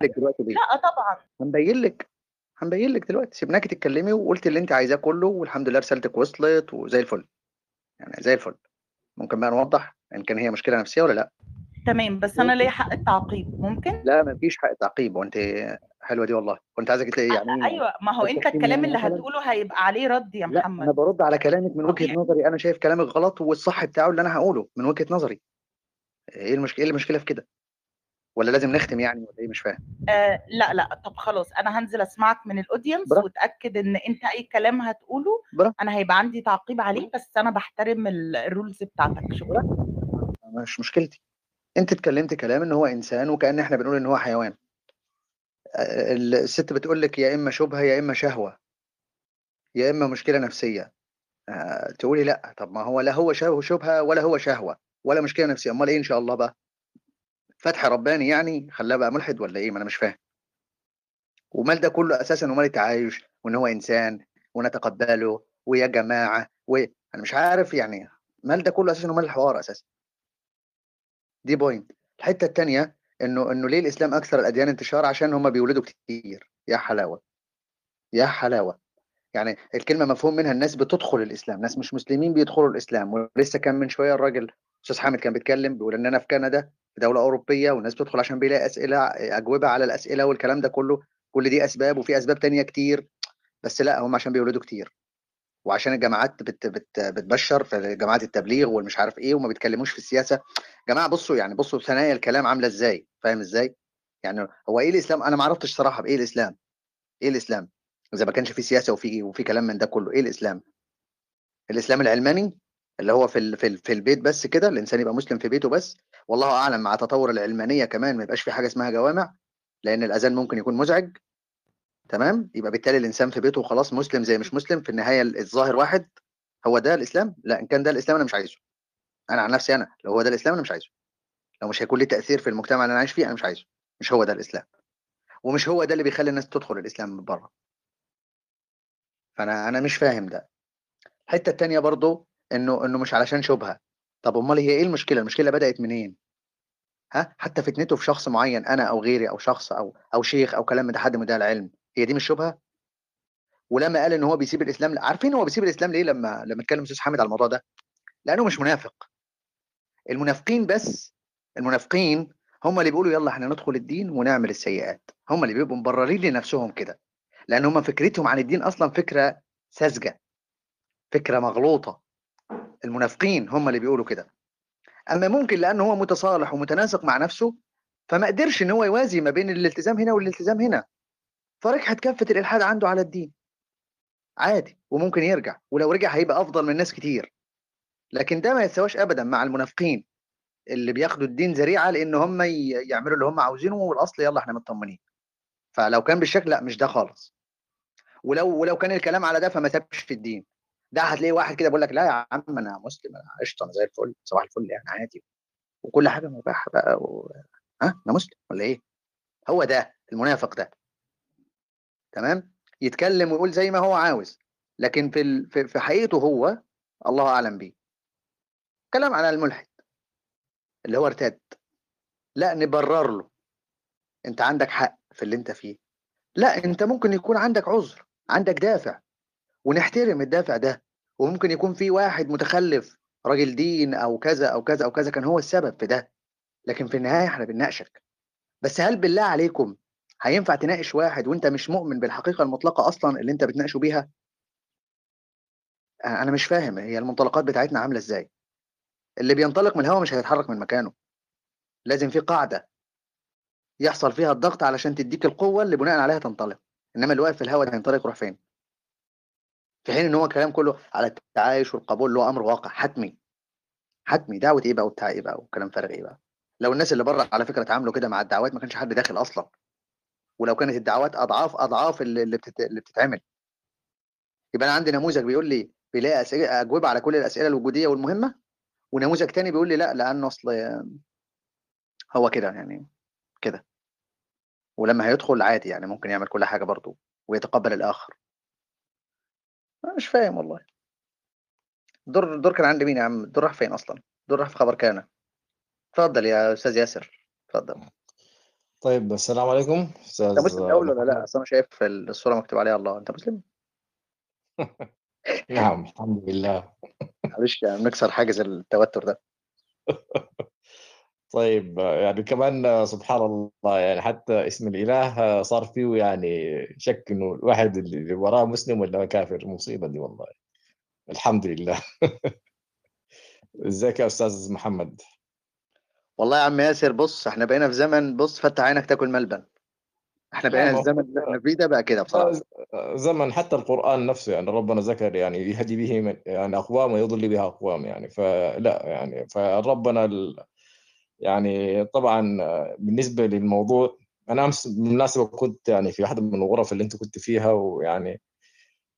لِك دلوقتي ليه. لأ طبعًا. هنبيّن لِك، هنبيّن لِك دلوقتي، سيبناكِ تتكلمي وقُلتِ اللي أنتِ عايزاه كلّه والحمد لله رسالتِك وصلت وزي الفل، يعني زي الفل. ممكن بقى نوضّح إن كان هي مشكلة نفسية والّا لأ؟ تمام، بس أنا ليّا حق التعقيب، ممكن؟ لا ما فيش حق تعقيب، هو أنتِ حلوة دي والله، هو أنتِ عايزة ت أ يعني أيوه، ما هو تنتقديني الكلام يعني اللي؟ هتقوله هيبقى عليه رَد يا لأ، أنا محمد. بارُد على كلامِك من طبيعي. نظري، أنا شايف كلامِك غلط والصح بتاعه اللي أنا هاقوله من وجهة نظري. إيه المشك إيه المشكلة في كده؟ والّا لازم نختم يعني والّا إيه مش فاهم؟ آآ لأ، لأ، طب خلاص أنا هانزل أسمعك من براحتك. وأتأكد إن أنت أي كلام هتقوله براحتك. أنا هيبقى عندي تعقيب عليه، بس أنا باحترم ال الrules بتاعتك، شكرًا. مش مشكلتي. أنتِ اتكلمتِ كلام إن هو إنسان وكأن إحنا بنقول إن هو حيوان. ال الست بتقول لِك يا إما شُبهة يا إما شهوة. يا إما مشكلة نفسية. آآ تقولي لأ، طب ما هو لا هو شه شُبهة ولا هو شهوة ولا مشكلة نفسية، أُمّال إيه إن شاء الله بقى؟ فتح رباني يعني خلّاه بقى ملحد والّا إيه؟ ما أنا مش فاهم. ومال ده كلّه أساسًا ومال التعايش وإن هو إنسان ونتقبّله ويا جماعة و أنا مش عارف يعني مال ده كلّه أساسًا ومال الحوار أساسًا؟ دي point. الحتّة التانية إنه إنه ليه الإسلام أكثر الأديان انتشارًا؟ عشان هم بيولدوا كتير، يا حلاوة، يا حلاوة. يعني الكلمة مفهوم منها الناس بتدخل الإسلام، ناس مش مسلمين بيدخلوا الإسلام، ولسه كان من شوية الراجل أستاذ حامد كان بيتكلم بيقول إن أنا في كندا في دولة أوروبية والناس بتدخل عشان بيلاقي أسئلة أجوبة على الأسئلة والكلام ده كلّه، كل دي أسباب وفي أسباب تانية كتير، بس لأ هم عشان بيولدوا كتير. وعشان الجامعات بت بت بتبشّر في جماعات التبليغ والمش عارف إيه وما بيتكلموش في السياسة. جماعة بُصّوا يعني بُصّوا ثنايا الكلام عاملة إزاي، فاهم إزاي؟ يعني هو إيه الإسلام أنا ما عرفتش صراحة بإيه الإسلام؟ إيه الإسلام؟ إذا ما كانش في سياسة وفي وفي كلام من ده كلّه، إيه الإسلام؟ الإسلام العلماني؟ اللي هو في في في البيت بس كده، الإنسان يبقى مسلم في بيته بس، والله أعلم مع تطوّر العلمانية كمان ما يبقاش في حاجة اسمها جوامع، لإن الأذان ممكن يكون مزعج. تمام؟ يبقى بالتالي الإنسان في بيته وخلاص مسلم زي مش مسلم، في النهاية ال الظاهر واحد، هو ده الإسلام؟ لأ، إن كان ده الإسلام أنا مش عايزه. أنا عن نفسي أنا، لو هو ده الإسلام أنا مش عايزه. لو مش هيكون ليه تأثير في المجتمع اللي أنا عايش فيه أنا مش عايزه، مش هو ده الإسلام. ومش هو ده اللي بيخلّي الناس تدخل الإسلام من برّه. فأنا أنا مش فاهم ده. الحتّة التانية برضه إنه إنه مش علشان شُبهة، طب أُمّال هي إيه المشكلة؟ المشكلة بدأت منين؟ ها؟ حتى فتنته في شخص معيّن أنا أو غيري أو شخص أو أو شيخ أو كلام من ده حد مدعي العلم، هي دي مش شُبهة؟ ولمّا قال إن هو بيسيب الإسلام عارفين هو بيسيب الإسلام ليه لمّا لمّا اتكلم أستاذ حامد على الموضوع ده؟ لأنه مش منافق. المنافقين بس المنافقين هم اللي بيقولوا يالّا إحنا ندخل الدين ونعمل السيئات، هم اللي بيبقوا مبررين لنفسهم كده، لأن هم فكرتهم عن الدين أصلًا فكرة ساذجة، فكرة مغلوطة. المنافقين هم اللي بيقولوا كده. أمّا ممكن لأنه هو متصالح ومتناسق مع نفسه، فما قدرش إن هو يوازي ما بين الالتزام هنا والالتزام هنا، فرجحت كَفّة الإلحاد عنده على الدين. عادي، وممكن يرجع، ولو رجع هيبقى أفضل من ناس كتير. لكن ده ما يتساواش أبدًا مع المنافقين، اللي بياخدوا الدين ذريعة لإن هم يعملوا اللي هم عاوزينه والأصل يالّا إحنا متطمنين. فلو كان بالشكل لأ، مش ده خالص. ولو ولو كان الكلام على ده فما سابش في الدين. ده هتلاقي واحد كده بيقول لك لا يا عم أنا مسلم أنا قشطة أنا زي الفل، صباح الفل يعني عادي. وكل حاجة مباحة بقى و ها، أنا مسلم والّا إيه؟ هو ده، المنافق ده. تمام؟ يتكلم ويقول زي ما هو عاوز، لكن في ال في في حقيقته هو الله أعلم بيه. كلام على الملحد. اللي هو ارتد. لأ نبرر له. أنت عندك حق في اللي أنت فيه. لأ، أنت ممكن يكون عندك عذر، عندك دافع، ونحترم الدافع ده، وممكن يكون في واحد متخلف راجل دين أو كذا، أو كذا، أو كذا كان هو السبب في ده، لكن في النهاية إحنا بنناقشك. بس هل بالله عليكم هينفع تناقش واحد وأنت مش مؤمن بالحقيقة المطلقة أصلًا اللي أنت بتناقشه بيها؟ أ أنا مش فاهم هي المنطلقات بتاعتنا عاملة إزاي؟ اللي بينطلق من الهوا مش هيتحرك من مكانه. لازم في قاعدة. يحصل فيها الضغط علشان تدّيك القوة اللي بناءً عليها تنطلق، إنما اللي واقف في الهوا ده هينطلق يروح فين؟ في حين إن هو الكلام كله على التعايش والقبول اللي هو أمر واقع حتمي. حتمي، دعوة إيه بقى وبتاع إيه بقى وكلام فارغ إيه بقى؟ لو الناس اللي برّه على فكرة اتعاملوا كده مع الدعوات ما كانش حد داخل أصلًا. ولو كانت الدعوات أضعاف ال اللي بتت اللي بتتعمل. يبقى أنا عندي نموذج بيقول لي بيلاقي أسئلة أجوبة على كل الأسئلة الوجودية والمهمة، ونموذج تاني بيقول لي لأ، لأنه أصل هو كده يعني كده. ولمّا هيدخل عادي يعني ممكن يعمل كل حاجة برضه ويتقبل الآخر. أنا مش فاهم والله. الدور الدور كان عند مين يا عم؟ الدور راح فين أصلًا؟ الدور راح في خبر كان. اتفضل يا أستاذ ياسر، اتفضل. طيب السلام عليكم أنت أستاذ مسلم الأول ولا لا أصل أنا شايف الصورة مكتوب عليها الله أنت مسلم نعم الحمد لله معلش يعني بنكسر حاجز التوتر ده طيب يعني كمان سبحان الله يعني حتى اسم الإله صار فيه يعني شك إنه الواحد اللي وراه مسلم ولا كافر مصيبة دي والله. الحمد لله. إزيك يا أستاذ محمد؟ والله يا عم ياسر بص إحنا بقينا في زمن بص فتح عينك تاكل ملبن. إحنا لا بقينا الزمن اللي إحنا فيه ده بقى كده ده بصراحة. زمن حتى القرآن نفسه يعني ربنا ذكر يعني يهدي به من يعني أقوام ويضل بها أقوام يعني. فلا يعني فربنا ال- يعني طبعا بالنسبة للموضوع أنا أمس بالمناسبة كنت يعني في واحدة من الغرف اللي أنت كنت فيها ويعني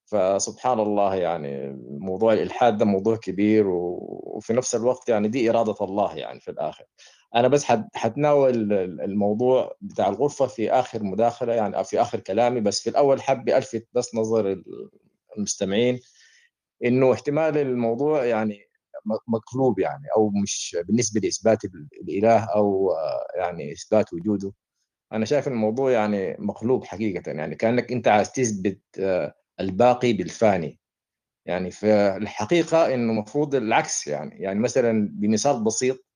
فسبحان الله يعني موضوع الإلحاد ده موضوع كبير وفي نفس الوقت يعني دي إرادة الله يعني في الآخر. أنا بس حت- حتناول الموضوع بتاع الغرفة في آخر مداخلة يعني في آخر كلامي بس في الأول حاب ألفت بس نظر المستمعين إنه احتمال الموضوع يعني م- مقلوب يعني أو مش بالنسبة لإثبات ال- الإله أو آه، يعني إثبات وجوده. أنا شايف الموضوع يعني مقلوب حقيقة يعني كأنك أنت عايز تثبت آه، الباقي بالفاني. يعني في الحقيقة إنه المفروض العكس يعني يعني مثلا بمثال بسيط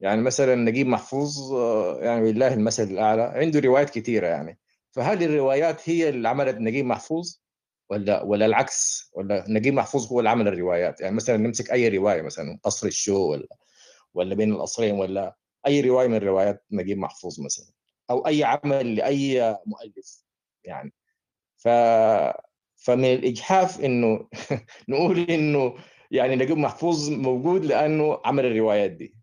يعني مثلا نجيب محفوظ آه، يعني لله المثل الأعلى عنده روايات كثيرة يعني. فهل الروايات هي اللي عملت نجيب محفوظ ولا ولا العكس ولا نجيب محفوظ هو اللي عمل الروايات. يعني مثلا نمسك أي رواية مثلا قصر الشو ولا ولا بين القصرين ولا أي رواية من روايات نجيب محفوظ مثلا أو أي عمل لأي مؤلف يعني. ف فمن الإجحاف إنه نقول إنه يعني نجيب محفوظ موجود لأنه عمل الروايات دي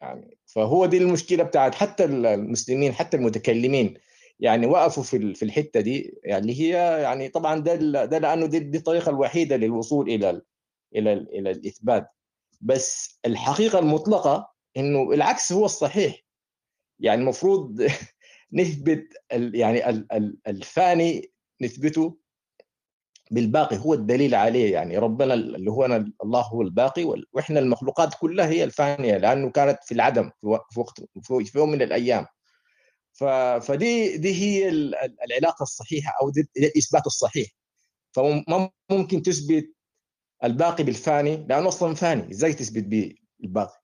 يعني. فهو دي المشكلة بتاعت حتى المسلمين حتى المتكلمين يعني وقفوا في في الحتة دي يعني هي يعني طبعا ده ده لأنه دي, دي الطريقة الوحيدة للوصول إلى ال إلى ال إلى الإثبات. بس الحقيقة المطلقة إنه العكس هو الصحيح. يعني المفروض نثبت يعني ال ال الفاني نثبته بالباقي هو الدليل عليه. يعني ربنا اللي هو أنا الله هو الباقي وإحنا المخلوقات كلها هي الفانية لأنه كانت في العدم في وق- في وقت في يوم من الأيام. فدي دي هي ال- ال- العلاقة الصحيحة أو الإثبات الصحيح. فما ممكن تثبت الباقي بالفاني لأنه أصلا فاني إزاي تثبت به الباقي؟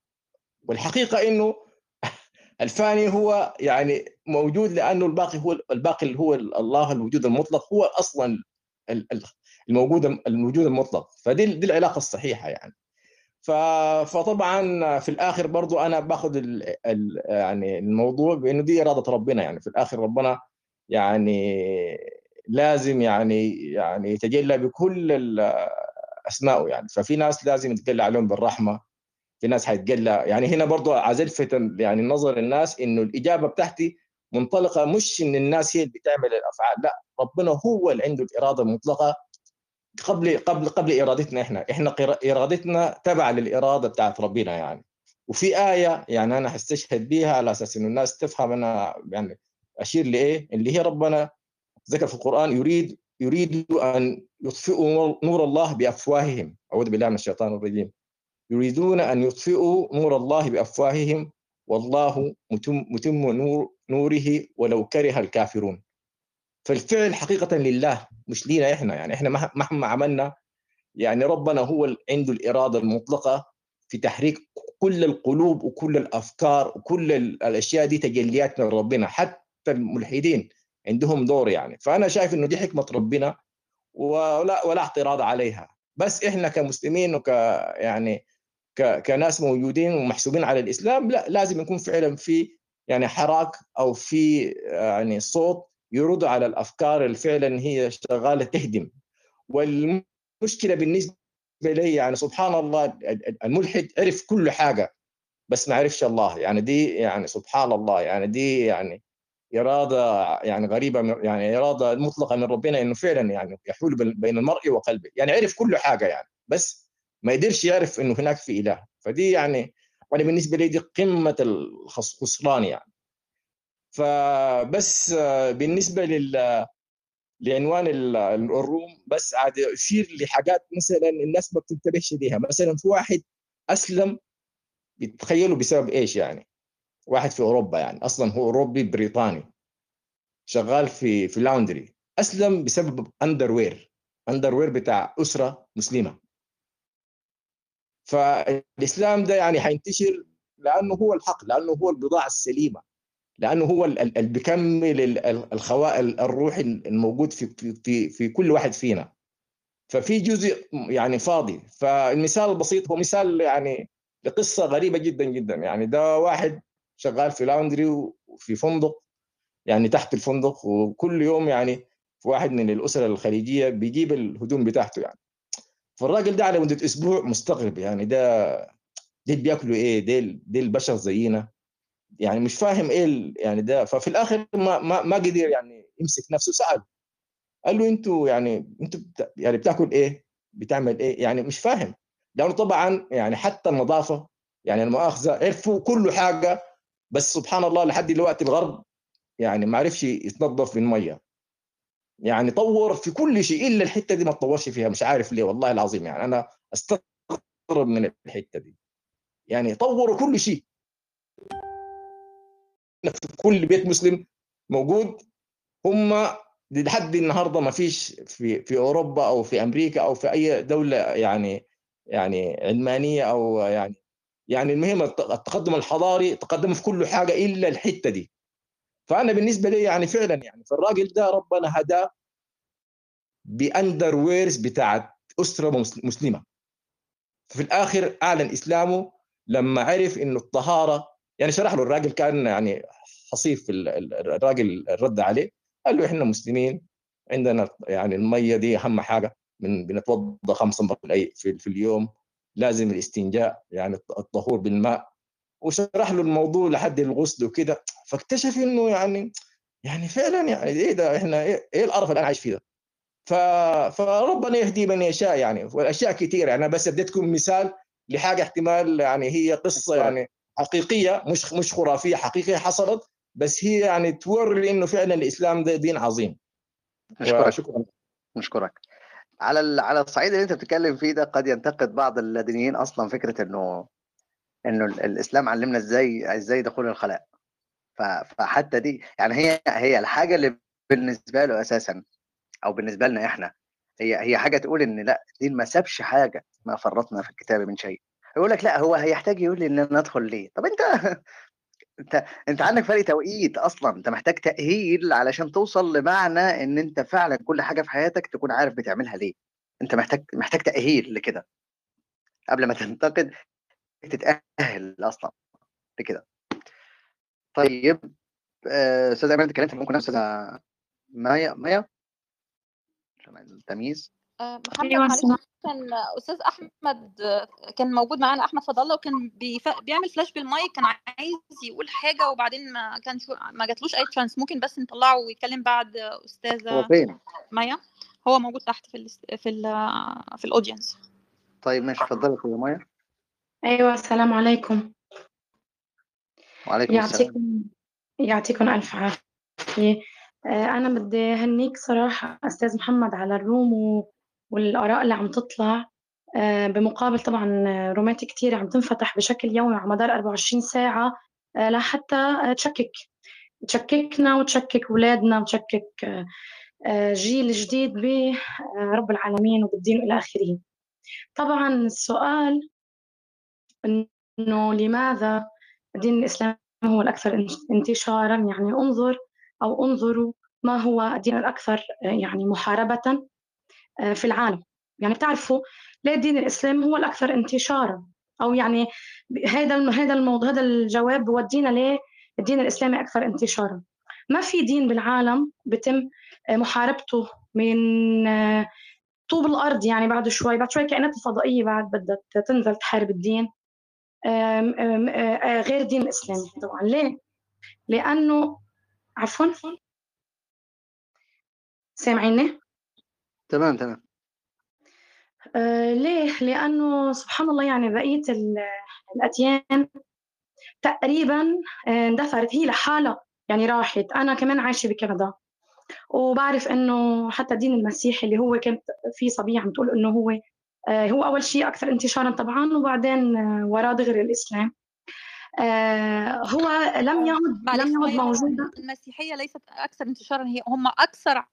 والحقيقة إنه الفاني هو يعني موجود لأنه الباقي هو الباقي اللي هو الله الوجود المطلق هو أصلا ال- ال- الموجود الوجود المطلق. فدي دي العلاقة الصحيحة يعني. فطبعا في الآخر برضو أنا باخذ ال ال يعني الموضوع بإنه دي إرادة ربنا يعني في الآخر ربنا يعني لازم يعني يعني يتجلى بكل أسمائه يعني. ففي ناس لازم يتجلى عليهم بالرحمة في ناس حيتجلى. يعني هنا برضو عايز ألفت يعني نظر الناس إنه الإجابة بتاعتي منطلقة مش إن الناس هي اللي بتعمل الأفعال لا ربنا هو اللي عنده الإرادة المطلقة قبل قبل قبل إرادتنا إحنا. إحنا إرادتنا تبع للإرادة بتاعت ربنا يعني. وفي آية يعني أنا هستشهد بيها على أساس إنه الناس تفهم أنا يعني أشير لإيه؟ اللي هي ربنا ذكر في القرآن يريد يريد أن يطفئوا نور الله بأفواههم. أعوذ بالله من الشيطان الرجيم. يريدون أن يطفئوا نور الله بأفواههم. والله متم متم نور نوره ولو كره الكافرون. فالفعل حقيقة لله مش لينا إحنا. يعني إحنا مه- مهما عملنا يعني ربنا هو عنده الإرادة المطلقة في تحريك كل القلوب وكل الأفكار وكل ال- الأشياء دي تجليات من ربنا. حتى الملحدين عندهم دور يعني. فأنا شايف إنه دي حكمة ربنا ولا ولا اعتراض عليها. بس إحنا كمسلمين وك يعني ك- كناس موجودين ومحسوبين على الإسلام لا لازم يكون فعلا في يعني حراك أو في يعني صوت يرد على الأفكار اللي فعلا هي شغالة تهدم. والمشكلة بالنسبة لي يعني سبحان الله الملحد عرف كل حاجة بس ما عرفش الله. يعني دي يعني سبحان الله يعني دي يعني إرادة يعني غريبة من- يعني إرادة مطلقة من ربنا إنه فعلا يعني يحول بين- المرء وقلبه. يعني عرف كل حاجة يعني بس ما يقدرش يعرف إنه هناك في إله. فدي يعني وأنا بالنسبة لي دي قمة الخسران يعني. فبس آه، بالنسبة لل لعنوان ال- الروم بس عاد اشير لحاجات مثلا الناس ما بتنتبهش ليها. مثلا في واحد أسلم بتخيلوا بسبب إيش يعني؟ واحد في أوروبا يعني أصلا هو أوروبي بريطاني شغال في في laundry. أسلم بسبب underwear underwear بتاع أسرة مسلمة. فالإسلام ده يعني حينتشر لأنه هو الحق لأنه هو البضاعة السليمة. لأنه هو اللي بيكمل الخواء الروحي الموجود في في في كل واحد فينا. ففي جزء يعني فاضي. فالمثال البسيط هو مثال يعني لقصة غريبة جدا جدا. يعني ده واحد شغال في laundry وفي فندق يعني تحت الفندق وكل يوم يعني في واحد من الاسر الخليجية بيجيب الهدوم بتاعته يعني. فالراجل ده على مدة أسبوع مستغرب يعني ده ديل بياكلوا إيه؟ ديل ديل بشر زينا. يعني مش فاهم إيه يعني ده. ففي الآخر ما ما, ما قدر يعني يمسك نفسه. سأل. قال له أنتوا يعني أنتوا يعني بتاكل إيه؟ بتعمل إيه؟ يعني مش فاهم. لأنه طبعا يعني حتى النظافة يعني المؤاخذة عرفوا كل حاجة بس سبحان الله لحد دلوقتي الغرب يعني ما عرفش يتنظف من مية. يعني طور في كل شيء إلا الحتة دي ما تطورش فيها. مش عارف ليه والله العظيم يعني أنا أستغرب من الحتة دي. يعني طوروا كل شيء. في كل بيت مسلم موجود. هم لحد النهارده ما فيش في في أوروبا أو في أمريكا أو في أي دولة يعني يعني علمانية أو يعني يعني المهم التقدم الحضاري تقدم في كل حاجة إلا الحتة دي. فأنا بالنسبة لي يعني فعلا يعني فالراجل ده ربنا هداه بأندر ويرز بتاعت أسرة مسلمة. في الآخر أعلن إسلامه لما عرف إنه الطهارة يعني شرح له الراجل كان يعني حصيف الراجل رد عليه قال له إحنا مسلمين عندنا يعني المية دي أهم حاجة من بنتوضا خمس مرات في, اليوم لازم الاستنجاء يعني الطهور بالماء وشرح له الموضوع لحد الغسل وكده فاكتشف إنه يعني يعني فعلا يعني إيه ده إحنا إيه, إيه القرف اللي أنا عايش فيه ده. فربنا يهدي من يشاء يعني والأشياء كثيره يعني أنا بس اديتكم مثال لحاجة احتمال يعني هي قصة يعني حقيقية مش مش خرافية حقيقية حصلت بس هي يعني توري إنه فعلا الإسلام ده دين عظيم. نشكرك شكرا نشكرك. على على الصعيد اللي أنت بتتكلم فيه ده قد ينتقد بعض اللادينيين أصلا فكرة إنه إنه الإسلام علمنا إزاي إزاي دخول الخلاء. فحتى دي يعني هي هي الحاجة اللي بالنسبة له أساسا أو بالنسبة لنا إحنا هي هي حاجة تقول إن لأ الدين ما سابش حاجة ما فرطنا في الكتاب من شيء. يقول لك لا هو هيحتاج يقول لي إن أنا أدخل ليه؟ طب أنت أنت أنت عندك فرق توقيت أصلا أنت محتاج تأهيل علشان توصل لمعنى إن أنت فعلا كل حاجة في حياتك تكون عارف بتعملها ليه. أنت محتاج محتاج تأهيل لكده قبل ما تنتقد تتأهل أصلا لكده. طيب آه، أستاذ ايمن انت اتكلمت ممكن أستاذة مايا مايا؟ عشان التمييز. آه، محمد معلش كان أستاذ أحمد كان موجود معانا أحمد فضل الله وكان بيف... بيعمل flash بال mic كان عايز يقول حاجة وبعدين ما كان شو... ما جاتلوش أي chance ممكن بس نطلعه ويتكلم بعد أستاذة هو فين؟ مايا هو موجود تحت في ال... في ال... في ال audience طيب ماشي اتفضلي يا مايا أيوه السلام عليكم. وعليكم السلام. يعطيكم يعطيكم ألف عافية. آه، أنا بدي أهنيك صراحة أستاذ محمد على الروم و... والآراء اللي عم تطلع آه، بمقابل طبعا رومات كتير عم تنفتح بشكل يومي على مدار 24 ساعة آه، لحتى تشكك. تشككنا وتشكك أولادنا وتشكك آه، جيل جديد برب العالمين وبالدين إلى آخره. طبعا السؤال إنه لماذا الدين الإسلامي هو الأكثر انتشارا؟ يعني انظر أو انظروا ما هو الدين الأكثر يعني محاربة؟ آه، في العالم. يعني بتعرفوا ليه الدين الإسلامي هو الأكثر انتشارا. أو يعني هذا هذا الموضوع هذا الجواب بودينا ليه الدين الإسلامي أكثر انتشارا. ما في دين بالعالم بتم آه، محاربته من آه، طوب الأرض يعني بعد شوي. بعد شوي كائنات الفضائية بعد بدها تنزل تحارب الدين. غير الدين الإسلامي طبعا. ليه؟ لأنه عفوا؟ سامعيني؟ تمام تمام. آه ليه؟ لأنه سبحان الله يعني بقية الأديان تقريبا آه، اندثرت هي لحالها يعني راحت. أنا كمان عايشة بكندا. وبعرف إنه حتى الدين المسيحي اللي هو كانت في صبية عم تقول إنه هو آه هو أول شيء أكثر انتشارا طبعا وبعدين آه وراه دغري الإسلام. آه، هو لم يعد معلش لم يعد موجودا. المسيحية ليست أكثر انتشارا هي هم أكثر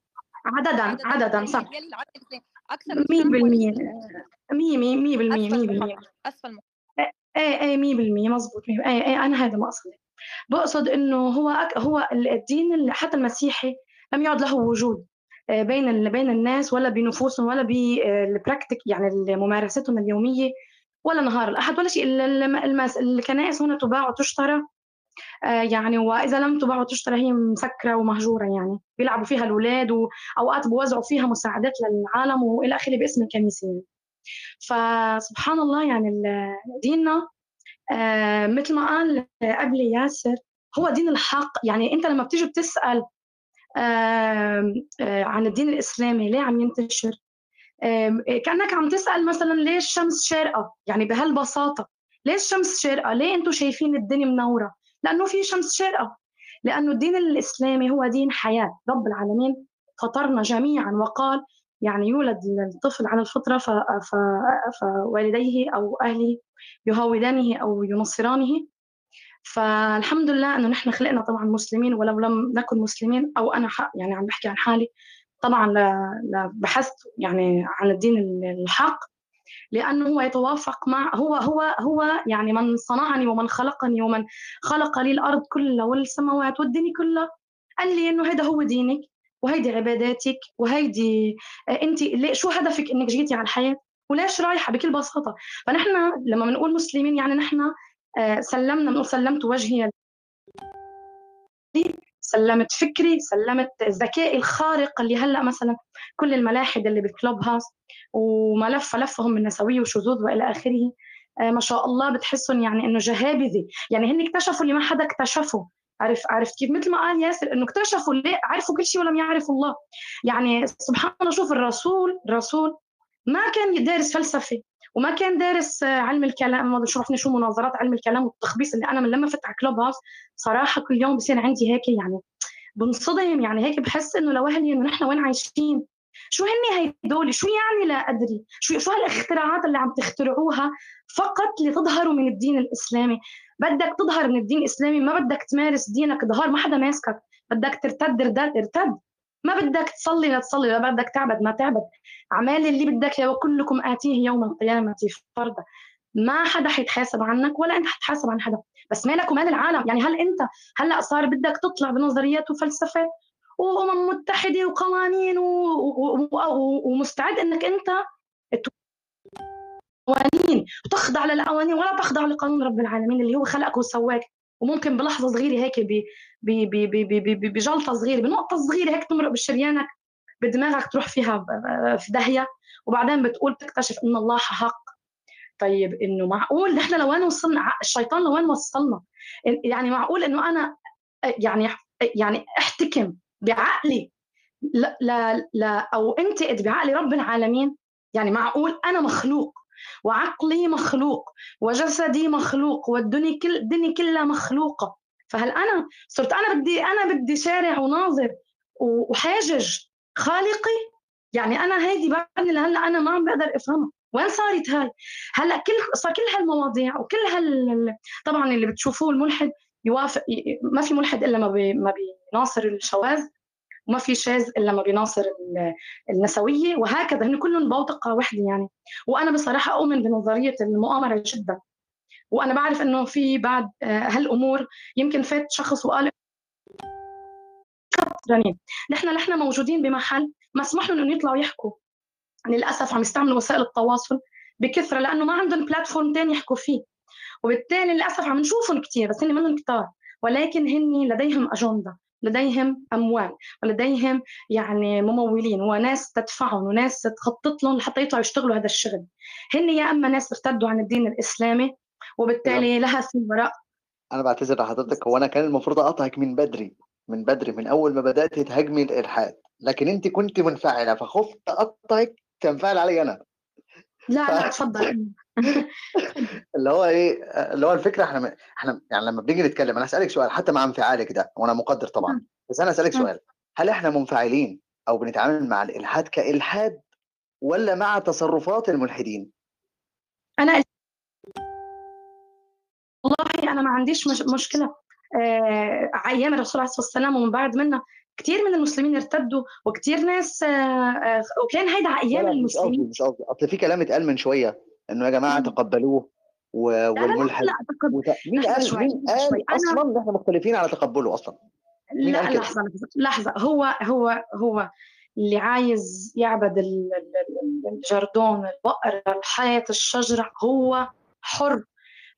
عددا عددا صح. العدد الإسلامي أكثر 100% انتشارا هو الإسلام. 100% 100% 100% أسفل 100% المحطه أسفل إيه إيه 100% مزبوط 100% إيه إيه أنا هذا ما أقصد. بقصد إنه هو أك هو الدين حتى المسيحي لم يعد له وجود آه، بين ال- بين الناس ولا بنفوسهم ولا بالبراكتيك يعني ممارستهم اليومية ولا نهار الأحد ولا شيء. الكنائس هنا تباع وتشترى آه، يعني وإذا لم تباع وتشترى هي مسكرة ومهجورة يعني. بيلعبوا فيها الأولاد وأوقات بوزعوا فيها مساعدات للعالم وإلى آخره باسم الكنيسة يعني. فسبحان الله يعني ديننا آه، مثل ما قال قبل ياسر هو دين الحق. يعني أنت لما بتيجي بتسأل آه، عن الدين الإسلامي ليه عم ينتشر؟ كأنك عم تسأل مثلا ليش الشمس شارقة؟ يعني بهالبساطة. ليش الشمس شارقة؟ ليه أنتم شايفين الدنيا منورة؟ لأنه في شمس شارقة. لأنه الدين الإسلامي هو دين حياة. رب العالمين فطرنا جميعا وقال يعني يولد الطفل على الفطرة ف- ف- فوالديه أو أهله يهودانه أو ينصرانه. فالحمد لله أنه نحن خلقنا طبعا مسلمين ولو لم نكن مسلمين أو أنا حق يعني عم بحكي عن حالي طبعا ل- بحثت يعني عن الدين الحق. لأنه هو يتوافق مع هو هو هو يعني من صنعني ومن خلقني ومن خلق لي الأرض كلها والسماوات والدنيا كلها قال لي إنه هذا هو دينك وهيدي عباداتك وهيدي آه، أنت شو هدفك إنك جيتي على الحياة؟ وليش رايحة؟ بكل بساطة. فنحن لما بنقول مسلمين يعني نحن آه، سلمنا بنقول سلمت وجهي سلمت فكري سلمت ذكائي الخارق اللي هلأ مثلا كل الملاحد اللي بالكلوب هاوس وملف لفهم من نسويه وشذوذ وإلى آخره آه، ما شاء الله بتحسهم يعني إنه جهابذه يعني هن اكتشفوا اللي ما حدا اكتشفه. عرف عرفت كيف؟ مثل ما قال ياسر إنه اكتشفوا اللي عرفوا كل شيء ولم يعرفوا الله. يعني سبحان الله شوف الرسول الرسول ما كان دارس فلسفة. وما كان دارس علم الكلام ما عرفني شو مناظرات علم الكلام والتخبيص اللي أنا من لما فتح كلوب هاوس صراحة كل يوم بصير عندي هيك يعني بنصدم يعني هيك بحس إنه لوهلي إنه نحن وين عايشين؟ شو هن هدول شو يعني لا أدري؟ شو شو هالاختراعات اللي عم تخترعوها فقط لتظهروا من الدين الإسلامي؟ بدك تظهر من الدين الإسلامي ما بدك تمارس دينك ظهر ما حدا ماسكك بدك ترتد ارتد ما بدك تصلي لا تصلي لا بدك تعبد ما تعبد. اعمال اللي بدك إياه وكلكم آتيه يوم القيامة فردا ما حدا حيتحاسب عنك ولا أنت حتحاسب عن حدا. بس مالك ومال العالم؟ يعني هل أنت هلأ صار بدك تطلع بنظريات وفلسفه وأمم متحدة وقوانين و... و... و... ومستعد إنك أنت قوانين وتخضع للقوانين ولا تخضع لقانون رب العالمين اللي هو خلقك وسواك. وممكن بلحظة صغيرة هيك. بجلطة صغيرة بنقطة صغيرة هيك تمرق بشريانك بدماغك تروح فيها في داهية وبعدين بتقول تكتشف ان الله حق. طيب إنه معقول؟ نحن لوين وصلنا؟ الشيطان لوين وصلنا؟ يعني معقول إنه أنا يعني يعني أحتكم بعقلي؟ لا لا لا أو انتقد بعقل رب العالمين؟ يعني معقول أنا مخلوق وعقلي مخلوق وجسدي مخلوق والدنيا كل الدنيا كلها مخلوقة. فهل أنا صرت أنا بدي أنا بدي شارع وناظر وحاجج خالقي؟ يعني أنا هيدي بعدني لهلأ أنا ما عم بقدر أفهمها. وين صارت هاي؟ هلأ كل صار كل هالمواضيع وكل هال طبعا اللي بتشوفوه الملحد يوافق ما في ملحد إلا ما بي... ما بيناصر الشواذ وما في شاذ إلا ما بيناصر ال- النسوية وهكذا. هن كلهم بوتقة وحدة يعني. وأنا بصراحة أؤمن بنظرية المؤامرة جدا. وأنا بعرف إنه في بعد آه، هالأمور يمكن فات شخص وقال نحن نحن موجودين بمحل مسموح لهم إنه يطلعوا يحكوا. للأسف عم يستعملوا وسائل التواصل بكثرة لأنه ما عندهم بلاتفورم تاني يحكوا فيه. وبالتالي للأسف عم نشوفهم كثير بس هن منهم كتار. ولكن هن لديهم أجندة لديهم أموال ولديهم يعني ممولين وناس تدفعهم وناس تخطط لهم لحتى يطلعوا يشتغلوا هذا الشغل. هن يا أما ناس ارتدوا عن الدين الإسلامي وبالتالي لها في وراء أنا بعتذر لحضرتك هو أنا كان المفروض اقطعك من بدري من بدري من أول ما بدأت تهاجمي الإلحاد. لكن أنت كنت منفعلة فخفت أقطعك تنفعل علي أنا. لا لا تفضل اللي هو إيه اللي هو الفكرة إحنا إحنا يعني لما بنيجي نتكلم أنا اسالك سؤال حتى مع انفعالك ده وأنا مقدر طبعا. بس أنا اسالك سؤال هل إحنا منفعلين أو بنتعامل مع الإلحاد كإلحاد ولا مع تصرفات الملحدين؟ أنا والله والله أنا ما عنديش مش مشكلة. آه، أيام الرسول عليه الصلاة والسلام ومن بعد منه كثير من المسلمين ارتدوا وكثير ناس آه، آه، وكان هيدا على أيام المسلمين. مش قصدي. أصل في كلام اتقال من شوية إنه يا جماعة. تقبلوه و- لا لا لا والملحد لا تقبل وت... مين لحظة قال مين لحظة قال أصلا إن إحنا مختلفين على تقبله أصلا؟ لا لحظة لحظة. هو هو هو اللي عايز يعبد ال- ال- ال- الجردون البقرة الحياة الشجرة هو حر.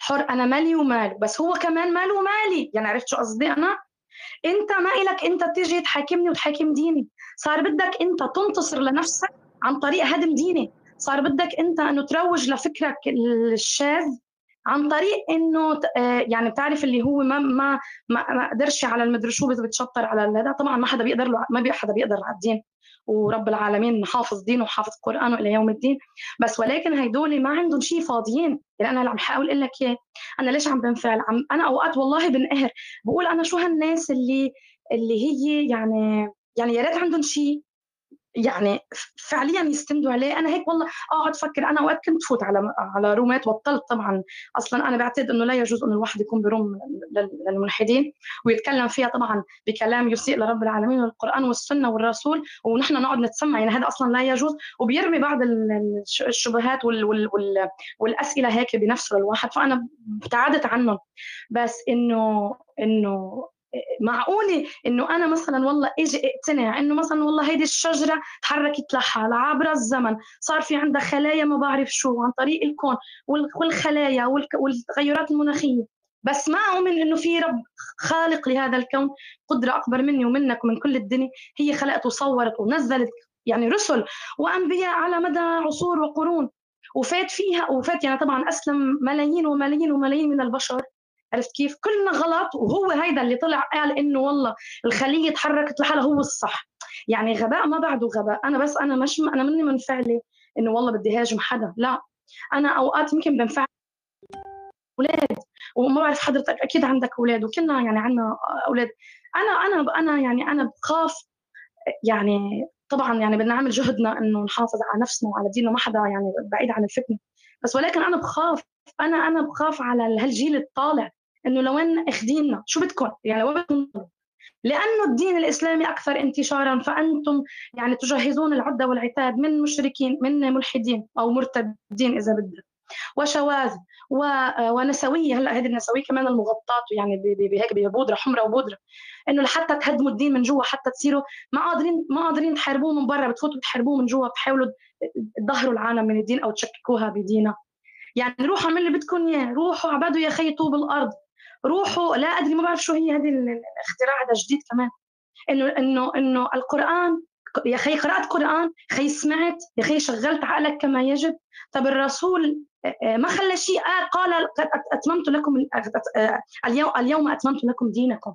حر أنا مالي وماله بس هو كمان ماله ومالي. يعني عرفت شو قصدي؟ أنا أنت ما إلك أنت تيجي تحاكمني وتحاكم ديني. صار بدك أنت تنتصر لنفسك عن طريق هدم ديني. صار بدك أنت أنه تروج لفكرك الشاذ عن طريق أنه آه، يعني بتعرف اللي هو ما ما ما قدرش على المدري شو بتشطر على هذا طبعا ما حدا بيقدر له ما حدا بيقدر على الدين. ورب العالمين حافظ دينه وحافظ قرانه إلى يوم الدين. بس ولكن هيدول ما عندهم شيء فاضيين. يعني أنا اللي عم حاول أقول لك إياه. أنا ليش عم بنفعل؟ عم أنا أوقات والله بنقهر. بقول أنا شو هالناس اللي اللي هي يعني يعني يا ريت عندهم شيء يعني فعليا يستندوا عليه. أنا هيك والله اقعد أفكر. أنا أوقات كنت فوت على على رومات بطلت طبعا. أصلا أنا بعتقد إنه لا يجوز إنه الواحد يكون ب room لل- للملحدين ويتكلم فيها طبعا بكلام يسيء لرب العالمين والقرآن والسنة والرسول ونحن نقعد نتسمع. يعني هذا أصلا لا يجوز. وبيرمي بعض ال- الش- الشبهات وال وال وال والأسئلة هيك بنفسه للواحد فأنا ابتعدت عنهم. بس انه إنه معقوله إنه أنا مثلا والله إجي اقتنع إنه مثلا والله هيدي الشجرة تحركت لحالها عبر الزمن صار في عندها خلايا ما بعرف شو عن طريق الكون وال- والخلايا والتغيرات المناخية. بس ما أؤمن إنه في رب خالق لهذا الكون قدرة أكبر مني ومنك ومن كل الدنيا هي خلقت وصورت ونزلت يعني رسل وأنبياء على مدى عصور وقرون. وفات فيها وفات يعني طبعا أسلم ملايين وملايين وملايين من البشر. عرفت كيف؟ كلنا غلط وهو هيدا اللي طلع قال إنه والله الخلية تحركت لحالها هو الصح. يعني غباء ما بعده غباء أنا بس أنا مش أنا مني منفعلة إنه والله بدي هاجم حدا لا. أنا أوقات يمكن بنفعل أولاد وما بعرف حضرتك أكيد عندك أولاد وكلنا يعني عندنا أولاد. أنا أنا أنا يعني أنا بخاف يعني طبعا يعني بدنا نعمل جهدنا إنه نحافظ على نفسنا وعلى ديننا ما حدا يعني بعيد عن الفتنة. بس ولكن أنا بخاف أنا أنا بخاف على هالجيل الطالع. إنه لوين اخديننا شو بدكم؟ يعني لوين بدكم؟ لأنه الدين الإسلامي أكثر انتشارا فأنتم يعني تجهزون العدة والعتاد من مشركين من ملحدين أو مرتدين إذا بدك. وشواذ. ونسوية هلأ هذه النسوية كمان المغطاة يعني بهيك ببودره حمراء وبودرة. إنه لحتى تهدموا الدين من جوا حتى تصيروا ما قادرين ما قادرين تحاربوه من برا بتفوتوا تحاربوه من جوا بتحاولوا تظهروا العالم من الدين أو تشككوها بدينها. يعني روحوا اعملوا اللي بدكم إياه روحوا عبدوا يا خي طوب الأرض. روحوا لا أدري ما بعرف شو هي هذه ال- الاختراع هذا جديد كمان. إنه إنه إنه القرآن يا خي قرأت قرآن خي سمعت يا خي شغلت عقلك كما يجب. طب الرسول آه، ما خلى شيء؟ قال قال أتممت لكم ال- آه، اليوم اليوم أتممت لكم دينكم.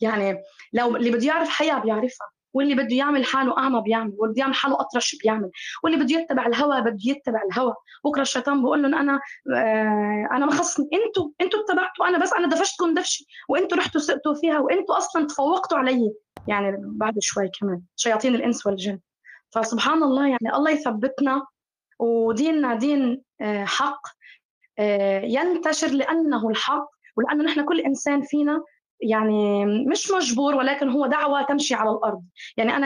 يعني لو اللي بده يعرف حياة بيعرفها. واللي بده يعمل حاله أعمى بيعمل واللي بده يعمل حاله أطرش بيعمل. واللي بده يتبع الهوى بده يتبع الهوى. بكرة الشيطان بقول لهم أنا آه، أنا ما خصني أنتوا أنتوا اتبعتوا أنا بس أنا دفشتكم دفشي وأنتوا رحتوا سقتوا فيها وأنتوا أصلا تفوقتوا علي. يعني بعد شوي كمان شياطين الإنس والجن. فسبحان الله يعني الله يثبتنا وديننا دين آه، حق آه، ينتشر لأنه الحق ولأنه نحن كل إنسان فينا يعني مش مجبور ولكن هو دعوة تمشي على الأرض. يعني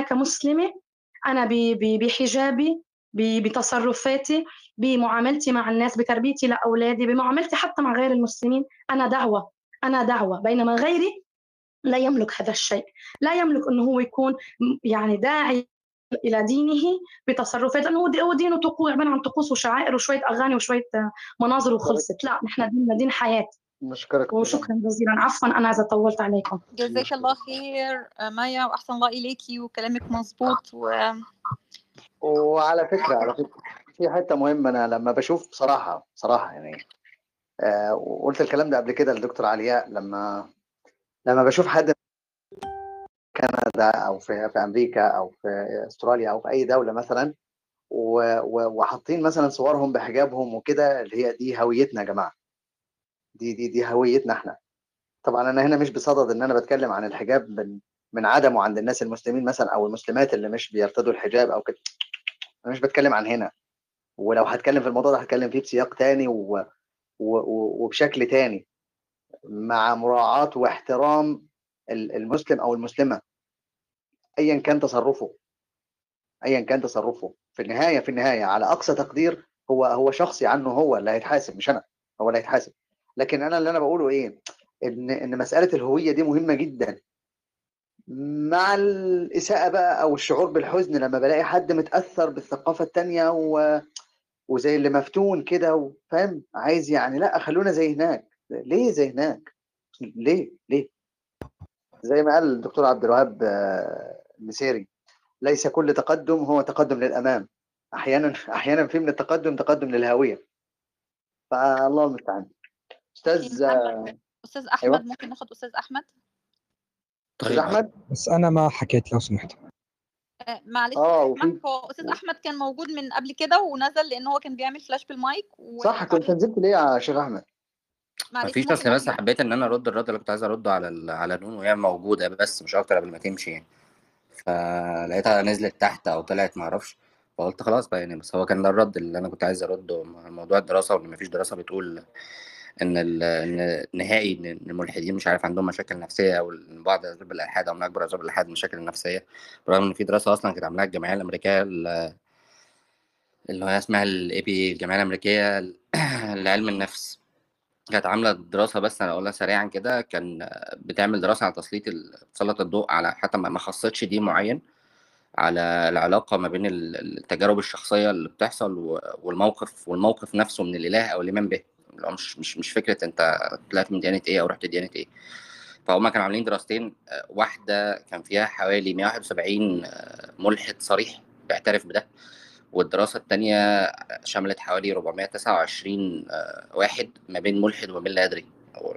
أنا ب- ب- بحجابي بتصرفاتي بمعاملتي مع الناس بتربيتي لأولادي بمعاملتي حتى مع غير المسلمين أنا دعوة أنا دعوة. بينما غيري لا يملك هذا الشيء. لا يملك إنه هو يكون يعني داعي إلى دينه بتصرفات لأنه هو دي- هو دينه طقوس عبارة عن طقوس وشعائر وشوية أغاني وشوية مناظر وخلصت. لا نحن ديننا دين حياة. نشكرك وشكرا جزيلا. عفوا أنا إذا طولت عليكم. جزاك الله خير آه، مايا وأحسن الله اليكي وكلامك مظبوط و وعلى فكرة على فكرة في حتة مهمة أنا لما بشوف بصراحة بصراحة يعني آه وقلت الكلام ده قبل كده للدكتور علياء لما لما بشوف حد كندا أو في في أمريكا أو في أستراليا أو في أي دولة مثلا وحاطين مثلا صورهم بحجابهم وكده اللي هي دي هويتنا يا جماعة. دي دي دي هويتنا إحنا. طبعا أنا هنا مش بصدد إن أنا بتكلم عن الحجاب من من عدمه عند الناس المسلمين مثلا أو المسلمات اللي مش بيرتدوا الحجاب أو كده. أنا مش بتكلم عن هنا. ولو هتكلم في الموضوع ده هتكلم فيه بسياق تاني و... و... و... وبشكل تاني. مع مراعاة واحترام ال- المسلم أو المسلمة. ايا كان تصرفه. ايا كان تصرفه. في النهاية في النهاية على أقصى تقدير هو هو شخصي عنه هو اللي هيتحاسب مش أنا. هو اللي هيتحاسب. لكن أنا اللي أنا بقوله إيه؟ إن إن مسألة الهوية دي مهمة جدا. مع الإساءة بقى أو الشعور بالحزن لما بلاقي حد متأثر بالثقافة التانية و... وزي اللي مفتون كده وفاهم عايز يعني لأ خلونا زي هناك. ليه زي هناك؟ ليه؟ ليه؟ زي ما قال الدكتور عبد الوهاب آه، المسيري ليس كل تقدم هو تقدم للأمام. أحيانا أحيانا في من التقدم تقدم للهوية. فالله المستعان. أستاذ آه، أستاذ أحمد أيوة. ممكن ناخد أستاذ أحمد؟ أستاذ أحمد؟ بس أنا ما حكيت لو سمحت. آه، معلش آه، أحمد هو أستاذ أحمد كان موجود من قبل كده ونزل لأن هو كان بيعمل فلاش بالمايك صح كنت نزلت ليه يا شيخ أحمد؟ معلش مفيش أصل بس حبيت إن أنا أرد الرد اللي كنت عايز أرده على ال- على نون وهي موجودة بس مش أكتر قبل ما تمشي يعني. فلقيتها نزلت تحت أو طلعت ما أعرفش. فقلت خلاص بقى يعني بس هو كان ده الرد اللي أنا كنت عايز أرده موضوع الدراسة وإن مفيش دراسة بتقول إن ال- إن الملحدين مش عارف عندهم مشاكل نفسية أو بعض اسباب الألحاد أو من أكبر اسباب الألحاد المشاكل النفسيه برغم إن في دراسة أصلا كانت عاملاها الجمعية الأمريكية ال- اللي هي اسمها ال AP الجمعية الأمريكية لعلم النفس. كانت عاملة دراسة بس أنا أقولها سريعا كده كان بتعمل دراسة على تسليط تسلط الضوء على حتى ما خصتش دين معين على العلاقة ما بين ال- التجارب الشخصية اللي بتحصل والموقف والموقف نفسه من الإله أو الإيمان به. مش مش مش فكرة أنت طلعت من ديانة إيه أو رحت ديانة إيه. فهم كانوا عاملين دراستين آه، واحدة كان فيها حوالي 171 آه، ملحد صريح بيعترف بده والدراسة التانية شملت حوالي 429 آه، واحد ما بين ملحد وما بين لا يدري.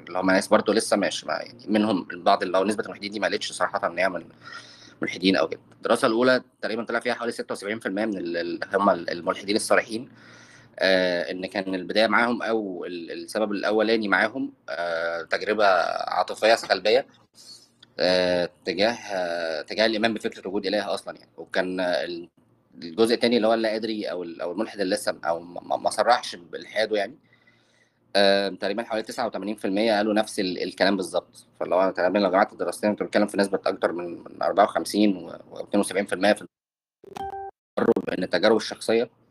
اللي هم ناس برضه لسه مش يعني منهم البعض اللي هو نسبة الملحدين دي ما قالتش صراحة إن هي من ملحدين أو كده. الدراسة الأولى تقريبا طلع فيها حوالي 76% من ال- ال- هم الملحدين الصريحين. آه إن كان البداية معاهم أو ال- السبب الأولاني معاهم آه تجربة عاطفية سلبية آه تجاه تجاه الايمان بفكرة وجود اله أصلا يعني. وكان ال- الجزء الثاني اللي هو اللا ادري أو أو الملحد اللي لسه أو ما صرحش بإلحاده يعني آه تقريبا حوالي 89% قالوا نفس ال- الكلام بالظبط. فاللي هو تقريبا لو جمعت الدراستين انت بتتكلم في نسبة أكتر من من 54 و و 72% في ان التجارب الشخصية. ال- ال-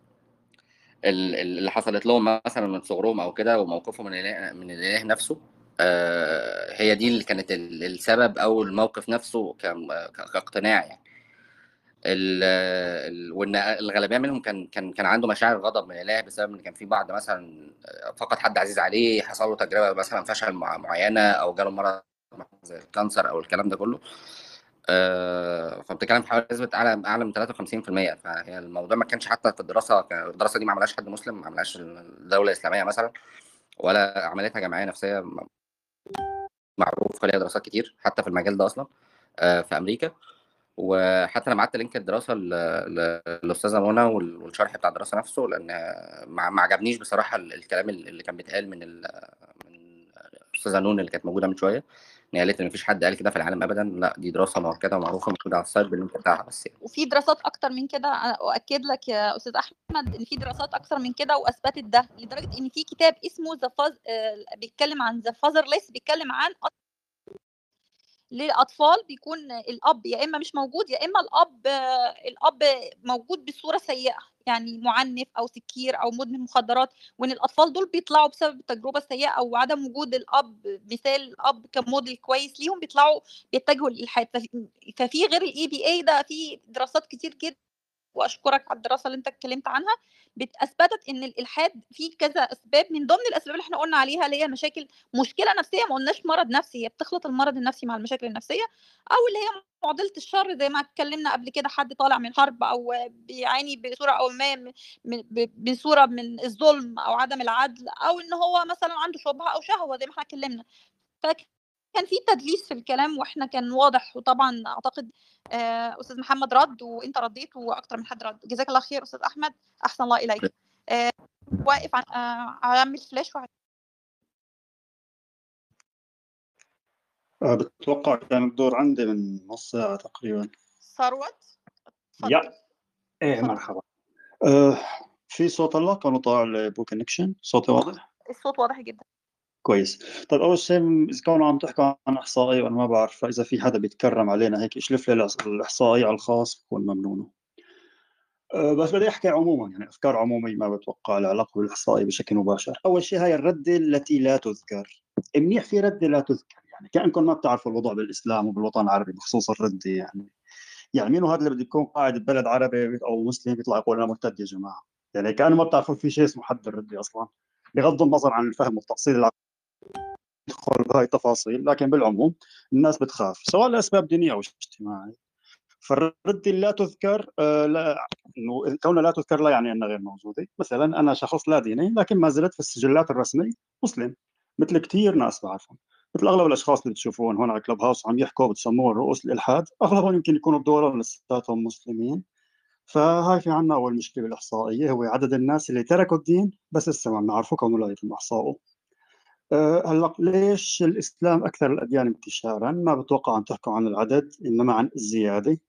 اللي حصلت لهم مثلا من صغرهم أو كده وموقفهم من الإله من الإله نفسه آه، هي دي اللي كانت ال- السبب أو الموقف نفسه كاقتناع يعني. وإن الغالبية منهم كان كان كان عنده مشاعر غضب من الإله بسبب إن كان في بعض مثلا فقد حد عزيز عليه حصل له تجربة مثلا فشل مع- معينة أو جاله مرض زي الكانسر أو الكلام ده كله. آه، فبتتكلم في حوالي نسبة أعلى أعلى من 53% فهي الموضوع ما كانش حتى في الدراسة الدراسة دي ما عملهاش حد مسلم ما عملهاش الدولة الاسلاميه مثلا ولا عملتها جمعية نفسية معروف ليها دراسات كتير حتى في المجال ده أصلا آه، في أمريكا. وحتى أنا بعت link الدراسة للأستاذة منى وال- والشرح بتاع الدراسة نفسه لأن ما عجبنيش بصراحة ال- الكلام اللي كان بيتقال من من الأستاذة نون اللي كانت موجودة من شوية. ان هي قالت إن مفيش حد قال كده في العالم ابدا لا دي دراسة مؤكدة ومعروفة موجوده على ال site بال link بتاعها بس يعني. وفي دراسات أكتر من كده أؤكد لك يا أستاذ أحمد إن في دراسات أكتر من كده وأثبتت ده لدرجة إن في كتاب اسمه the father بيتكلم عن the fatherless بيتكلم عن للأطفال بيكون الأب يا إما مش موجود يا إما الأب الأب موجود بصورة سيئة يعني معنف أو سكير أو مدمن مخدرات وإن الأطفال دول بيطلعوا بسبب التجربه السيئه أو عدم وجود الأب مثال الأب كموديل كويس ليهم بيطلعوا بيتجهوا للالحاد ففي- غير ال APA ده في دراسات كتير جدا وأشكرك على الدراسة اللي أنت اتكلمت عنها. بت- اثبتت ان الإلحاد فيه كذا أسباب من ضمن الأسباب اللي إحنا قلنا عليها اللي هي مشاكل مشكلة نفسية ما قلناش مرض نفسي هي بتخلط المرض النفسي مع المشاكل النفسية أو اللي هي معضلة الشر زي ما اتكلمنا قبل كده حد طالع من حرب أو بيعاني بصورة أو ما بصوره من الظلم أو عدم العدل أو إن هو مثلا عنده شبهة أو شهوة زي ما إحنا اتكلمنا. فكان في تدليس في الكلام وإحنا كان واضح وطبعا أعتقد آه، أستاذ محمد رد وأنت رديت وأكتر من حد رد. جزاك الله خير أستاذ أحمد. أحسن الله إليك. آه، واقف عن آه، عامل فلاش آه، بتوقع كان الدور عندي من نص ساعة تقريبا. ثروت. يا إيه مرحبا. آه في صوت الله؟ كانو طالع لي poor connection صوتي واضح؟ الصوت واضح جدا. كويس. طيب أول شيء إذا كانوا عم تحكوا عن إحصائية وأنا ما بعرف فإذا في حدا بيتكرم علينا هيك يشلف لي الإحصائية على الخاص بكون ممنون. أه، بس بدي أحكي عموما يعني أفكار عمومية ما بتوقع لها علاقة بالإحصائية بشكل مباشر. أول شيء هاي الرده التي لا تذكر. منيح في رده لا تذكر يعني كأنكم ما بتعرفوا الوضع بالإسلام وبالوطن العربي بخصوص الرده يعني. يعني مين هذا اللي بده يكون قاعد ببلد عربي أو مسلم يطلع يقول أنا مرتد يا جماعة؟ يعني كانوا ما بتعرفوا في شيء اسمه حد الرده أصلا بغض النظر عن الفهم والتأصيل يدخل بهاي التفاصيل لكن بالعموم الناس بتخاف سواء لأسباب دينية أو اجتماعية. فالرد لا تذكر آه لا إنه كونها لا تذكر لا يعني انها غير موجودة. مثلا أنا شخص لا ديني لكن ما زلت في السجلات الرسمية مسلم مثل كثير ناس بعرفهم. مثل أغلب الأشخاص اللي بتشوفون هون على كلب هاوس عم يحكوا بتسموهم رؤوس الإلحاد أغلبهم يمكن يكونوا بدورهم لساتهم مسلمين. فهاي في عنا أول مشكلة بالاحصائيه هو عدد الناس اللي تركوا الدين بس لسه ما بنعرفه كونه لا يتم إحصائه. هلا ليش الإسلام أكثر الأديان انتشارا؟ ما بتوقع أن تحكوا عن العدد إنما عن الزيادة.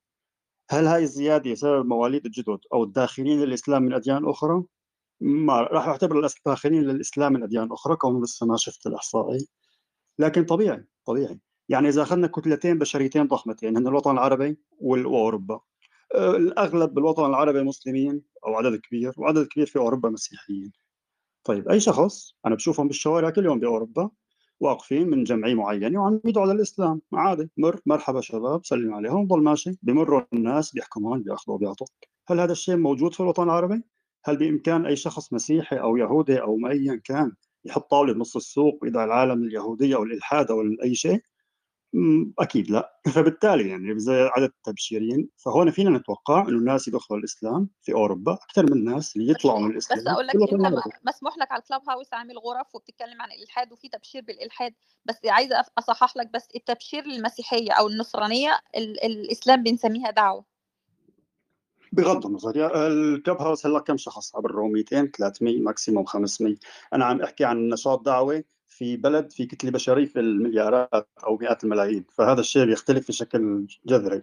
هل هاي الزيادة بسبب مواليد الجدد أو الداخلين للإسلام من أديان أخرى؟ ما راح أعتبر الداخلين للإسلام من أديان أخرى كونه لسه ما شفت الاحصائي. لكن طبيعي طبيعي يعني إذا أخذنا كتلتين بشريتين ضخمتين هن الوطن العربي وأوروبا آه، الأغلب بالوطن العربي مسلمين أو عدد كبير وعدد كبير في أوروبا مسيحيين طيب أي شخص أنا بشوفهم بالشوارع كل يوم بأوروبا واقفين من جمعيه معينه وعم يدعوا على الإسلام عادي مر مرحبا شباب سلم عليهم ضل ماشي بمروا الناس بيحكمون بيأخذوا بيعطوا هل هذا الشيء موجود في الوطن العربي؟ هل بإمكان أي شخص مسيحي أو يهودي أو ايا كان يحط طاولة بنص السوق ويدعي العالم اليهودية أو الالحاد أو أي شيء؟ أكيد لا. فبالتالي يعني زي عدد التبشيرين فهون فينا نتوقع إنه الناس يدخلوا الإسلام في أوروبا أكثر من الناس اللي يطلعوا من الإسلام بس أقول لك أنت مسموح لك على الكلاب هاوس عامل غرف وبتتكلم عن الإلحاد وفي تبشير بالإلحاد. بس عايزة أصحح لك بس التبشير للمسيحيه أو النصرانية الإسلام بنسميها دعوة. بغض النظر الكلب هاوس هلأ كم شخص؟ عبره 200 300 ماكسيموم 500 أنا عم أحكي عن نشاط دعوي في بلد في كتلة بشرية في المليارات أو مئات الملايين فهذا الشيء بيختلف بشكل جذري.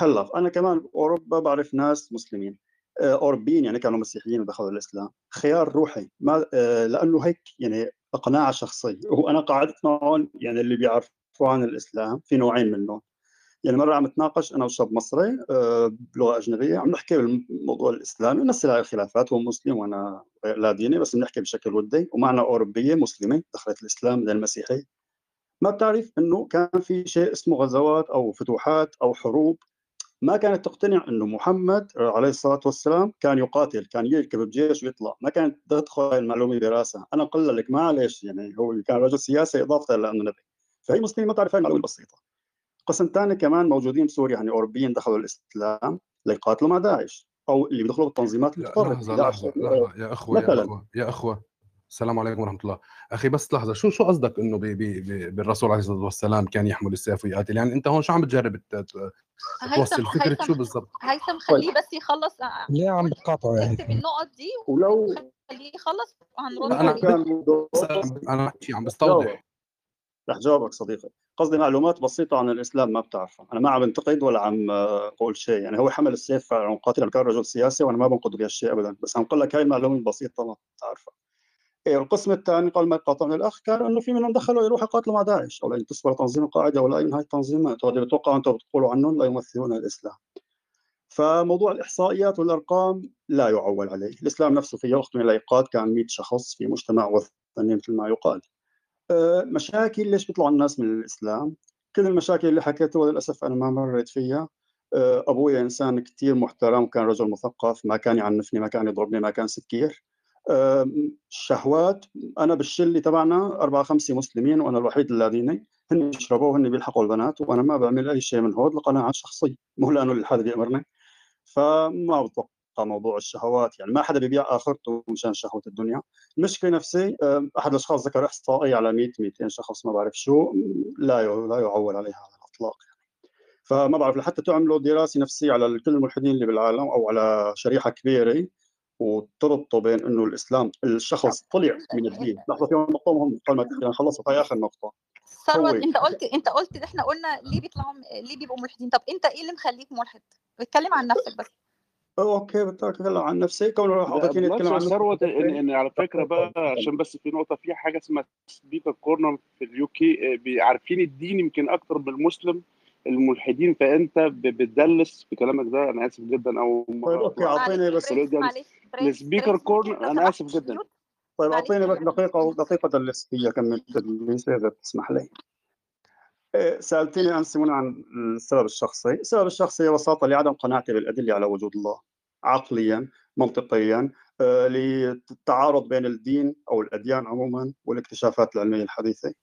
هلا أنا كمان باوروبا بعرف ناس مسلمين آه، أوروبيين يعني كانوا مسيحيين ودخلوا الإسلام. خيار روحي ما آه، لأنه هيك يعني قناعه شخصية. وأنا قعدت معهم يعني اللي بيعرفوا عن الإسلام في نوعين منهم. يعني مرة عم نتناقش أنا وشاب مصري آه، بلغة أجنبية عم نحكي بالموضوع الإسلامي هاي الخلافات هو مسلم وأنا لا ديني بس بنحكي بشكل ودي ومعنا أوروبية مسلمة دخلت الإسلام من المسيحيه ما بتعرف إنه كان في شيء اسمه غزوات أو فتوحات أو حروب ما كانت تقتنع إنه محمد عليه الصلاة والسلام كان يقاتل كان يركب بجيش ويطلع. ما كانت تدخل المعلومة براسها. أنا قل لك معلش يعني هو كان رجل سياسي إضافة لأنه نبي. فهي مسلمة ما تعرف هاي المعلومة البسيطة. قسم ثاني كمان موجودين بسوريا يعني أوروبيين دخلوا الإسلام ليقاتلوا مع داعش أو اللي بيدخلوا بالتنظيمات المتطرفه لحظة لحظة لحظة. يا أخوة يا أخوة يا أخوة. السلام عليكم ورحمة الله. أخي بس لحظة شو شو قصدك إنه بي بي بالرسول عليه الصلاة والسلام كان يحمل السيف ويقاتل؟ يعني أنت هون شو عم بتجرب توصل فكرة شو بالضبط؟ هيثم خليه بس يخلص ليه عم بتقاطعه يعني؟ أكتب النقط دي ولو خليه يخلص وهنرد أنا أنا عم بستوضح. رح جاوبك صديقي. قصدي معلومات بسيطة عن الإسلام ما بتعرفها. أنا ما عم بنتقد ولا عم أقول شيء. يعني هو حمل السيف عن قاتل كان رجل سياسي وأنا ما بنقد بهالشيء أبدا. بس عم أقول لك هاي المعلومة البسيطة ما بتعرفها. إيه القسم الثاني قال ما يقاطعني الأخ كان إنه في منهم دخلوا يروحوا يقاتلوا مع داعش أو ينتسبوا لتنظيم القاعدة ولا أي من هاي التنظيمات وهذا بتوقع أنتم بتقولوا عنهم لا يمثلون الإسلام. فموضوع الإحصائيات والأرقام لا يعول عليه. الإسلام نفسه في وقت من الأوقات كان 100 شخص في مجتمع وثني مثل ما يقال. آه، مشاكل ليش بيطلعوا الناس من الإسلام؟ كل المشاكل اللي حكيتها للأسف أنا ما مريت فيها. آه، أبوي إنسان كثير محترم وكان رجل مثقف ما كان يعنفني ما كان يضربني ما كان سكير. الشهوات أنا بالشلة تبعنا أربعة خمسة مسلمين وأنا الوحيد اللاديني هن بيشربوا وهن بيلحقوا البنات وأنا ما بعمل أي شيء من هود لقناعات شخصية. مو لأنه حدا بيأمرني. فما بتوقع موضوع الشهوات. يعني ما حدا بيبيع آخرته مشان شهوة الدنيا. المشكلة نفسي أحد الأشخاص ذكر إحصائية على 100 200 شخص ما بعرف شو لا لا يعول عليها على الأطلاق يعني. فما بعرف لحتى تعملوا دراسة نفسية على كل الملحدين اللي بالعالم أو على شريحة كبيرة وتربطوا بين إنه الإسلام الشخص طلع من الدين. لحظة في نقطه مهمه قبل ما خلصوا هاي آخر نقطه ثروت أنت قلت أنت قلت إحنا قلنا ليه بيطلعوا ليه بيبقوا ملحدين؟ طب أنت إيه اللي مخليك ملحد؟ اتكلم عن نفسك بس. okay بتكلم عن نفسي كون اعطيتيني اتكلم عن بس ثروت ان ان على فكره بقى عشان بس في نقطه في حاجة اسمها speaker corner في ال UK عارفين الدين يمكن أكتر من المسلم الملحدين فانت بتدلس في كلامك ده أنا اسف جدا أو طيب okay اعطيني بس ال speaker corner أنا اسف جدا طيب اعطيني بس. دقيقه دقيقه دلس فيها كمل تدليس اذا تسمح لي إيه، سألتني عن سمون عن السبب الشخصي، السبب الشخصي ببساطه لعدم قناعتي بالأدلة على وجود الله عقليا منطقيا آه، للتعارض بين الدين أو الأديان عموما والاكتشافات العلمية الحديثة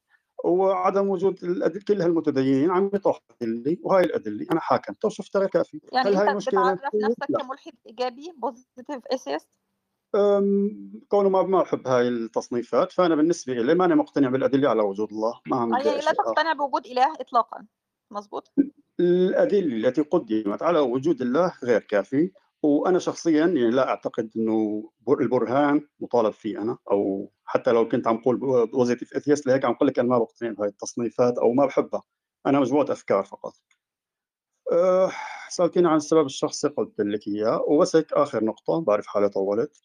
وعدم وجود كل هالمتدينين عم يطرحوا ادله وهاي الأدلة أنا حاكم. شفت ترى كافي. يعني هل هاي انت مشكلة؟ بتعرف؟ نفسك كملحد إيجابي positive atheist كونه ما ما بحب هاي التصنيفات فأنا بالنسبة لي ماني مقتنع بالأدلة على وجود الله ما بدي يعني لا. تقتنع بوجود إله اطلاقا مظبوط الأدلة التي قدمت على وجود الله غير كافي وأنا شخصيا يعني لا أعتقد أنه بر- البرهان مطالب فيه أنا أو حتى لو كنت عم قول positive atheist لهيك عم أقول لك أنا ما بقتنع بهاي التصنيفات أو ما بحبها. أنا مجموعة أفكار فقط. أه سألتني عن السبب الشخصي قلت لك إياه وبس هيك آخر نقطة بعرف حالي طولت.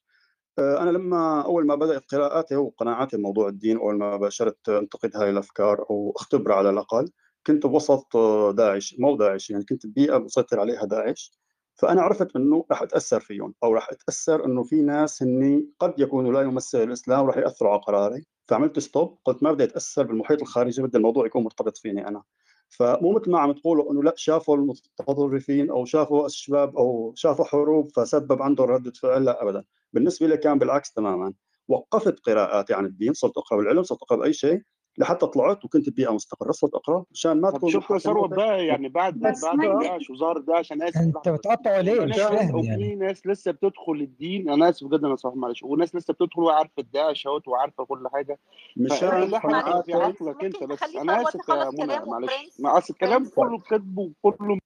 أه أنا لما أول ما بدأت قراءاتي وقناعاتي بموضوع الدين أول ما باشرت أنتقد هاي الأفكار أو أختبرها على الأقل كنت بوسط داعش مو داعش يعني كنت ببيئه مسيطر عليها داعش. فأنا عرفت إنه راح أتأثر فيهم أو راح أتأثر إنه في ناس هني قد يكونوا لا يمثلوا الإسلام وراح يأثروا على قراري. فعملت ستوب قلت ما بدي أتأثر بالمحيط الخارجي بدي الموضوع يكون مرتبط فيني أنا. فمو مثل ما عم تقولوا إنه لأ شافوا المتطرفين أو شافوا الشباب أو شافوا حروب فسبب عندهم ردة فعل لأ ابدا. بالنسبة لي كان بالعكس تماما. وقفت قراءاتي عن الدين صرت أقرأ بالعلم صرت أقرأ بأي شيء. لحتى طلعت وكنت ببيئة مستقرة. صرت أقرأ مشان ما تكون شكرا ثروت بقى؟ يعني بعد بس بعد داعش وظهر داعش أنا اسف أنت. بتقطعوا ليه؟ مش وناس فاهم وفي يعني. ناس لسه بتدخل الدين. أنا آسف جدا يا صاحبي معلش. وناس لسه بتدخل وعارفة داعش اهوت وعارفة كل حاجة. مشان في قناعاتي عقلك أنت بس. أنا آسف يا منى معلش. أصل الكلام كله كذب وكله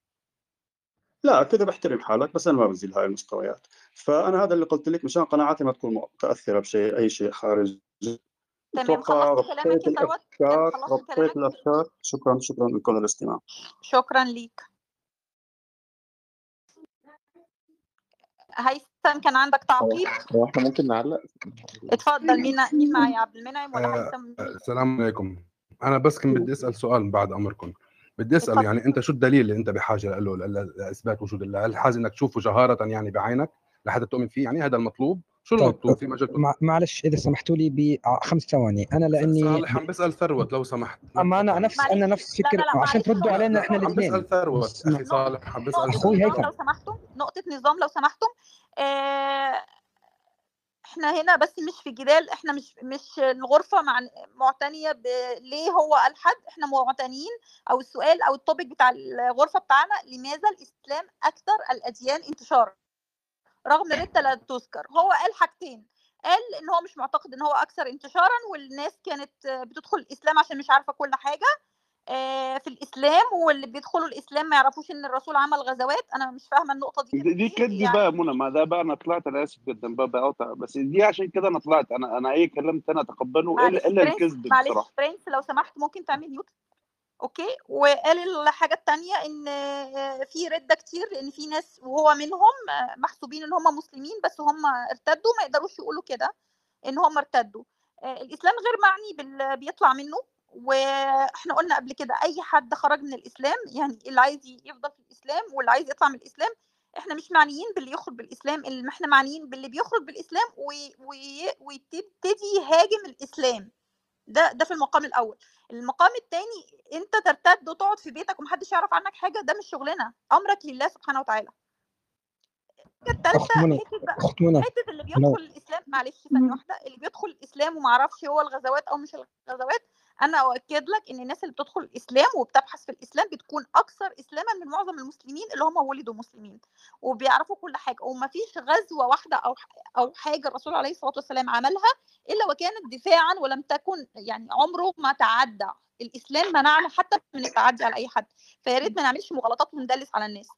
لا كذا بحترم حالك بس أنا ما بنزل هاي المستويات. فأنا هذا اللي قلت لك مشان قناعاتي ما تكون متأثرة بشيء أي شيء خارج تمام خلصت كلامك يا ثروت. الافكار شكرا شكرا لكل الاستماع. شكرا ليك. هيثم كان عندك تعقيب؟ هو إحنا ممكن نعلق. اتفضل مين مين معايا؟ عبد المنعم ولا آه، هيثم؟ السلام عليكم. أنا بس كنت بدي أسأل سؤال بعد أمركم. بدي أسأل اتفضل. يعني أنت شو الدليل اللي أنت بحاجة له لإثبات وجود الله؟ هل حاجة إنك تشوفه جهارة يعني بعينك لحتى تؤمن فيه؟ يعني هذا المطلوب؟ شو طيب المطلوب في مجال مع- معلش إذا سمحتوا لي بخمس ثواني. أنا لأني صالح عم بسأل ثروت لو سمحت. أما أنا نفس أنا نفس لا لا فكر لا عشان تردوا علينا إحنا عم الاثنين بسال ثروت. أخي صالح عم بسأل نظام هيثم. لو سمحتم. نقطة نظام لو سمحتم. آه، إحنا هنا بس مش في جدال إحنا مش مش الغرفة مع معتنية ب... ليه هو ألحد إحنا معتنيين أو السؤال أو ال topic بتاع الغرفة بتاعنا لماذا الإسلام أكثر الأديان انتشارا؟ رغم الردة لا تذكر هو قال حاجتين قال إن هو مش معتقد إن هو أكثر انتشارا والناس كانت بتدخل الإسلام عشان مش عارفة كل حاجة آه، في الإسلام واللي بيدخلوا الإسلام ما يعرفوش إن الرسول عمل غزوات أنا مش فاهمة النقطة دي دي, دي كدب بقى يا منى ما ده بقى أنا طلعت أنا آسف جدا بقى بقاطع بس دي عشان كده أنا طلعت أنا أنا أي كلام تاني أتقبله معلش إلا الا الكذب معلش بصراحة. برنس لو سمحت ممكن تعمل mute؟ okay؟ وقال الحاجة الثانية إن آه، في ردة كتير لأن في ناس وهو منهم آه، محسوبين إن هم مسلمين بس هم ارتدوا ما يقدروش يقولوا كده إن هم ارتدوا. آه، الإسلام غير معني باللي بيطلع منه وإحنا قلنا قبل كده أي حد خرج من الإسلام يعني اللي عايز يفضل في الإسلام واللي عايز يطلع من الإسلام إحنا مش معنيين باللي يخرج بالإسلام اللي إحنا معنيين باللي بيخرج بالإسلام وي- وي- ويبتدي يهاجم الإسلام. ده ده في المقام الأول. المقام الثاني انت ترتد وتقعد في بيتك ومحدش يعرف عنك حاجة ده مش شغلنا أمرك لله سبحانه وتعالى. الثالثه حتة بقى حتة اللي بيدخل الإسلام معلش ثانية واحدة اللي بيدخل الإسلام وما أعرفش هو الغزوات أو مش الغزوات أنا أؤكد لك إن الناس اللي بتدخل الإسلام وبتبحث في الإسلام بتكون أكثر اسلاما من معظم المسلمين اللي هم ولدوا مسلمين وبيعرفوا كل حاجة ومفيش غزوة واحدة أو أو حاجة الرسول عليه الصلاة والسلام عملها إلا وكانت دفاعا ولم تكن يعني عمره ما تعدى. الإسلام منعنا حتى من التعدي على أي حد فيا ريت ما نعملش مغالطات وندلس على الناس.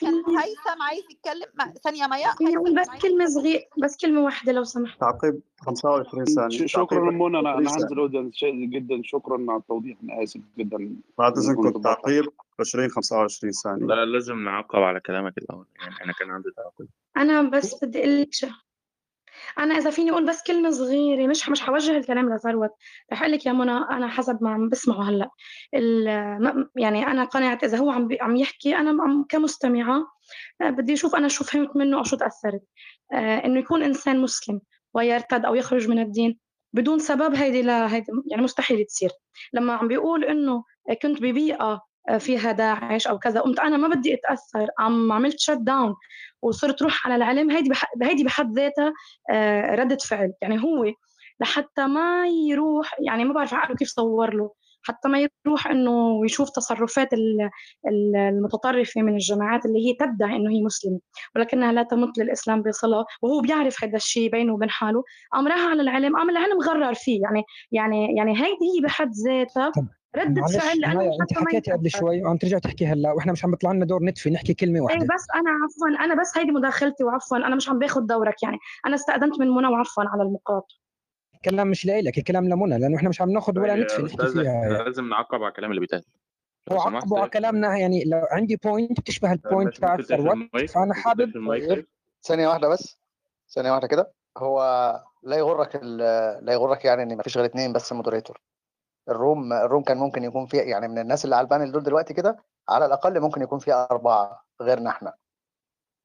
كان هيثم عايز يتكلم ثانية ميا أقول بس عايز كلمة صغيرة بس كلمة واحدة لو سمحت. تعقيب 25 ثانية. ش- شكرا منى أنا 20 أنا هنزل جدا. شكرا على التوضيح أنا آسف جدا. بعد بقطع تعقيب 20 25 ثانية. لا لازم نعقب على كلامك الأول. يعني أنا كان عندي تعقيب. أنا بس بدي أقول لك أنا إذا فيني أقول بس كلمة صغيرة مش مش حوجه الكلام لثروت. رح أقول لك يا منى أنا حسب ما عم بسمعه هلأ. يعني أنا قنعت إذا هو عم عم يحكي أنا عم كمستمعة آه، بدي أشوف أنا شو فهمت منه أو شو تأثرت. آه، إنه يكون إنسان مسلم ويرتد أو يخرج من الدين بدون سبب هيدي لا هيدي يعني مستحيل تصير. لما عم بيقول إنه كنت ببيئة آه، فيها داعش أو كذا قمت أنا ما بدي أتأثر عم عملت شت داون وصرت روح على العلم. هيدي. هيدي بحد ذاتها آه، ردة فعل. يعني هو لحتى ما يروح يعني ما بعرف عقله كيف صور له. حتى ما يروح إنه يشوف تصرفات ال- ال- المتطرفة من الجماعات اللي هي تدعي إنه هي مسلمة. ولكنها لا تمت للإسلام بصلة وهو بيعرف هذا الشيء بينه وبين حاله. قام راح على العلم قام العلم غرر فيه. يعني يعني يعني هيدي هي بحد ذاتها ردة فعل لأنه أنت ما حكيتي قبل شوي وعم ترجع تحكي هلأ وإحنا مش عم بيطلع لنا دور نتفي نحكي كلمة إيه واحدة. بس أنا عفوا أنا بس هيدي مداخلتي وعفوا أنا مش عم باخذ دورك يعني. أنا استأذنت من منى وعفوا على المقاطعة الكلام مش لإلك الكلام لمنى لأنه إحنا مش عم ناخذ ولا نتفي نحكي فيها. يعني. لازم نعقب على الكلام اللي بيتقال. هو عقبوا على كلامنا يعني لو عندي point بتشبه ال point ماشي تاع ممكن تقفل ثروت فأنا حابب ثانية واحدة بس ثانية واحدة كده. هو لا يغرك ال- لا يغرك يعني إن مفيش غير اتنين بس moderator ال room ال room كان ممكن يكون فيها يعني من الناس اللي على ال panel دول دلوقتي كده على الأقل ممكن يكون فيها أربعة غيرنا إحنا.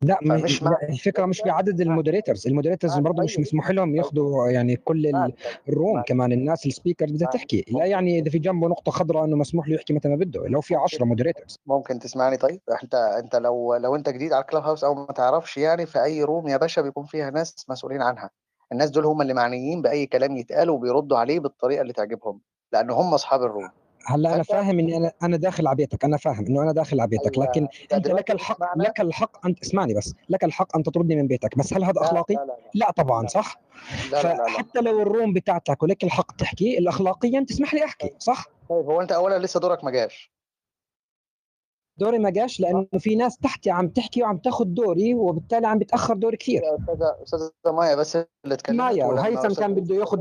لا م- فمش لا معنى الفكرة مش بعدد ال moderators ال moderators معنى برضه مش طيب مسموح لهم ياخذوا يعني كل طيب ال room كمان الناس ال speakers بدها تحكي لا يعني إذا في جنبه نقطة خضراء إنه مسموح له يحكي متى ما بده لو في 10 moderators. ممكن تسمعني طيب؟ انت إنت لو لو إنت جديد على ال Clubhouse أو ما تعرفش يعني في أي room يا باشا بيكون فيها ناس مسؤولين عنها. الناس دول هم اللي معنيين بأي كلام يتقال وبيردوا عليه بالطريقة اللي تعجبهم. لأن هم أصحاب الروم. هلأ أنا فاهم إني أنا أنا داخل على بيتك أنا فاهم إنه أنا داخل على بيتك لكن أيوه انت لك الحق لك الحق انت اسمعني بس لك الحق أن تطردني من بيتك بس هل هذا لا أخلاقي؟ لا لا لا. طبعا لا. صح؟ لا لا لا فحتى لو الروم بتاعتك ولك الحق تحكي الاخلاقيا تسمح لي أحكي صح؟ طيب هو أنت اولا لسه دورك ما جاش. دوري ما جاش لأنه في ناس تحتي عم تحكي وعم تاخذ دوري وبالتالي عم بتأخر دوري كثير. أستاذة أستاذة مايا بس اللي اتكلمت مايا وهيثم كان بده ياخذ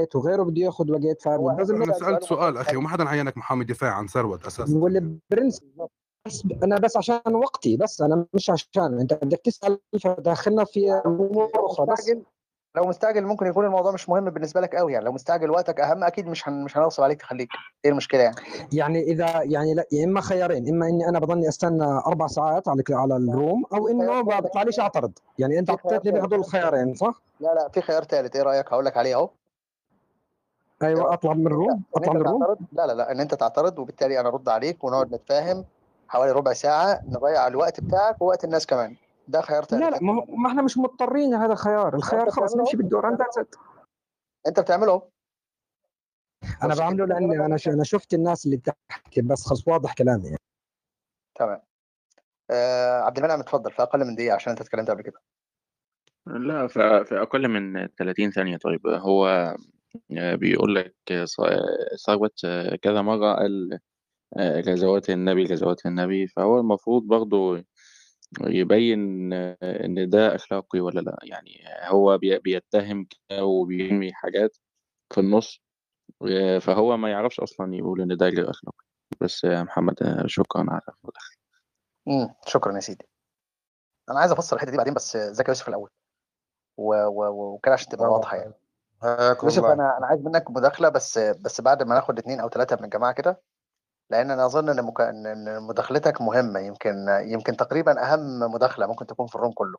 وقت وغيره بده ياخذ وقت هو فلازم أنا سال سألت سؤال أخي وما حدا عينك محامي دفاع عن ثروت أساسا. والبرنس بس أنا بس عشان وقتي بس أنا مش عشان. أنت بدك تسأل فداخلنا في أمور أخرى بس. لو مستعجل ممكن يكون الموضوع مش مهم بالنسبة لك قوي يعني. لو مستعجل وقتك أهم أكيد مش هن... مش هنغصب عليك تخليك. إيه المشكلة يعني؟ يعني اذا يعني لا يا إما خيارين إما إني أنا بضلني أستنى أربع ساعات على على الروم أو إنه ما ثالث. بيطلعليش أعترض. يعني أنت أعطيتني بهدول الخيارين صح؟ لا لا في خيار ثالث. إيه رأيك؟ هقول لك عليه أهو. أيوه أطلع من الروم ان أطلع من الروم. لا لا لا إن أنت تعترض وبالتالي أنا أرد عليك ونقعد نتفاهم حوالي ربع ساعة نضيع الوقت بتاعك ووقت الناس كمان. ده خيار لا ثالث لا انت ما, إحنا مش مضطرين هذا الخيار ما الخيار بتعمله؟ نمشي بالدور. أنت أنت بتعمله أنت بتعمله؟ اهو أنا بعمله بقى أنا أنا شفت الناس اللي بتحكي بس خلص واضح كلامي يعني. تمام. آه عبد المنعم اتفضل في أقل من دقيقة عشان أنت اتكلمت قبل كده. لا في أقل من 30 ثانية. طيب هو بيقول لك آه، ثروت آه، كذا مرة قال آه، غزوات النبي غزوات النبي. فهو المفروض برضو يبين آه، إن ده أخلاقي ولا لأ. يعني هو بي- بيتهم كده وبيرمي حاجات في النص آه، فهو ما يعرفش أصلا يقول إن ده غير أخلاقي. بس يا محمد آه، شكرا على امم شكرا يا سيدي. أنا عايز أفسر الحتة دي بعدين بس زكي يوسف و- وكده عشان تبقى واضحة يعني. يوسف أنا أنا عايز منك مداخلة بس بس بعد ما ناخد اثنين أو ثلاثة من الجماعة كده لأن أنا أظن إن مك... إن مداخلتك مهمة يمكن يمكن تقريبا أهم مداخلة ممكن تكون في الروم كله.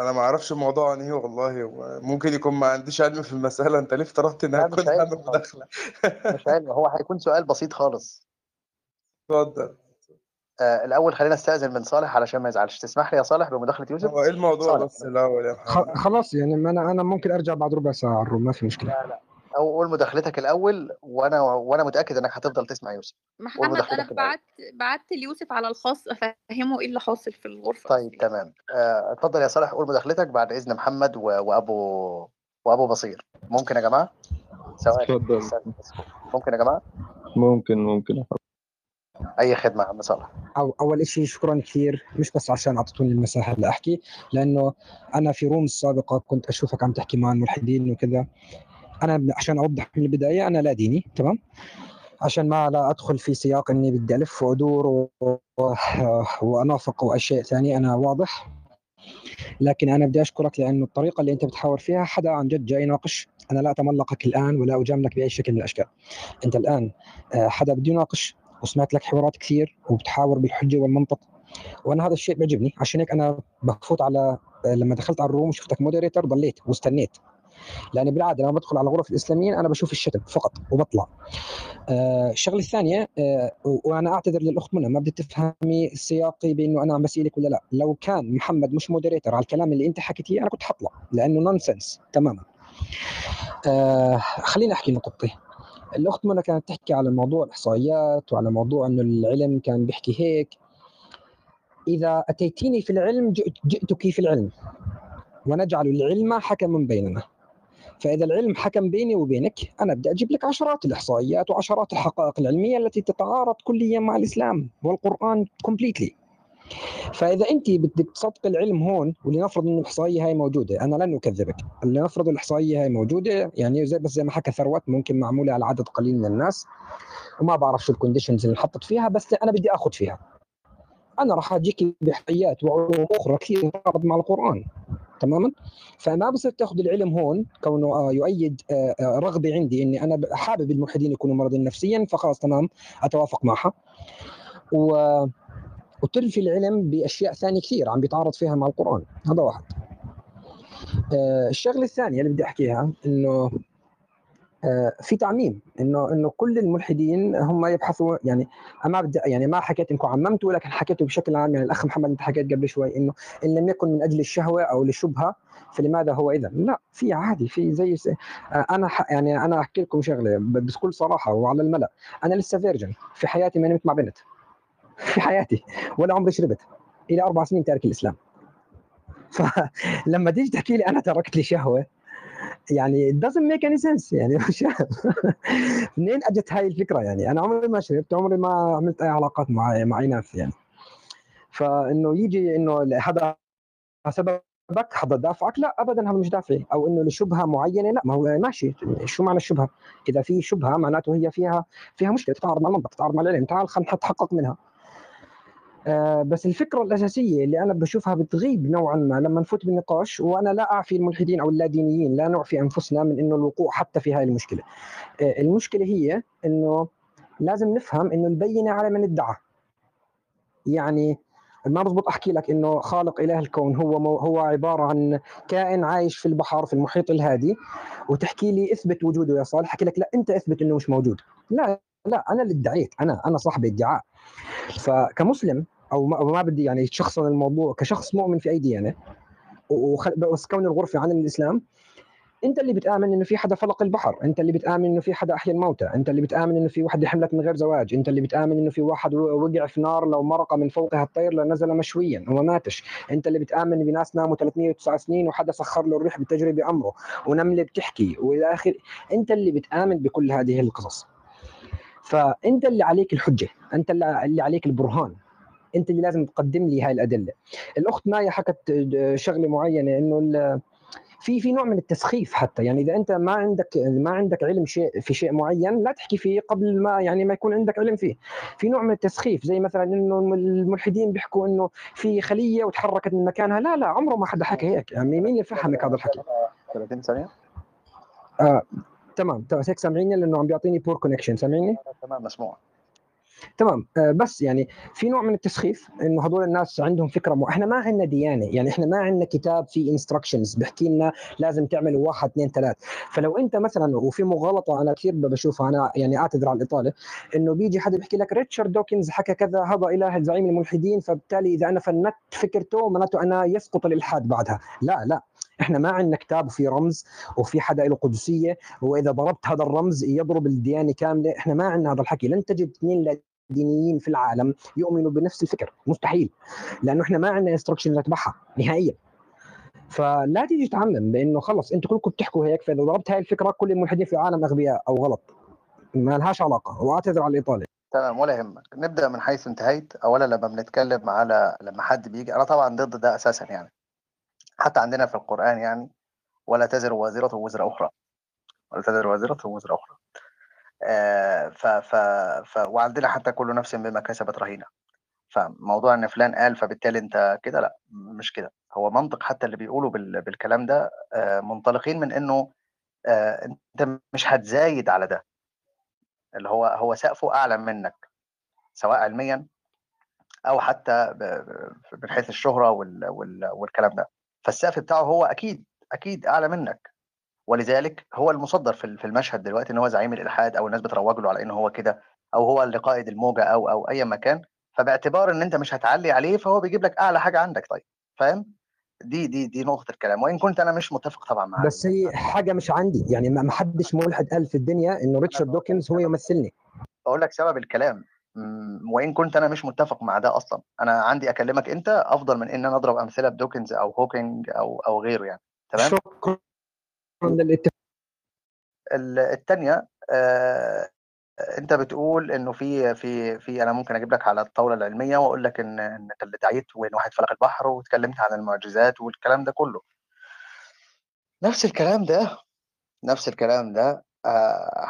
أنا ما أعرفش الموضوع عن إيه والله ممكن يكون ما عنديش علم في المسألة أنت ليه افترضت مش تكون علم اهم مداخلة؟ مش علم هو هيكون سؤال بسيط خالص. اتفضل. آه الأول خلينا استاذن من صالح علشان ما يزعلش. تسمح لي يا صالح بمداخلة يوسف؟ هو إيه الموضوع صالح. بس الأول يا خ- محمد خلاص يعني ما أنا أنا ممكن أرجع بعد ربع ساعة على الروم ما في مشكلة. لا لا. أو قول مداخلتك الأول وأنا وأنا متأكد إنك هتفضل تسمع يوسف. محمد أنا بعت بعت ليوسف على الخاص أفهمه إيه اللي حاصل في الغرفة. طيب تمام. آه، اتفضل يا صالح قول مداخلتك بعد إذن محمد و... وابو وأبو بصير. ممكن يا جماعة؟ اتفضل. بس. ممكن يا جماعة؟ ممكن ممكن. أي خدمة عم صالح أو أول شيء شكرا كثير مش بس عشان أعطيتوني المساحة لأحكي لأنه أنا في روم السابقة كنت أشوفك عم تحكي مع الملحدين وكذا. أنا عشان أوضح من البداية أنا لا ديني تمام؟ عشان ما لا أدخل في سياق إني بدي ألف وأدور و... و... وأنافق وأشياء ثانية أنا واضح. لكن أنا بدي أشكرك لأنه الطريقة اللي أنت بتحاور فيها حدا عن جد جاي يناقش. أنا لا أتملقك الآن ولا أجاملك بأي شكل من الأشكال. أنت الآن آه، حدا بده يناقش؟ وسمعت لك حوارات كثير وبتحاور بالحجة والمنطق. وأنا هذا الشيء بيعجبني. عشان هيك أنا بفوت على لما دخلت على ال room وشفتك moderator ضليت واستنيت. لأني بالعادة لما بدخل على الغرف الإسلاميين أنا بشوف الشتم فقط وبطلع. آه الشغلة الثانية آه وأنا أعتذر للأخت منى ما بدي تفهمي سياقي بأنه أنا عم بسألك ولا لا. لو كان محمد مش moderator على الكلام اللي أنت حكيتيه أنا كنت حطلع لأنه nonsense تماما. آه خليني أحكي نقطتي. الأخت منى كانت تحكي على موضوع الإحصائيات وعلى موضوع إنه العلم كان بيحكي هيك. إذا أتيتيني في العلم جئت جئتك في العلم. ونجعل العلم حكما بيننا. فإذا العلم حكم بيني وبينك أنا بدي أجيب لك عشرات الإحصائيات وعشرات الحقائق العلمية التي تتعارض كليا مع الإسلام والقرآن كومبليتلي فإذا أنت بدك تصدق العلم هون ولنفرض إن الإحصائية هاي موجودة أنا لن أكذبك. لنفرض الإحصائية هاي موجودة يعني زي بس زي ما حكى ثروت ممكن معمولة على عدد قليل من الناس وما بعرف شو ال conditions اللي انحطت فيها بس أنا بدي آخذ فيها. أنا راح أجيك باحصائيات وعلوم أخرى كثير تتعارض مع القرآن. تماما؟ فما بصير تأخذ العلم هون كونه آه يؤيد آه آه رغبة عندي إني أنا حابب الملحدين يكونوا مرضين نفسيا فخلاص تمام أتوافق معها. و وتلفي العلم بأشياء ثانية كثير عم بيتعارض فيها مع القرآن. هذا واحد. آه الشغلة الثانية اللي بدي أحكيها إنه آه في تعميم. إنه إنه كل الملحدين هم يبحثوا يعني ما بدي يعني ما حكيت إنكم عممتوا لكن حكيته بشكل عام. يعني الأخ محمد أنت حكيت قبل شوي إنه إن لم يكن من أجل الشهوة أو لشبهة فلماذا هو اذا؟ لا في عادي في زي س... أنا. يعني أنا أحكي لكم شغلة بكل صراحة وعلى الملأ. أنا لسه فيرجن. في حياتي ما نمت مع بنت. في حياتي ولا عمري شربت. إلى أربع سنين تارك الإسلام. فلما تيجي تحكي لي أنا تركت لي شهوة يعني it doesn't make any sense يعني منين أجت هاي الفكرة يعني؟ أنا عمري ما شربت عمري ما عملت أي علاقات مع مع ناس يعني. فإنه يجي إنه هذا سببك هذا دافعك لا ابدا هذا مش دافعي. أو إنه لشبهة معينة لا ما هو ماشي. شو معنى الشبهة؟ إذا في شبهة معناته هي فيها فيها مشكلة تتعارض مع المنطق تتعارض مع العلم تعال خلينا نتحقق منها. آه بس الفكرة الأساسية اللي أنا بشوفها بتغيب نوعا ما. لما نفوت بالنقاش وأنا لا أعفي الملحدين أو اللادينيين لا نعفي أنفسنا من أنه الوقوع حتى في هذه المشكلة. آه المشكلة هي أنه لازم نفهم أنه البينة على من ادعى. يعني ما بزبط أحكي لك إنه خالق إله الكون هو مو هو عبارة عن كائن عايش في البحر في المحيط الهادي. وتحكي لي اثبت وجوده يا صالح. أحكي لك لا أنت اثبت إنه مش موجود. لا لا أنا اللي ادعيت. أنا أنا صاحب ادعاء. فكمسلم أو ما, بدي يعني شخصا الموضوع كشخص مؤمن في أي ديانة بس كون الغرفة عن الإسلام أنت اللي بتآمن إنه في حدا فلق البحر أنت اللي بتآمن إنه في حدا أحيا الموتى أنت اللي بتآمن إنه في وحده حملت من غير زواج أنت اللي بتآمن إنه في واحد وقع في نار لو مرق من فوقها الطير لنزل مشويا وما ماتش. أنت اللي بتآمن بناس ناموا 309 سنين وحدا سخر له الريح بتجري بامره ونمله بتحكي. وإلى اخره أنت اللي بتآمن بكل هذه القصص. فأنت اللي عليك الحجة أنت اللي عليك البرهان. انت اللي لازم تقدم لي هاي الأدلة. الأخت مايا حكت شغلة معينة إنه في في نوع من التسخيف حتى. يعني إذا أنت ما عندك ما عندك علم شيء في شيء معين لا تحكي فيه قبل ما يعني ما يكون عندك علم فيه. في نوع من التسخيف زي مثلا إنه الملحدين بيحكوا إنه في خلية وتحركت من مكانها. لا لا عمره ما حدا حكى هيك. يعني مين اللي فهمك هذا الحكي؟ 30 ثانية؟ آه تمام. تمام هيك سامعيني؟ لأنه عم بيعطيني poor connection سامعيني؟ تمام مسموع. تمام. آه بس يعني في نوع من التسخيف إنه هدول الناس عندهم فكرة مو إحنا ما عندنا ديانة. يعني إحنا ما عندنا كتاب فيه instructions بيحكي لنا لازم تعملوا واحد اثنين ثلاث. فلو أنت مثلا وفي مغالطة أنا كثير بشوفها أنا يعني اعتذر على الإطالة إنه بيجي حدا بيحكي لك ريتشارد دوكنز حكى كذا هذا إله زعيم الملحدين فبالتالي إذا أنا فندت فكرته معناته أنا يسقط الإلحاد بعدها. لا لا. إحنا ما عندنا كتاب وفي رمز وفي حدا له قدسية واذا ضربت هذا الرمز يضرب الديانة كاملة. إحنا ما عندنا هذا الحكي. لن تجد اثنين لادينيين في العالم يؤمنوا بنفس الفكر. مستحيل. لأنه إحنا ما عندنا instruction نتبعها نهائيا. فلا تيجي تعمم بإنه خلص أنتم كلكم بتحكوا هيك فإذا ضربت هاي الفكرة كل الملحدين في العالم أغبياء أو غلط. ما لهاش علاقة. واعتذر على الإطالة. تمام ولا يهمك. نبدأ من حيث انتهيت اولا لما بنتكلم على لما حد بيجي. أنا طبعا ضد ده أساسا يعني. حتى عندنا في القرآن يعني ولا تزر وازره وزر أخرى. ولا تزر وازره وزر أخرى. آه ف ف ف وعندنا حتى كل نفس بما كسبت رهينة. فموضوع إن فلان قال فبالتالي أنت كده لأ مش كده. هو منطق حتى اللي بيقولوا بال... بالكلام ده آه منطلقين من إنه آه أنت مش هتزايد على ده. اللي هو هو سقفه أعلى منك سواء علميا أو حتى. من حيث الشهرة وال... وال... والكلام ده. فالسقف بتاعه هو أكيد أكيد أعلى منك. ولذلك هو المصدر في المشهد دلوقتي إن هو زعيم الإلحاد أو الناس بتروج له على انه هو كده أو هو اللي قائد الموجة أو أو أي مكان فباعتبار إن أنت مش هتعلي عليه فهو بيجيب لك أعلى حاجة عندك طيب. فاهم؟ دي دي دي نقطة الكلام. وإن كنت أنا مش متفق طبعا معاه بس هي حاجة مش عندي. يعني ما حدش ملحد قال في الدنيا انه ريتشارد دوكنز هو يمثلني. بقول لك سبب الكلام. وإن كنت أنا مش متفق مع ده أصلا. أنا عندي أكلمك أنت أفضل من إن أنا أضرب أمثلة بدوكنز أو هوكينج أو أو غيره يعني. تمام؟ شكرا. للاتفاق الثانية آه أنت بتقول إنه في في في أنا ممكن أجيب لك على الطاولة العلمية وأقول لك إن إن اللي دعيت وإن واحد فلق البحر واتكلمت عن المعجزات والكلام ده كله. نفس الكلام ده نفس الكلام ده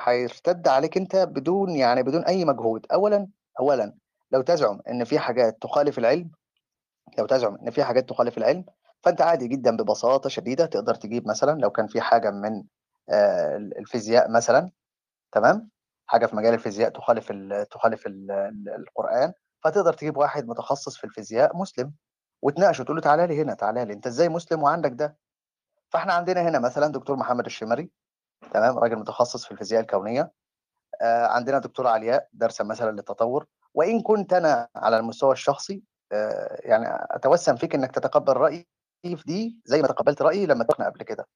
هيرتد آه عليك أنت بدون يعني بدون أي مجهود. اولا اولا لو تزعم إن في حاجات تخالف العلم لو تزعم إن في حاجات تخالف العلم فأنت عادي جدا ببساطة شديدة تقدر تجيب مثلا لو كان في حاجة من آه الفيزياء مثلا تمام؟ حاجة في مجال الفيزياء تخالف ال تخالف ال القرآن فتقدر تجيب واحد متخصص في الفيزياء مسلم وتناقشه تقول له تعالى لي هنا تعالى لي أنت إزاي مسلم وعندك ده؟ فإحنا عندنا هنا مثلا دكتور محمد الشمري تمام راجل متخصص في الفيزياء الكونية. آه عندنا دكتورة علياء دارسه مثلا للتطور. وإن كنت أنا على المستوى الشخصي آه يعني أتوسم فيك إنك تتقبل رأيي في دي زي ما تقبلت رأيي لما اتفقنا قبل كده.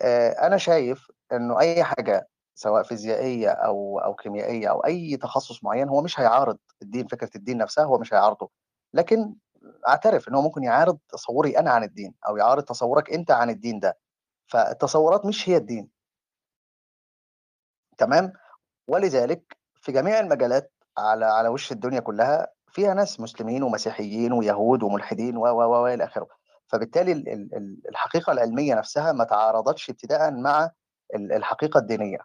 آه أنا شايف إنه أي حاجة سواء فيزيائية أو أو كيميائية أو أي تخصص معين هو مش هيعارض الدين فكرة الدين نفسها هو مش هيعارضه. لكن أعترف إن هو ممكن يعارض تصوري أنا عن الدين أو يعارض تصورك أنت عن الدين ده. فالتصورات مش هي الدين. تمام؟ ولذلك في جميع المجالات على على وش الدنيا كلها فيها ناس مسلمين ومسيحيين ويهود وملحدين و و و إلى آخره. فبالتالي الحقيقة العلمية نفسها ما تعارضتش ابتداء مع الحقيقة الدينية.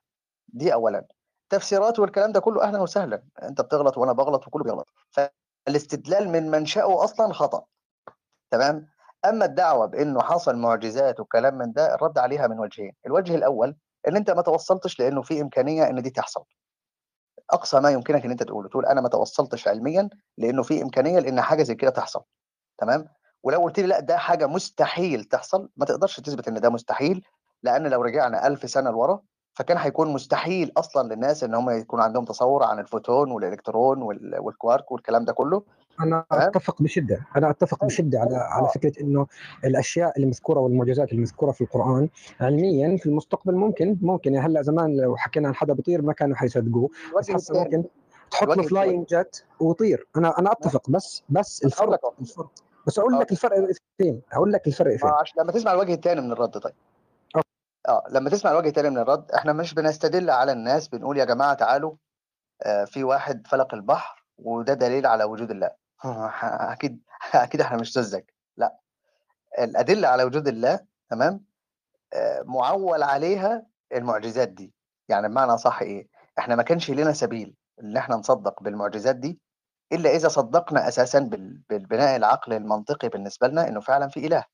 دي اولا. تفسيرات والكلام ده كله أهلا وسهلا. أنت بتغلط وأنا بغلط وكله بيغلط. فالاستدلال من منشأه أصلا خطأ. تمام؟ أما الدعوة بإنه حصل معجزات وكلام من ده الرد عليها من وجهين. الوجه الأول ان أنت ما توصلتش لأنه في إمكانية إن دي تحصل. أقصى ما يمكنك إن أنت تقوله تقول أنا ما توصلتش علميا لأنه في إمكانية لأن حاجة زي كده تحصل. تمام؟ ولو قلت لي لا ده حاجة مستحيل تحصل ما تقدرش تثبت إن ده مستحيل لأن لو رجعنا ألف سنة لورا فكان هيكون مستحيل أصلا للناس إن هم يكون عندهم تصور عن الفوتون والإلكترون والكوارك والكلام ده كله. أنا أتفق بشدة. أنا أتفق بشدة على على فكرة إنه الأشياء المذكورة والمعجزات المذكورة في القرآن علميا في المستقبل ممكن ممكن. هلأ زمان لو حكينا عن حدا بيطير ما كانوا حيصدقوه. بس هسه ممكن تحط له فلاينج جت ويطير. أنا أنا أتفق. بس بس الفرق, الفرق. بس أقول لك الفرق فين؟ أقول لك الفرق فين. لما تسمع الوجه الثاني من الرد طيب. آه. لما تسمع الوجه الثاني من الرد إحنا مش بنستدل على الناس بنقول يا جماعة تعالوا آه في واحد فلق البحر وده دليل على وجود الله. أكيد أكيد إحنا مش سذج لأ الأدلة على وجود الله تمام؟ آه معول عليها المعجزات دي. يعني بمعنى صح إيه؟ إحنا ما كانش لنا سبيل إن إحنا نصدق بالمعجزات دي إلا إذا صدقنا أساسا بالبناء العقل المنطقي بالنسبة لنا إنه فعلا في إله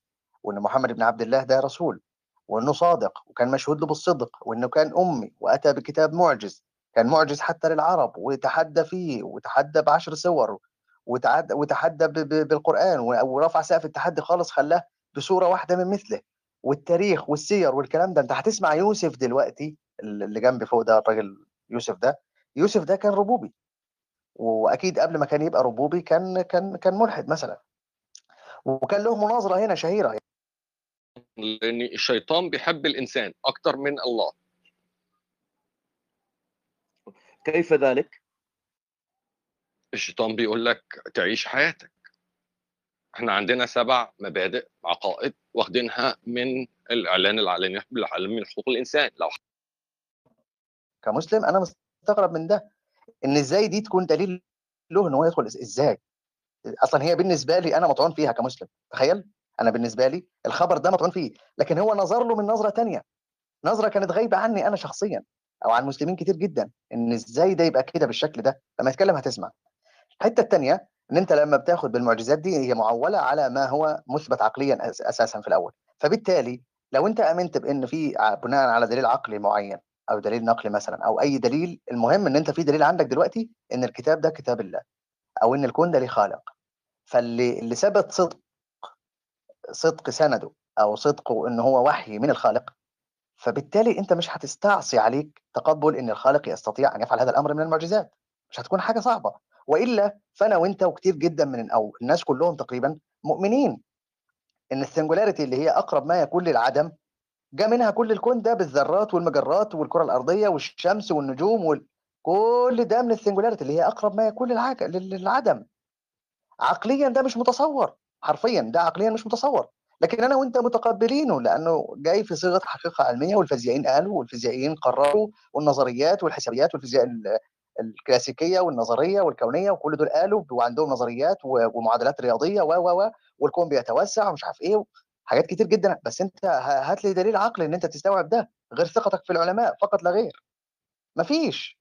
وإن محمد بن عبد الله ده رسول وإنه صادق وكان مشهود له بالصدق وإنه كان أمي وأتى بكتاب معجز كان معجز حتى للعرب وتحدى فيه وتحدى بعشر سور وتحدى وتحدى بالقرآن ورفع سقف التحدي خالص خلاه بصورة واحدة من مثله. والتاريخ والسير والكلام ده انت هتسمع يوسف دلوقتي اللي جنبي فوق ده الراجل يوسف ده يوسف ده كان ربوبي. وأكيد قبل ما كان يبقى ربوبي كان كان كان ملحد مثلا. وكان له مناظرة هنا شهيرة. لأن الشيطان بيحب الإنسان أكتر من الله. كيف ذلك؟ الشيطان بيقول لك تعيش حياتك. إحنا عندنا سبع مبادئ عقائد واخدينها من الإعلان العالمي العالمي لحقوق الإنسان. لو كمسلم أنا مستغرب من ده إن إزاي دي تكون دليل له إن هو يدخل إزاي؟ أصلا هي بالنسبة لي أنا مطعون فيها كمسلم تخيل؟ أنا بالنسبة لي الخبر ده مطعون فيه لكن هو نظر له من نظرة تانية. نظرة كانت غايبة عني أنا شخصيا أو عن مسلمين كتير جدا إن إزاي ده يبقى كده بالشكل ده؟ لما يتكلم هتسمع. الحتة الثانية إن أنت لما بتاخد بالمعجزات دي هي معولة على ما هو مثبت عقليا أساسا في الأول. فبالتالي لو أنت آمنت بإن في بناء على دليل عقلي معين أو دليل نقلي مثلا أو أي دليل المهم إن أنت في دليل عندك دلوقتي إن الكتاب ده كتاب الله أو إن الكون ده ليه خالق. فاللي اللي ثبت صدق صدق سنده أو صدقه إن هو وحي من الخالق فبالتالي أنت مش هتستعصي عليك تقبل إن الخالق يستطيع أن يفعل هذا الأمر من المعجزات. مش هتكون حاجة صعبة. وإلا فأنا وأنت وكتير جدا من أو الناس كلهم تقريبا مؤمنين إن ال singularity اللي هي أقرب ما يكون للعدم جاء منها كل الكون ده بالذرات والمجرات والكرة الأرضية والشمس والنجوم وال... كل ده من ال singularity اللي هي أقرب ما يكون للعج... لل- للعدم. عقليا ده مش متصور حرفيا ده عقليا مش متصور. لكن أنا وأنت متقبلينه لأنه جاي في صيغة حقيقة علمية والفيزيائيين قالوا والفيزيائيين قرروا والنظريات والحسابيات والفيزياء ال- الكلاسيكية والنظرية والكونية وكل دول قالوا وعندهم نظريات ومعادلات رياضية و و و والكون بيتوسع ومش عارف إيه حاجات كتير جدا. بس أنت هات لي دليل عقلي إن أنت تستوعب ده. غير ثقتك في العلماء فقط لا غير. مفيش.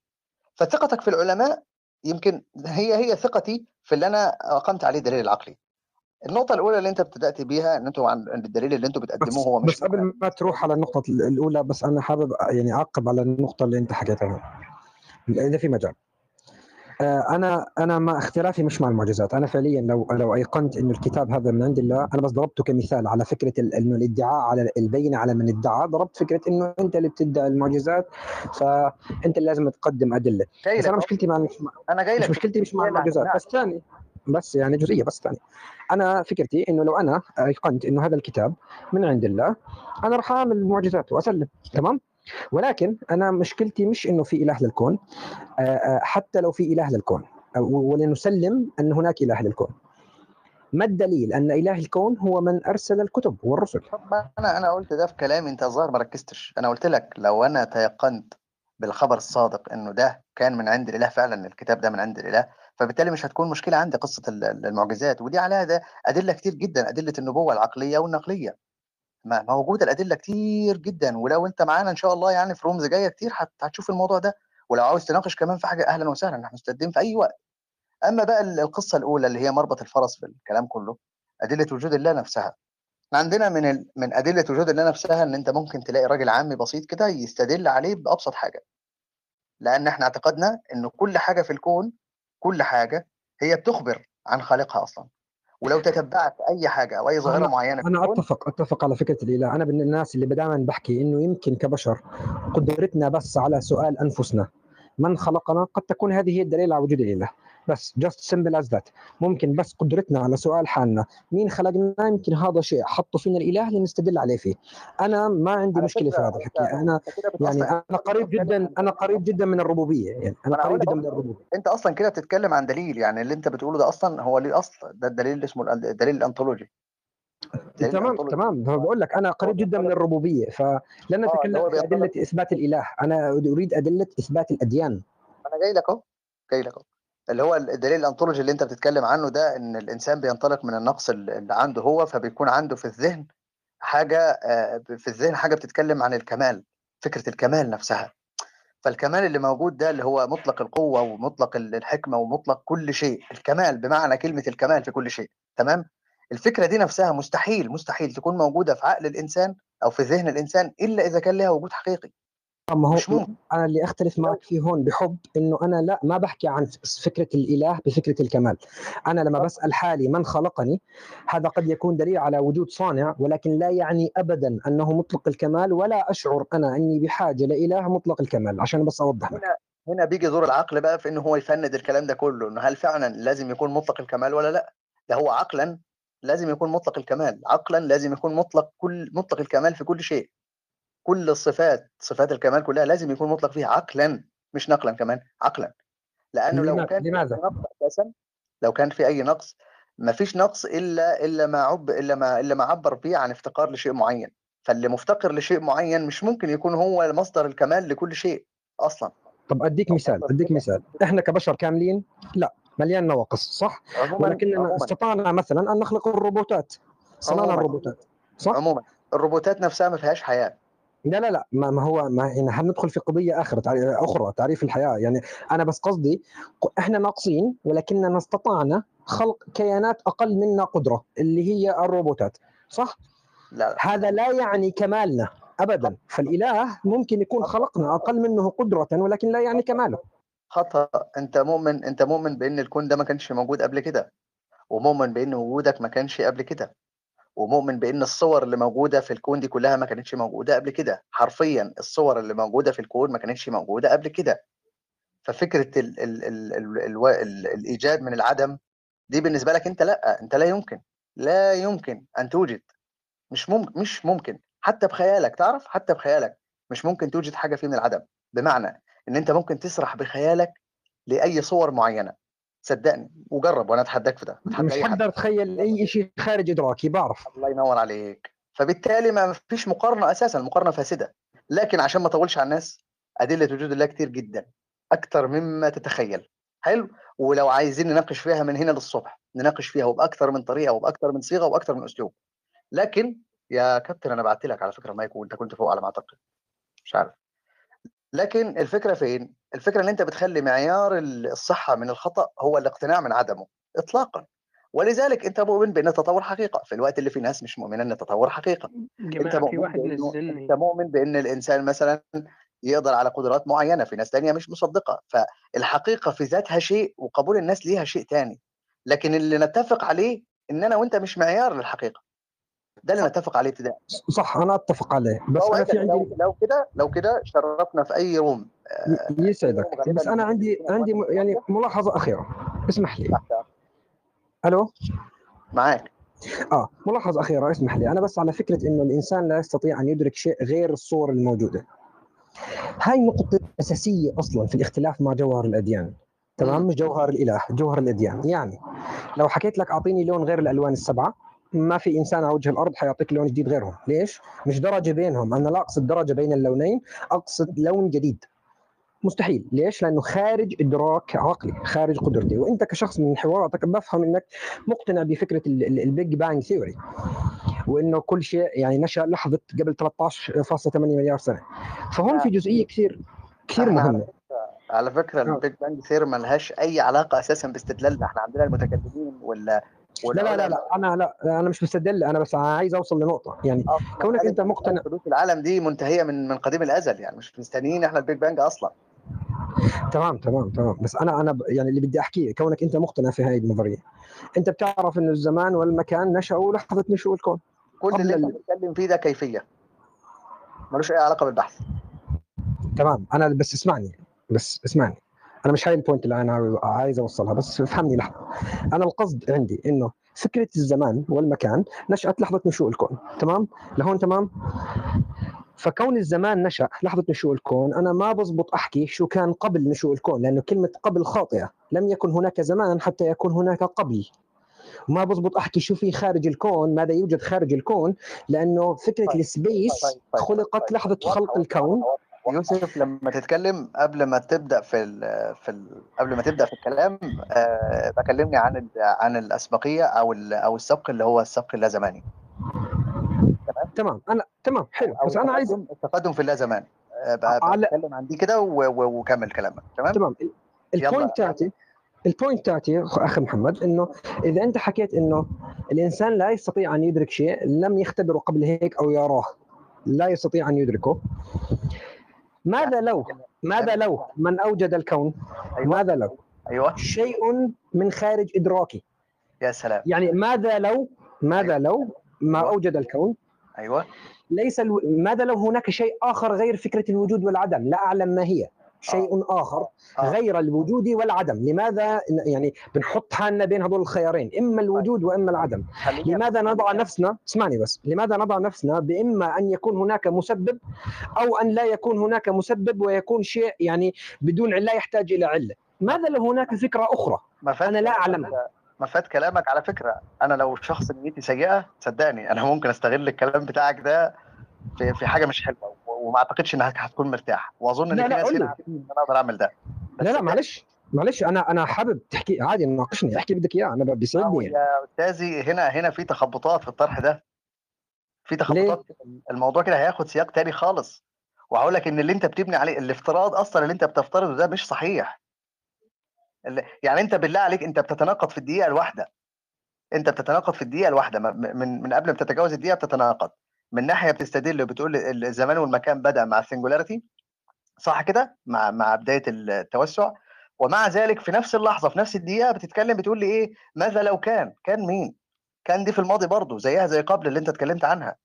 فثقتك في العلماء يمكن هي هي ثقتي في اللي أنا أقمت عليه الدليل العقلي. النقطة الأولى اللي أنت ابتدأت بيها إن أنتوا عن إن الدليل اللي أنتوا بتقدموه هو مش بس قبل ما تروح على النقطة الأولى بس أنا حابب يعني أعقب على النقطة اللي أنت حكيتها. إذا في مجال. آه، أنا أنا مع اختلافي مش مع المعجزات، أنا فعليا لو لو أيقنت إنه الكتاب هذا من عند الله، أنا بس ضربته كمثال على فكرة ال- إنه الادعاء على البينة على من ادعى، ضربت فكرة إنه أنت اللي بتدعي المعجزات فأنت اللي لازم تقدم أدلة، جاي بس أهو. مشكلتي مع أنا جاي مش مشكلتي مش مع المعجزات. بس ثاني بس يعني جزئية بس ثانية أنا فكرتي إنه لو أنا أيقنت إنه هذا الكتاب من عند الله أنا راح أعمل معجزات وأسلم. تمام؟ ولكن أنا مشكلتي مش إنه في إله للكون آه، آه، حتى لو في إله للكون ولنسلم أن هناك إله للكون. ما الدليل أن إله الكون هو من أرسل الكتب والرسل؟ أنا أنا قلت ده في كلامي أنت الظاهر ما ركزتش. أنا قلت لك لو أنا تيقنت بالخبر الصادق إنه ده كان من عند الإله فعلا الكتاب ده من عند الإله فبالتالي مش هتكون مشكلة عندي قصة ال- ال- المعجزات. ودي عليها ده أدلة كتير جدا أدلة النبوة العقلية والنقلية. موجوده الأدلة كتير جدا ولو أنت معانا إن شاء الله يعني في رومز جاية كتير هت- هتشوف الموضوع ده ولو عاوز تناقش كمان في حاجة أهلا وسهلا إحنا مستعدين في أي وقت. أما بقى ال- القصة الأولى اللي هي مربط الفرس في الكلام كله أدلة وجود الله نفسها. عندنا من ال... من أدلة وجود الله نفسها إن أنت ممكن تلاقي راجل عامي بسيط كده يستدل عليه بأبسط حاجة. لأن إحنا اعتقدنا إن كل حاجة في الكون كل حاجة هي بتخبر عن خالقها أصلا. ولو تتبعت أي حاجة أو أي ظاهرة معينة أنا اتفق أتفق على فكرة الاله أنا من الناس اللي دائما بحكي إنه يمكن كبشر قدرتنا بس على سؤال أنفسنا. من خلقنا؟ قد تكون هذه هي الدليل على وجود الاله بس just simple as that. ممكن بس قدرتنا على سؤال حالنا. مين خلقنا؟ يمكن هذا شيء حطه فينا الإله لنستدل عليه فيه. أنا ما عندي مشكلة في هذا الحكي. أنا يعني أنا قريب جدا أنا قريب جدا من الربوبية يعني. أنا قريب جدا من الربوبية. أنت أصلا كده بتتكلم عن دليل. يعني اللي أنت بتقوله ده أصلا هو ليه أصل. ده الدليل اللي اسمه الدليل الأنطولوجي. تمام تمام. بقول لك أنا قريب جدا من الربوبية فلن اللي نتكلم في أدلة إثبات الإله. أنا أريد أدلة إثبات الأديان. أنا جاي لك أهو. جاي لك أهو. اللي هو الدليل الأنطولوجي اللي أنت بتتكلم عنه ده إن الإنسان بينطلق من النقص اللي عنده هو فبيكون عنده في الذهن حاجة آه، في الذهن حاجة بتتكلم عن الكمال فكرة الكمال نفسها. فالكمال اللي موجود ده اللي هو مطلق القوة ومطلق ال- الحكمة ومطلق كل شيء الكمال بمعنى كلمة الكمال في كل شيء تمام؟ الفكرة دي نفسها مستحيل مستحيل تكون موجودة في عقل الإنسان أو في ذهن الإنسان إلا إذا كان لها وجود حقيقي. اما هو مش ممكن. أنا اللي أختلف معك فيه هون بحب إنه أنا لا ما بحكي عن فكرة الإله بفكرة الكمال. أنا لما بسأل حالي من خلقني هذا قد يكون دليل على وجود صانع ولكن لا يعني ابدا أنه مطلق الكمال ولا أشعر أنا إني بحاجة لإله مطلق الكمال عشان بس أوضح هنا هنا بيجي دور العقل بقى في إنه هو يفند الكلام ده كله إنه هل فعلا لازم يكون مطلق الكمال ولا لا؟ ده هو عقلا لازم يكون مطلق الكمال عقلا لازم يكون مطلق كل مطلق الكمال في كل شيء. كل الصفات صفات الكمال كلها لازم يكون مطلق فيها عقلا مش نقلا كمان عقلا. لأنه لو كان لماذا نقص أساسا لو كان في أي نقص ما فيش نقص إلا إلا ما عب إلا ما إلا ما عبر فيه عن افتقار لشيء معين. فاللي مفتقر لشيء معين مش ممكن يكون هو مصدر الكمال لكل شيء أصلا. طب أديك مثال أديك مثال. إحنا كبشر كاملين لا مليان نواقص صح؟ عموما ولكننا عموما. استطعنا مثلا أن نخلق الروبوتات. صنعنا الروبوتات صح؟ عموما. الروبوتات نفسها ما فيهاش حياة. لا لا لا ما هو ما يعني هندخل في قضية أخرى أخرى تعريف الحياة. يعني أنا بس قصدي إحنا ناقصين ولكننا استطعنا خلق كيانات أقل منا قدرة اللي هي الروبوتات صح؟ لا. هذا لا يعني كمالنا ابدا. فالإله ممكن يكون خلقنا أقل منه قدرة ولكن لا يعني كماله. خطأ. أنت مؤمن أنت مؤمن بأن الكون ده ما كانش موجود قبل كده ومؤمن بأن وجودك ما كانش قبل كده. ومؤمن بإن الصور اللي موجودة في الكون دي كلها ما كانتش موجودة قبل كده. حرفيا الصور اللي موجودة في الكون ما كانتش موجودة قبل كده. ففكرة ال ال ال ال ال ال الإيجاد من العدم دي بالنسبة لك أنت لأ أنت لا يمكن لا يمكن أن توجد. مش ممكن مش ممكن. حتى بخيالك تعرف؟ حتى بخيالك مش ممكن توجد حاجة فيه من العدم. بمعنى إن أنت ممكن تسرح بخيالك لأي صور معينة. صدقني وجرب وأنا أتحداك في ده مش حقدر أتخيل أي شيء خارج ادراكي بعرف. الله ينور عليك. فبالتالي ما فيش مقارنة أساسا المقارنه فاسدة. لكن عشان ما أطولش على الناس أدلة وجود الله كتير جدا أكتر مما تتخيل. حلو؟ ولو عايزين نناقش فيها من هنا للصبح نناقش فيها وباكتر من طريقة وباكتر من صيغة وباكتر من أسلوب. لكن يا كابتن أنا بعت لك على فكرة مايك وأنت كنت فوق على ما أعتقد. مش عارف. لكن الفكرة فين؟ الفكرة إن أنت بتخلي معيار الصحة من الخطأ هو الاقتناع من عدمه اطلاقا. ولذلك أنت مؤمن بان التطور حقيقة. في الوقت اللي في ناس مش مؤمنه ان التطور حقيقة. أنت مؤمن نزلني. أنت مؤمن بأن الإنسان مثلا يقدر على قدرات معينة. في ناس تانية مش مصدقة. فالحقيقة في ذاتها شيء وقبول الناس ليها شيء تاني. لكن اللي نتفق عليه إن أنا وأنت مش معيار للحقيقة. ده اللي نتفق عليه ابتداء صح أنا أتفق عليه. بس أنا في عندي لو كده لو كده شرفنا في أي روم يسعدك. بس أنا عندي عندي يعني ملاحظة أخيرة. اسمح لي. ألو؟ معاك. آه ملاحظة أخيرة اسمح لي. أنا بس على فكرة إنه الإنسان لا يستطيع أن يدرك شيء غير الصور الموجودة. هاي نقطه اساسيه أصلا في الاختلاف مع جوهر الأديان. تمام؟ مش جوهر الإله جوهر الأديان. يعني لو حكيت لك أعطيني لون غير الألوان السبعة ما في إنسان على وجه الأرض حيعطيك لون جديد غيرهم. ليش؟ مش درجة بينهم. أنا لا أقصد درجة بين اللونين أقصد لون جديد. مستحيل. ليش؟ لأنه خارج إدراك عقلي خارج قدرتي. وأنت كشخص من حواراتك بفهم إنك مقتنع بفكرة ال Big Bang theory وإنه كل شيء يعني نشأ لحظة قبل 13.8 مليار سنة. فهون في جزئية كثير كثير مهمة. على فكرة ال Big Bang theory ملهاش أي علاقة أساسا باستدلالنا. إحنا عندنا المتكلمين ولا لا لا لا لا أنا لا أنا مش مستدل أنا بس عايز أوصل لنقطة. يعني كونك أنت مقتنع حدوث العالم دي منتهية من من قديم الأزل يعني مش مستنيين إحنا ال Big Bang أصلا. تمام تمام تمام. بس أنا أنا يعني اللي بدي أحكيه كونك أنت مقتنع في هذه النظرية أنت بتعرف إنه الزمان والمكان نشأوا لحظة نشوء الكون. كل اللي انت. بتتكلم فيه ده كيفية. ملوش أي علاقة بالبحث. تمام. أنا بس اسمعني بس اسمعني. أنا مش هاي البوينت اللي أنا عايز أوصلها بس افهمني لحظة. أنا القصد عندي إنه فكرة الزمان والمكان نشأت لحظة نشوء الكون تمام؟ لهون تمام؟ فكون الزمان نشأ لحظة نشوء الكون أنا ما بزبط أحكي شو كان قبل نشوء الكون لأنه كلمة قبل خاطئة. لم يكن هناك زمان حتى يكون هناك قبل. وما بزبط أحكي شو في خارج الكون ماذا يوجد خارج الكون لأنه فكرة ال space خلقت لحظة خلق الكون. يوسف لما تتكلم قبل ما تبدأ في ال في ال قبل ما تبدأ في الكلام آه بكلمني عن عن الأسبقية أو أو السبق اللي هو السبق اللازماني. تمام؟ أنا تمام. حلو. بس أنا عايز التقدم في اللازمان آه على بتكلم عن دي كده وكمل كلامك. تمام؟ تمام. البوينت تاعتي البوينت تاعتي أخي محمد إنه إذا أنت حكيت إنه الإنسان لا يستطيع أن يدرك شيء لم يختبره قبل هيك أو يراه. لا يستطيع أن يدركه. ماذا لو؟ ماذا لو؟ من أوجد الكون؟ ماذا لو؟ أيوه. شيء من خارج إدراكي. يا سلام. يعني ماذا لو؟ ماذا لو؟ ما أوجد الكون. أيوه. ليس ألو... ماذا لو هناك شيء آخر غير فكرة الوجود والعدم؟ لا أعلم ما هي. شيء آخر غير الوجود والعدم. لماذا يعني بنحط حالنا بين هذول الخيارين إما الوجود وإما العدم. لماذا نضع نفسنا اسمعني بس لماذا نضع نفسنا بإما أن يكون هناك مسبب أو أن لا يكون هناك مسبب ويكون شيء يعني بدون لا يحتاج إلى علة؟ ماذا لو هناك فكرة أخرى؟ أنا لا اعلمها مفاد كلامك على فكرة. أنا لو شخص نيتي سيئة صدقني أنا ممكن أستغل الكلام بتاعك ده في, حاجة مش حلوة. وما أعتقدش انك هتكون مرتاح وأظن إن في ناس هنا عارفين إن أنا أقدر أعمل ده. لا لا معلش معلش أنا أنا حابب تحكي عادي ناقشني أحكي بدك إياه أنا بيسعدني يعني. يا أستاذي هنا هنا في تخبطات في الطرح ده. في ليه؟ تخبطات الموضوع كده هياخد سياق تاني خالص. وهقول لك إن اللي أنت بتبني عليه الافتراض أصلا اللي أنت بتفترضه ده مش صحيح. يعني أنت بالله عليك أنت بتتناقض في الدقيقة الواحدة. أنت بتتناقض في الدقيقة الواحدة من من قبل ما تتجاوز الدقيقة بتتناقض. من ناحية بتستدل وبتقول ال- الزمان والمكان بدأ مع السنجولاريتي صح كده؟ مع مع بداية التوسع. ومع ذلك في نفس اللحظة في نفس الدقيقة بتتكلم بتقول لي إيه؟ ماذا لو كان؟ كان مين؟ كان دي في الماضي برضه زيها زي قبل اللي أنت اتكلمت عنها.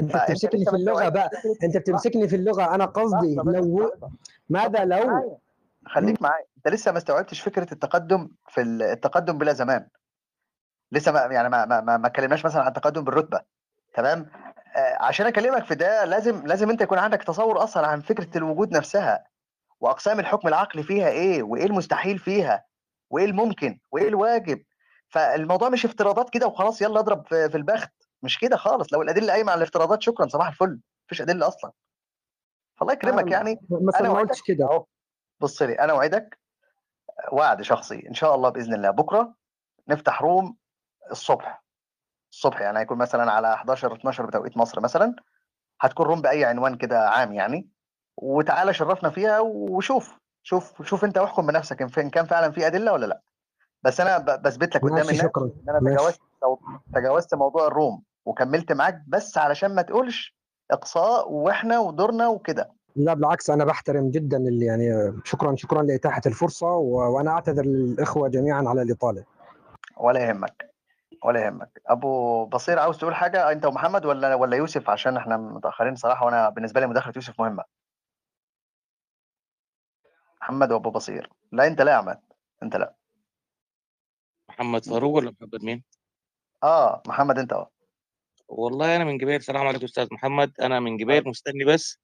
أنت بتمسكني في اللغة بقى. أنت بتمسكني في اللغة. أنا قصدي لو ماذا لو؟ خليك معايا. أنت لسه ما استوعبتش فكرة التقدم في ال- التقدم بلا زمان. لسه ما يعني ما ما ما ما اتكلمناش مثلا عن التقدم بالرتبة. تمام؟ آه عشان أكلمك في ده لازم لازم أنت يكون عندك تصور أصلا عن فكرة الوجود نفسها وأقسام الحكم العقلي فيها إيه وإيه المستحيل فيها وإيه الممكن وإيه الواجب. فالموضوع مش افتراضات كده وخلاص يلا اضرب في, البخت. مش كده خالص. لو الأدلة قايمة على الافتراضات شكرا صباح الفل. مفيش أدلة أصلا. فالله يكرمك يعني. أنا ما قلتش كده. أهو. بص لي أنا وعدك. وعد شخصي. إن شاء الله بإذن الله. بكرة نفتح room الصبح. الصبح يعني هيكون مثلا على 11 12 بتوقيت مصر مثلا هتكون room باي عنوان كده عام يعني. وتعالى شرفنا فيها وشوف شوف شوف أنت احكم بنفسك إن كان فعلا في أدلة ولا لأ. بس أنا بثبت لك قدام الناس شكرا. إن أنا تجاوزت تجاوزت موضوع ال room وكملت معاك بس علشان ما تقولش إقصاء وإحنا ودورنا وكده. لا بالعكس أنا بحترم جدا اللي يعني شكرا شكرا لإتاحة الفرصة و... وأنا أعتذر للإخوة جميعا على الإطالة. ولا يهمك. ولا يهمك. أبو بصير عاوز تقول حاجة؟ أنت ومحمد ولا ولا يوسف؟ عشان إحنا متأخرين صراحة وأنا بالنسبة لي مداخلة يوسف مهمة. محمد وأبو بصير. لا أنت لا يا احمد أنت لا. محمد فاروق ولا محمد مين؟ آه محمد أنت آه والله أنا من جبيل السلام عليكم أستاذ محمد. أنا من جبيل مستني بس.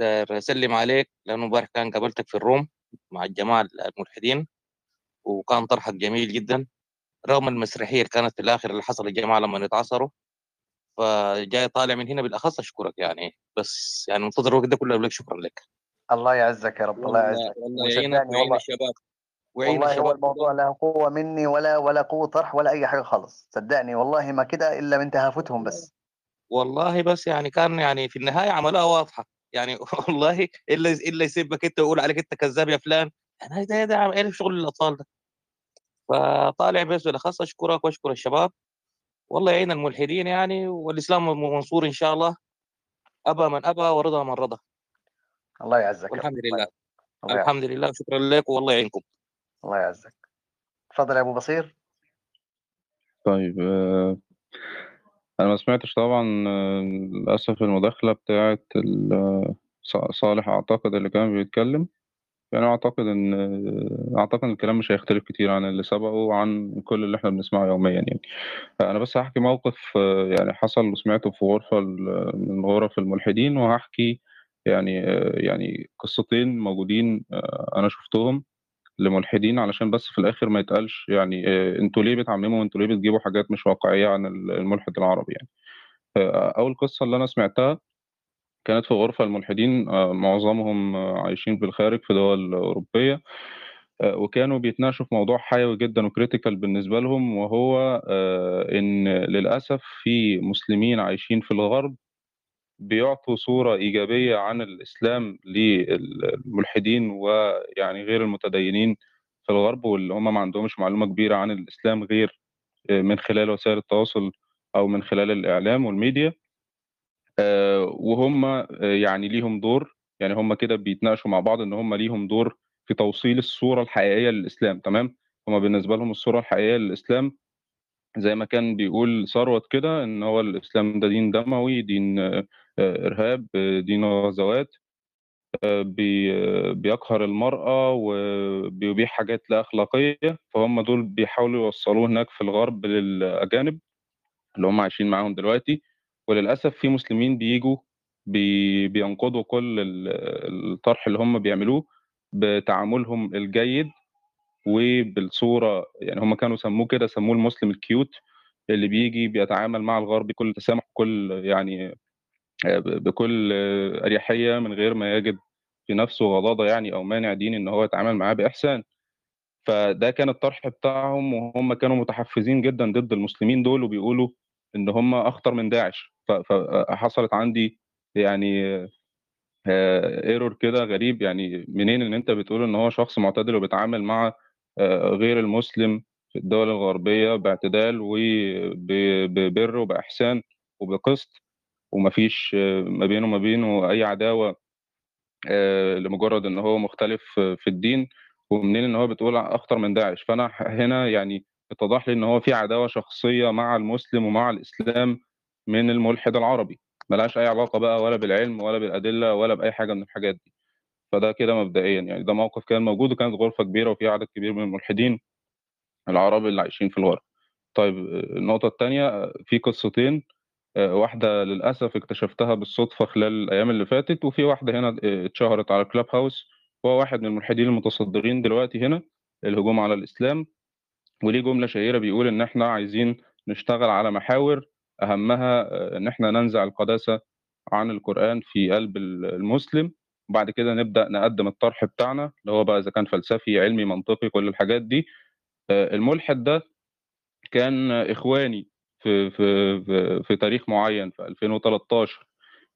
أسلم عليك لأنه امبارح كان قابلتك في الروم مع الجماعة الملحدين وكان طرحك جميل جدا. رغم المسرحية اللي كانت في الآخر اللي حصل الجماعه لما يتعاصروا فجاي طالع من هنا بالأخص أشكرك يعني بس يعني منتظر الوقت ده كله أقول لك شكرا لك. الله يعزك يا رب الله يعزك. والله يعينك ويعين الشباب ويعين والله هو الموضوع لا قوة مني ولا ولا قوة طرح ولا أي حاجة خالص صدقني والله ما كده إلا من تهافتهم بس. والله بس يعني كان يعني في النهاية عملوها واضحة يعني والله إلا إلا يسبك أنت ويقول عليك أنت كذاب يا فلان. يعني ده ده عم- إيه شغل الأطفال ده؟ فطالع بس بالاخص أشكرك وأشكر الشباب. والله يعين الملحدين يعني والإسلام منصور إن شاء الله. أبى من أبى ورضى من رضى. الله يعزك والحمد الله لله الله يعزك. الحمد لله. شكرا لك والله يعينكم. الله يعزك. اتفضل يا أبو بصير. طيب آه، أنا ما سمعتش طبعا آه، للأسف المداخلة بتاعة ال- آه، ص- صالح أعتقد اللي كان بيتكلم. يعني أعتقد إن آه، أعتقد إن الكلام مش هيختلف كتير عن اللي سبقه وعن كل اللي إحنا بنسمعه يوميا يعني. أنا بس هحكي موقف يعني حصل وسمعته في غرفة ال- من غرف الملحدين وهحكي يعني يعني قصتين موجودين آه، أنا شفتهم لملحدين علشان بس في الآخر ما يتقالش يعني آه، أنتوا ليه بتعمموا؟ وانتوا ليه بتجيبوا حاجات مش واقعية عن ال- الملحد العربي يعني؟ آه، أول قصة اللي أنا سمعتها كانت في غرفة الملحدين آه، معظمهم آه، عايشين في الخارج في دول أوروبية آه، وكانوا بيتناقشوا في موضوع حيوي جدا وكريتيكال بالنسبة لهم وهو إن للأسف في مسلمين عايشين في الغرب بيعطوا صورة إيجابية عن الإسلام للملحدين ويعني غير المتدينين في الغرب واللي هم ما عندهمش معلومة كبيرة عن الإسلام غير من خلال وسائل التواصل أو من خلال الإعلام والميديا. وهم آه، يعني ليهم دور يعني هم كده بيتناقشوا مع بعض إن هم ليهم دور في توصيل الصورة الحقيقية للإسلام تمام؟ هم بالنسبة لهم الصورة الحقيقية للإسلام زي ما كان بيقول ثروت كده إن هو الإسلام ده دين دموي دين آه، آه، إرهاب آه، دين غزوات آه، بي- آه، بيقهر المرأة وبيبيح حاجات لا أخلاقية فهم دول بيحاولوا يوصلوه هناك في الغرب للأجانب اللي هم عايشين معاهم دلوقتي. وللأسف في مسلمين بيجوا بي بينقضوا كل ال- الطرح اللي هم بيعملوه بتعاملهم الجيد وبالصورة يعني هم كانوا سموه كده سموه المسلم ال cute اللي بيجي بيتعامل مع الغرب بكل تسامح كل يعني آه، بكل أريحية من غير ما يجد في نفسه غضاضه يعني أو مانع ديني إن هو يتعامل معاه بإحسان. فده كان الطرح بتاعهم وهم كانوا متحفزين جدا ضد المسلمين دول وبيقولوا إن هم أخطر من داعش. فحصلت عندي يعني ايرور كده غريب يعني منين إن أنت بتقول إن هو شخص معتدل وبيتعامل مع غير المسلم في الدول الغربية باعتدال وببر وبإحسان وبقسط ومفيش ما بينه وما بينه أي عداوة آه، لمجرد إن هو مختلف في الدين ومنين إن هو بتقول أخطر من داعش فأنا هنا يعني اتضح لي إن هو في عداوة شخصية مع المسلم ومع الإسلام من الملحد العربي. ملهاش أي علاقة بقى ولا بالعلم ولا بالأدلة ولا بأي حاجة من الحاجات دي. فده كده مبدئيا يعني ده موقف كان موجود وكانت غرفة كبيرة وفي عدد كبير من الملحدين العرب اللي عايشين في الغرب. طيب النقطة الثانية في قصتين واحدة للأسف اكتشفتها بالصدفة خلال الأيام اللي فاتت وفي واحدة هنا اتشهرت على كلاب هاوس هو واحد من الملحدين المتصدرين دلوقتي هنا الهجوم على الإسلام. وليه جملة شهيرة بيقول إن إحنا عايزين نشتغل على محاور أهمها آه، إن إحنا ننزع القداسة عن القرآن في قلب ال- المسلم وبعد كده نبدأ نقدم الطرح بتاعنا اللي هو بقى إذا كان فلسفي علمي منطقي كل الحاجات دي. آه، الملحد ده كان إخواني في في في, في تاريخ معين في 2013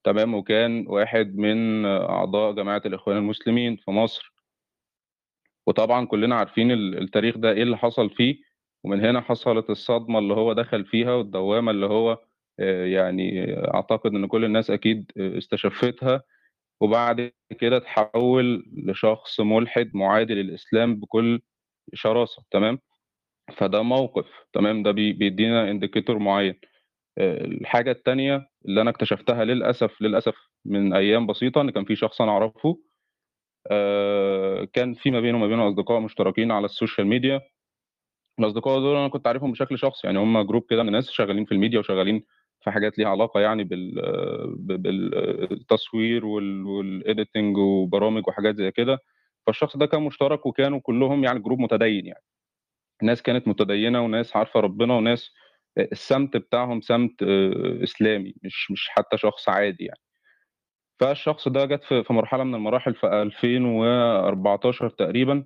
تمام؟ وكان واحد من أعضاء جماعة الإخوان المسلمين في مصر. وطبعا كلنا عارفين ال- التاريخ ده إيه اللي حصل فيه. ومن هنا حصلت الصدمة اللي هو دخل فيها والدوامة اللي هو آه، يعني أعتقد إن كل الناس أكيد استشفتها وبعد كده تحول لشخص ملحد معادي للإسلام بكل شراسة تمام؟ فده موقف تمام؟ ده بي- بيدينا indicator معين. آه، الحاجة التانية اللي أنا اكتشفتها للأسف للأسف من أيام بسيطة إن كان في شخص أنا أعرفه آه، كان في ما بينه وما بينه أصدقاء مشتركين على ال social media. الأصدقاء دول أنا كنت عارفهم بشكل شخصي يعني هم group كده من ناس شغالين في الميديا وشغالين في حاجات ليها علاقة يعني بال بالتصوير وال editing وبرامج وحاجات زي كده. فالشخص ده كان مشترك وكانوا كلهم يعني جروب متدين يعني. ناس كانت متدينة وناس عارفة ربنا وناس السمت بتاعهم سمت آه، إسلامي مش مش حتى شخص عادي يعني. فالشخص ده جت في مرحلة من المراحل في 2014 تقريبا.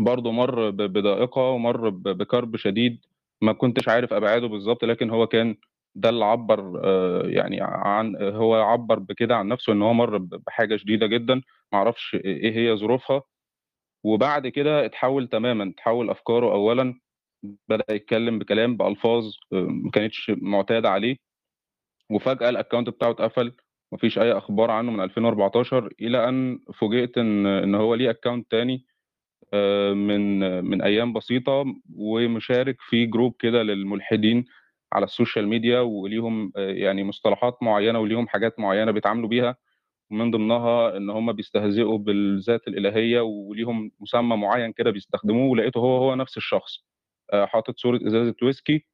برضه مر ب- بضائقة ومر بكرب شديد ما كنتش عارف أبعاده بالظبط لكن هو كان ده اللي عبر آه، يعني عن هو عبر بكده عن نفسه إن هو مر بحاجة شديدة جدا معرفش إيه هي ظروفها. وبعد كده اتحول تماما تحول أفكاره اولا بدأ يتكلم بكلام بألفاظ آه، ما كانتش معتادة عليه. وفجأة ال account بتاعه اتقفل مفيش أي أخبار عنه من 2014 إلى أن فوجئت إن إن هو ليه account تاني من من أيام بسيطة ومشارك في group كده للملحدين على ال social media وليهم يعني مصطلحات معينة وليهم حاجات معينة بيتعاملوا بيها. ومن ضمنها إن هم بيستهزئوا بالذات الإلهية وليهم مسمى معين كده بيستخدموه ولقيته هو هو نفس الشخص. آه، حاطط صورة إزازة ويسكي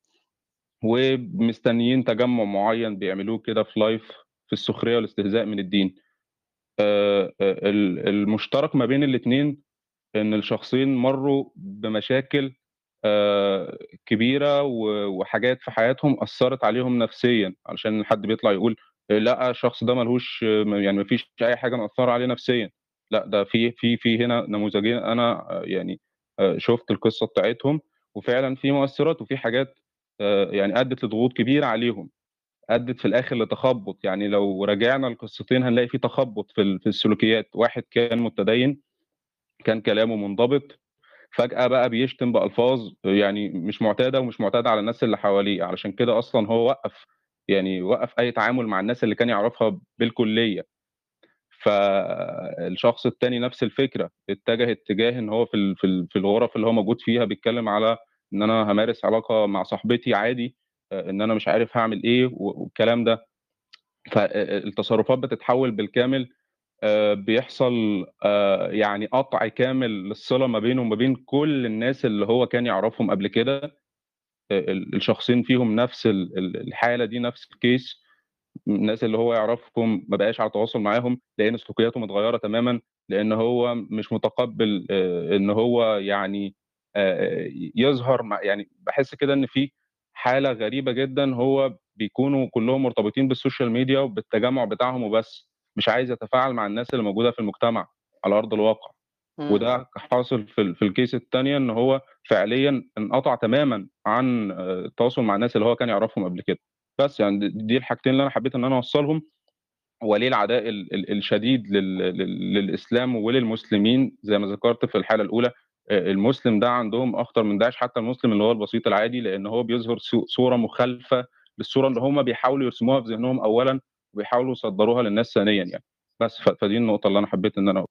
ومستنيين تجمع معين بيعملوه كده في لايف في السخرية والاستهزاء من الدين. آه، آه، ال- المشترك ما بين الاثنين إن الشخصين مروا بمشاكل آه، كبيرة وحاجات في حياتهم أثرت عليهم نفسيا علشان حد بيطلع يقول لا الشخص ده ملهوش يعني مفيش أي حاجة مأثرة عليه نفسيا. لا ده في في في هنا نموذجين أنا آه، يعني آه، شفت القصة بتاعتهم وفعلا في مؤثرات وفي حاجات يعني أدت لضغوط كبيرة عليهم أدت في الآخر لتخبط. يعني لو رجعنا القصتين هنلاقي في تخبط في السلوكيات. واحد كان متدين كان كلامه منضبط فجأة بقى بيشتم بألفاظ يعني مش معتادة ومش معتادة على الناس اللي حواليه علشان كده أصلا هو وقف يعني وقف أي تعامل مع الناس اللي كان يعرفها بالكلية. فالشخص التاني نفس الفكرة اتجه اتجاه إن هو في في ال- في الغرف اللي هو موجود فيها بيتكلم على إن أنا همارس علاقة مع صاحبتي عادي آه، إن أنا مش عارف هعمل إيه و- والكلام ده. فالتصرفات بتتحول بالكامل بيحصل آه، يعني قطع كامل للصلة ما بينه وما بين كل الناس اللي هو كان يعرفهم قبل كده. آه، ال- الشخصين فيهم نفس ال- ال- الحالة دي نفس ال case الناس اللي هو يعرفهم ما بقاش على تواصل معاهم لأن سلوكياته متغيره تماما لأن هو مش متقبل آه، إن هو يعني آه، يظهر يعني بحس كده إن في حالة غريبة جدا هو بيكونوا كلهم مرتبطين بال social media وبالتجمع بتاعهم وبس. مش عايز يتفاعل مع الناس اللي موجودة في المجتمع على أرض الواقع. مم. وده حاصل في ال- في ال case الثانية إن هو فعليا انقطع تماما عن آه، التواصل مع الناس اللي هو كان يعرفهم قبل كده. بس يعني دي- الحاجتين اللي أنا حبيت إن أنا أوصلهم. هو ليه العداء ال- ال- الشديد لل- لل- للإسلام وللمسلمين؟ زي ما ذكرت في الحالة الأولى آه، المسلم ده عندهم أخطر من داعش حتى المسلم اللي هو البسيط العادي لأن هو بيظهر صورة مخالفة للصورة اللي هم بيحاولوا يرسموها في ذهنهم اولا. وبيحاولوا يصدروها للناس ثانيا يعني. بس فدي النقطة اللي أنا حبيت إن أنا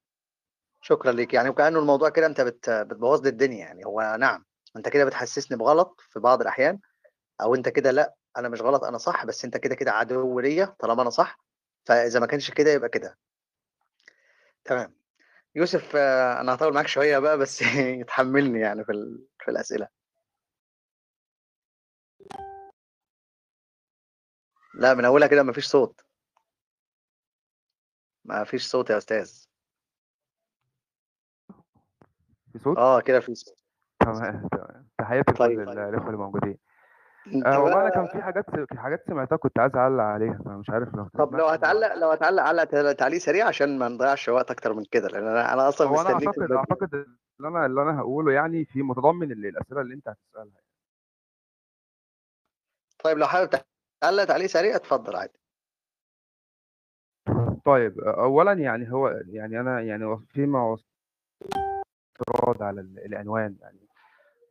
شكرا ليك. يعني وكأنه الموضوع كده أنت بت... بتبوظ لي الدنيا يعني. هو نعم أنت كده بتحسسني بغلط في بعض الأحيان أو أنت كده لأ أنا مش غلط أنا صح بس أنت كده كده عدو ليا طالما أنا صح فإذا ما كانش كده يبقى كده. تمام. يوسف أنا هطول معاك شوية بقى بس يتحملني يعني في. في الأسئلة. لا من أولها كده مفيش صوت. مفيش صوت يا أستاذ. في صوت؟ آه كده في صوت. تمام تمام. تحياتي لكل طيب ال- الاخوه اللي موجودين. أنت آه والله أنا كان في حاجات في حاجات سمعتها كنت عايز أعلق عليها فمش مش عارف لو طب لو هتعلق لو هتعلق علق تل- تعليق سريع عشان ما نضيعش وقت أكتر من كده لأن أنا أنا أصلا هو أنا مستنيك أعتقد أعتقد اللي أنا اللي أنا هقوله يعني في متضمن ال- الأسئلة اللي أنت هتسألها طيب لو حابب تعلق تعليق سريع اتفضل عادي. طيب اولا يعني هو يعني أنا يعني فيما اعتراض على ال- العنوان يعني.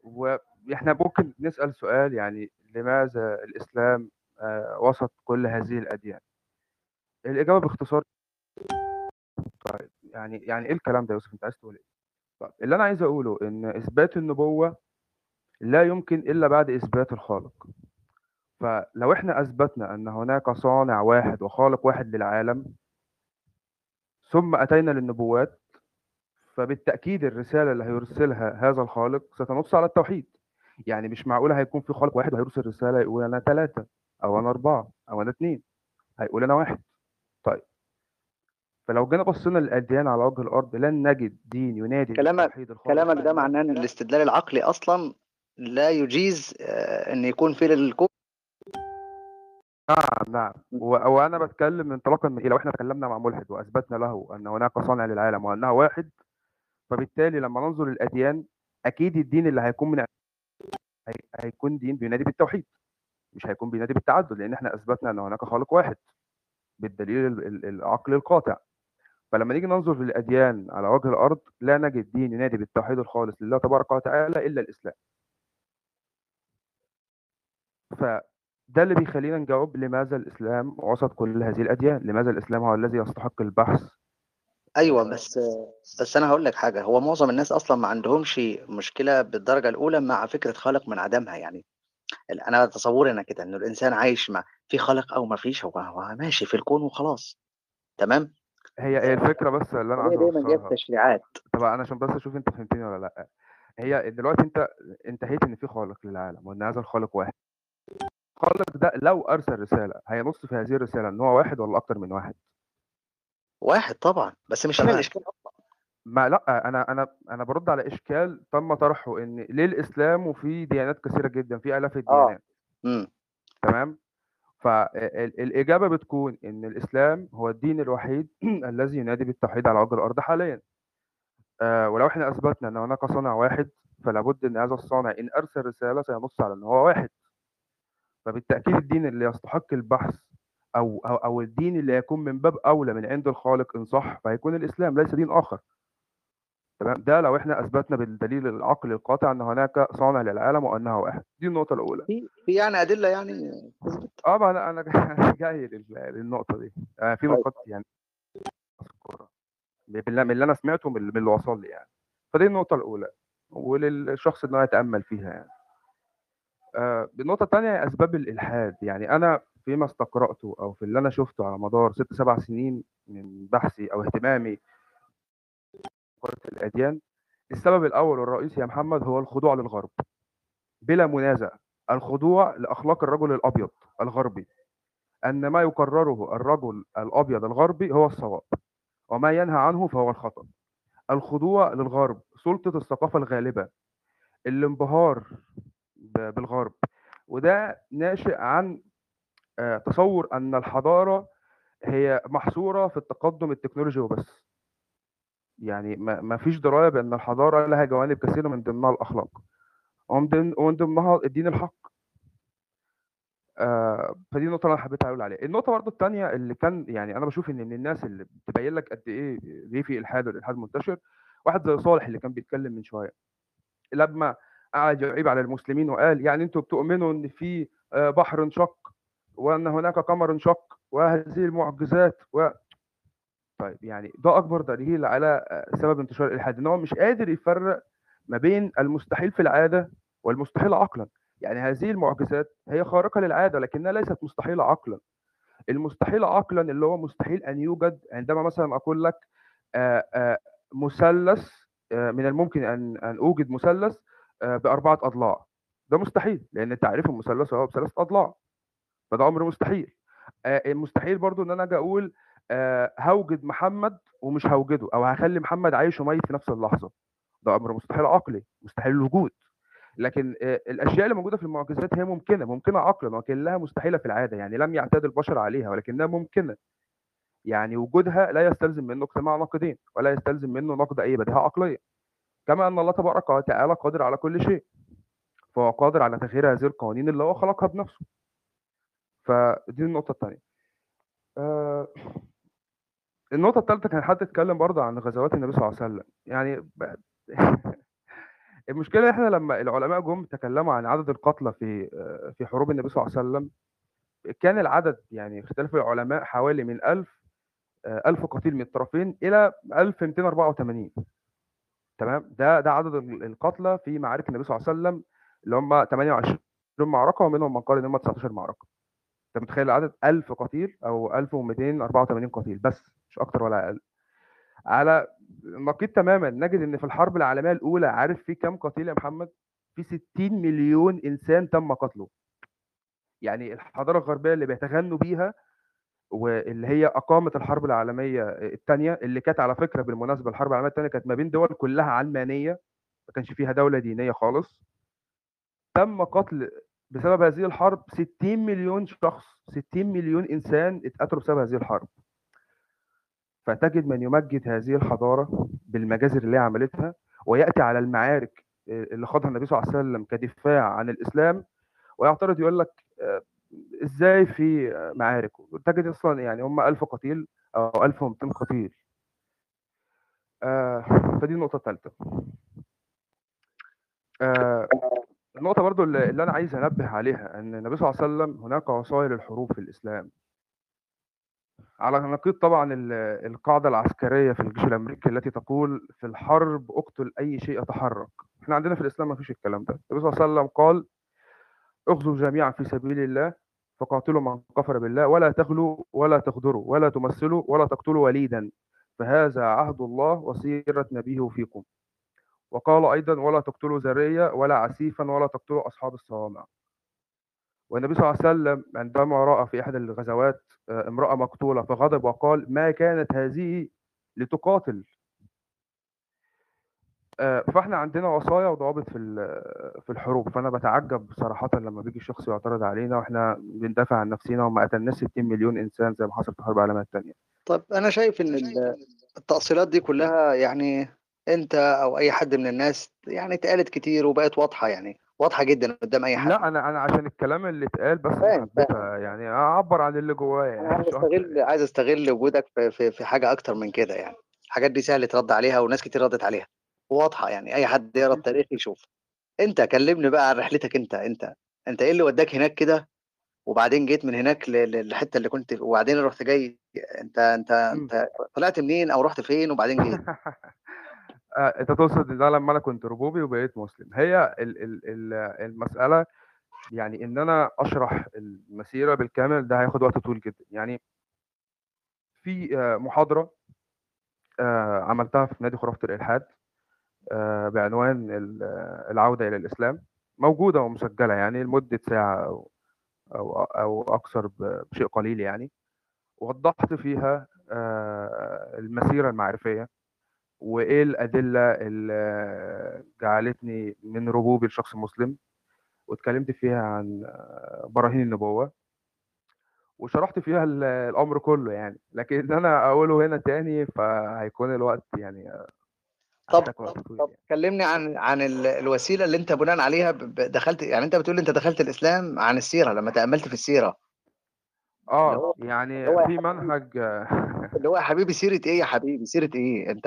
وإحنا ممكن نسأل سؤال يعني لماذا الإسلام آه، وسط كل هذه الأديان؟ الإجابة باختصار طيب يعني يعني إيه الكلام ده يا يوسف؟ أنت عايز تقول إيه؟ طيب اللي أنا عايز أقوله إن إثبات النبوة لا يمكن إلا بعد إثبات الخالق. فلو إحنا أثبتنا أن هناك صانع واحد وخالق واحد للعالم ثم أتينا للنبوات فبالتأكيد الرسالة اللي هيرسلها هذا الخالق ستنص على التوحيد. يعني مش معقوله هيكون في خالق واحد وهيرسل رسالة يقول أنا ثلاثة أو أنا أربعة أو أنا اثنين هيقول أنا واحد. طيب. فلو جينا بصينا للأديان على وجه الأرض لن نجد دين ينادي كلامك كلامك ده معناه إن الاستدلال العقلي أصلا لا يجيز آه، إن يكون في للكون نعم. نعم و- وأنا بتكلم انطلاقا من لو إحنا تكلمنا مع ملحد وأثبتنا له أن هناك صانع للعالم وأنها واحد فبالتالي لما ننظر للأديان أكيد الدين اللي هيكون من هي- هيكون دين بينادي بالتوحيد مش هيكون بينادي بالتعدد لأن إحنا أثبتنا أن هناك خالق واحد بالدليل ال- ال- العقلي القاطع. فلما نيجي ننظر للأديان على وجه الأرض لا نجد دين ينادي بالتوحيد الخالص لله تبارك وتعالى إلا الإسلام. فده اللي بيخلينا نجاوب لماذا الإسلام وسط كل هذه الأديان لماذا الإسلام هو الذي يستحق البحث؟ أيوه بس بس أنا هقول لك حاجة هو معظم الناس أصلا ما عندهمش مشكلة بالدرجة الأولى مع فكرة خالق من عدمها يعني. أنا تصوري أنا كده إنه الإنسان عايش مع في خالق أو ما فيش هو هو ماشي في الكون وخلاص. تمام؟ هي هي الفكرة بس اللي أنا عايز دايما أوصلها. تشريعات طب أنا عشان بس أشوف أنت فهمتني ولا لأ. هي دلوقتي أنت انتهيت إن في خالق للعالم وإن هذا الخالق واحد. الخالق ده لو أرسل رسالة هينص في هذه الرسالة إن هو واحد ولا أكتر من واحد؟ واحد طبعا بس مش هنا الإشكال أصلا. ما لأ أنا أنا أنا برد على إشكال تم طرحه إن ليه الاسلام وفي ديانات كثيرة جدا في آلاف آه. الديانات. امم تمام؟ فالاجابه بتكون إن الإسلام هو الدين الوحيد الذي ينادي بالتوحيد على وجه الأرض حاليا. آه، ولو إحنا أثبتنا إن هناك صانع واحد فلا بد إن هذا الصانع إن أرسل رسالة سينص على إن هو واحد. فبالتأكيد الدين اللي يستحق البحث أو أو أو الدين اللي يكون من باب أولى من عند الخالق إن صح فهيكون الإسلام ليس دين آخر. تمام؟ ده لو إحنا أثبتنا بالدليل العقلي القاطع إن هناك صانع للعالم وأنه واحد. دي النقطة الأولى. في يعني أدلة يعني تثبت؟ آه أنا أنا جاي لل- للنقطة دي. آه، في طيب. نقاط يعني من اللي أنا سمعته من من اللي وصل لي يعني. فدي النقطة الأولى. وللشخص ان هو يتأمل فيها يعني. النقطه الثانية هي أسباب الإلحاد. يعني أنا فيما استقرأته أو في اللي أنا شفته على مدار ست سبع سنين من بحثي أو اهتمامي بقرة الأديان السبب الأول والرئيسي يا محمد هو الخضوع للغرب. بلا منازع الخضوع لأخلاق الرجل الأبيض الغربي. أن ما يقرره الرجل الأبيض الغربي هو الصواب وما ينهى عنه فهو الخطأ. الخضوع للغرب سلطة الثقافة الغالبة الانبهار بالغرب. وده ناشئ عن آه، تصور أن الحضارة هي محصورة في التقدم التكنولوجي وبس. يعني ما فيش دراية بأن الحضارة لها جوانب كثيرة من ضمنها الأخلاق. ومن ضمن- ومن ضمنها الدين الحق. آه، فدي النقطة اللي أنا حبيت أقول عليها. النقطة برضه التانية اللي كان يعني أنا باشوف إن من الناس اللي بتبين لك قد إيه ليه في إلحاد والإلحاد منتشر. واحد زي صالح اللي كان بيتكلم من شوية. لما قعد يعيب على المسلمين وقال يعني أنتوا بتؤمنوا إن في آه، بحر انشق وأن هناك قمر انشق وهذه المعجزات و؟ طيب يعني ده أكبر دليل على آه، سبب انتشار الإلحاد إن هو مش قادر يفرق ما بين المستحيل في العادة والمستحيل عقلا. يعني هذه المعجزات هي خارقة للعادة لكنها ليست مستحيلة عقلا. المستحيل عقلا اللي هو مستحيل أن يوجد عندما مثلا أقول لك آه، مثلث من الممكن أن أن أوجد مثلث آه، بأربعة أضلاع. ده مستحيل لأن تعريف المثلث هو بثلاث أضلاع. فده أمر مستحيل. آه، المستحيل برضو إن أنا أجي أقول آه، هوجد محمد ومش هوجده أو هخلي محمد عايش وميت في نفس اللحظة. ده أمر مستحيل عقلي مستحيل الوجود لكن الأشياء اللي موجودة في المعجزات هي ممكنة ممكنة عقلا ولكنها مستحيلة في العادة يعني لم يعتاد البشر عليها ولكنها ممكنة. يعني وجودها لا يستلزم منه اجتماع ناقدين ولا يستلزم منه نقد أي بديهة عقلية. كما أن الله تبارك وتعالى قادر على كل شيء فهو قادر على تغيير هذه القوانين اللي هو خلقها بنفسه. فدي النقطة الثانية آه النقطة الثالثه كان حد اتكلم برضه عن غزوات النبي صلى الله عليه وسلم. يعني المشكلة إحنا لما العلماء جم تكلموا عن عدد القتلى في آه، في حروب النبي صلى الله عليه وسلم كان العدد يعني اختلاف العلماء حوالي من 1000 آه، 1000 قتيل من الطرفين إلى 1284 تمام؟ ده ده عدد ال- القتلى في معارك النبي صلى الله عليه وسلم اللي هم 28 معركة ومنهم من قال ان هم 19 معركة. أنت متخيل العدد 1000 قتيل أو 1284 قتيل بس مش أكتر ولا أقل. على نقيض تماما نجد إن في الحرب العالمية الأولى عارف في كام قتيل يا محمد؟ في 60 مليون إنسان تم قتله. يعني الحضارة الغربية اللي بيتغنوا بيها واللي هي اقامت الحرب العالمية الثانية اللي كانت على فكرة بالمناسبة الحرب العالمية الثانية كانت ما بين دول كلها علمانية ما كانش فيها دولة دينية خالص. تم قتل بسبب هذه الحرب 60 مليون شخص 60 مليون إنسان اتقتلوا بسبب هذه الحرب. فتجد من يمجد هذه الحضارة بالمجازر اللي هي عملتها ويأتي على المعارك اللي خاضها النبي صلى الله عليه وسلم كدفاع عن الإسلام ويعترض يقول لك آه، إزاي في معارك تجد أصلا يعني هم 1000 قتيل أو 1200 قتيل. آه فدي النقطه الثالثه آه النقطة برضو اللي أنا عايز أنبه عليها إن النبي صلى الله عليه وسلم هناك وسائل الحروب في الإسلام. على نقيض طبعا ال- القاعدة العسكرية في الجيش الأمريكي التي تقول في الحرب اقتل أي شيء يتحرك. إحنا عندنا في الإسلام ما فيش الكلام ده. النبي صلى الله عليه وسلم قال اغزوا جميعا في سبيل الله فقاتلوا من كفر بالله ولا تغلوا ولا تغدروا ولا تمثلوا ولا تقتلوا وليدا. فهذا عهد الله وسيرة نبيه فيكم. وقال أيضا ولا تقتلوا ذرية ولا عسيفا ولا تقتلوا أصحاب الصوامع. والنبي صلى الله عليه وسلم عندما رأى في إحدى الغزوات آه، امرأة مقتولة فغضب وقال ما كانت هذه لتقاتل فاحنا عندنا وصايا وضوابط في في الحروب فأنا بتعجب صراحة لما بيجي شخص يعترض علينا وإحنا بندافع عن نفسنا وما قتلناش 60 مليون إنسان زي ما حصل في الحرب العالمية الثانية طب أنا شايف إن ال- التأصيلات دي كلها يعني أنت أو أي حد من الناس يعني اتقالت كتير وبقت واضحة يعني واضحة جدا قدام أي حد. لا أنا أنا عشان الكلام اللي اتقال بس فاهم يعني أعبر عن اللي جوايا يعني عايز أستغل عايز أستغل وجودك في, في, في حاجة أكتر من كده يعني. الحاجات دي سهل ترد عليها وناس كتير ردت عليها. واضحة يعني أي حد يقرأ التاريخ يشوف. أنت كلمني بقى عن رحلتك أنت أنت أنت إيه اللي وداك هناك كده؟ وبعدين جيت من هناك للحته اللي كنت وبعدين رحت جاي أنت أنت أنت طلعت منين أو رحت فين وبعدين جيت؟ آه، أنت تقصد إن ده لما أنا كنت ربوبي وبقيت مسلم. هي ال ال ال المسألة يعني إن أنا أشرح المسيرة بالكامل ده هياخد وقت طويل جدا. يعني في آه، محاضرة آه، عملتها في نادي خرافة الإلحاد. بعنوان آه، العودة إلى الإسلام. موجودة ومسجلة يعني لمدة ساعة أو أو أو أكثر ب- بشيء قليل يعني. وضحت فيها آه، المسيرة المعرفية وإيه الأدلة اللي جعلتني من ربوبي لشخص مسلم. واتكلمت فيها عن آه، براهين النبوة. وشرحت فيها ال الأمر كله يعني، لكن أنا أقوله هنا تاني فهيكون الوقت يعني طب طب يعني. كلمني عن عن ال الوسيلة اللي أنت بناءً عليها دخلت يعني أنت بتقول أنت دخلت الإسلام عن السيرة لمّا تأملت في آه، هو اللي يعني في منهج اللي هو يا حبيبي سيرة إيه يا حبيبي، سيرة إيه؟ أنت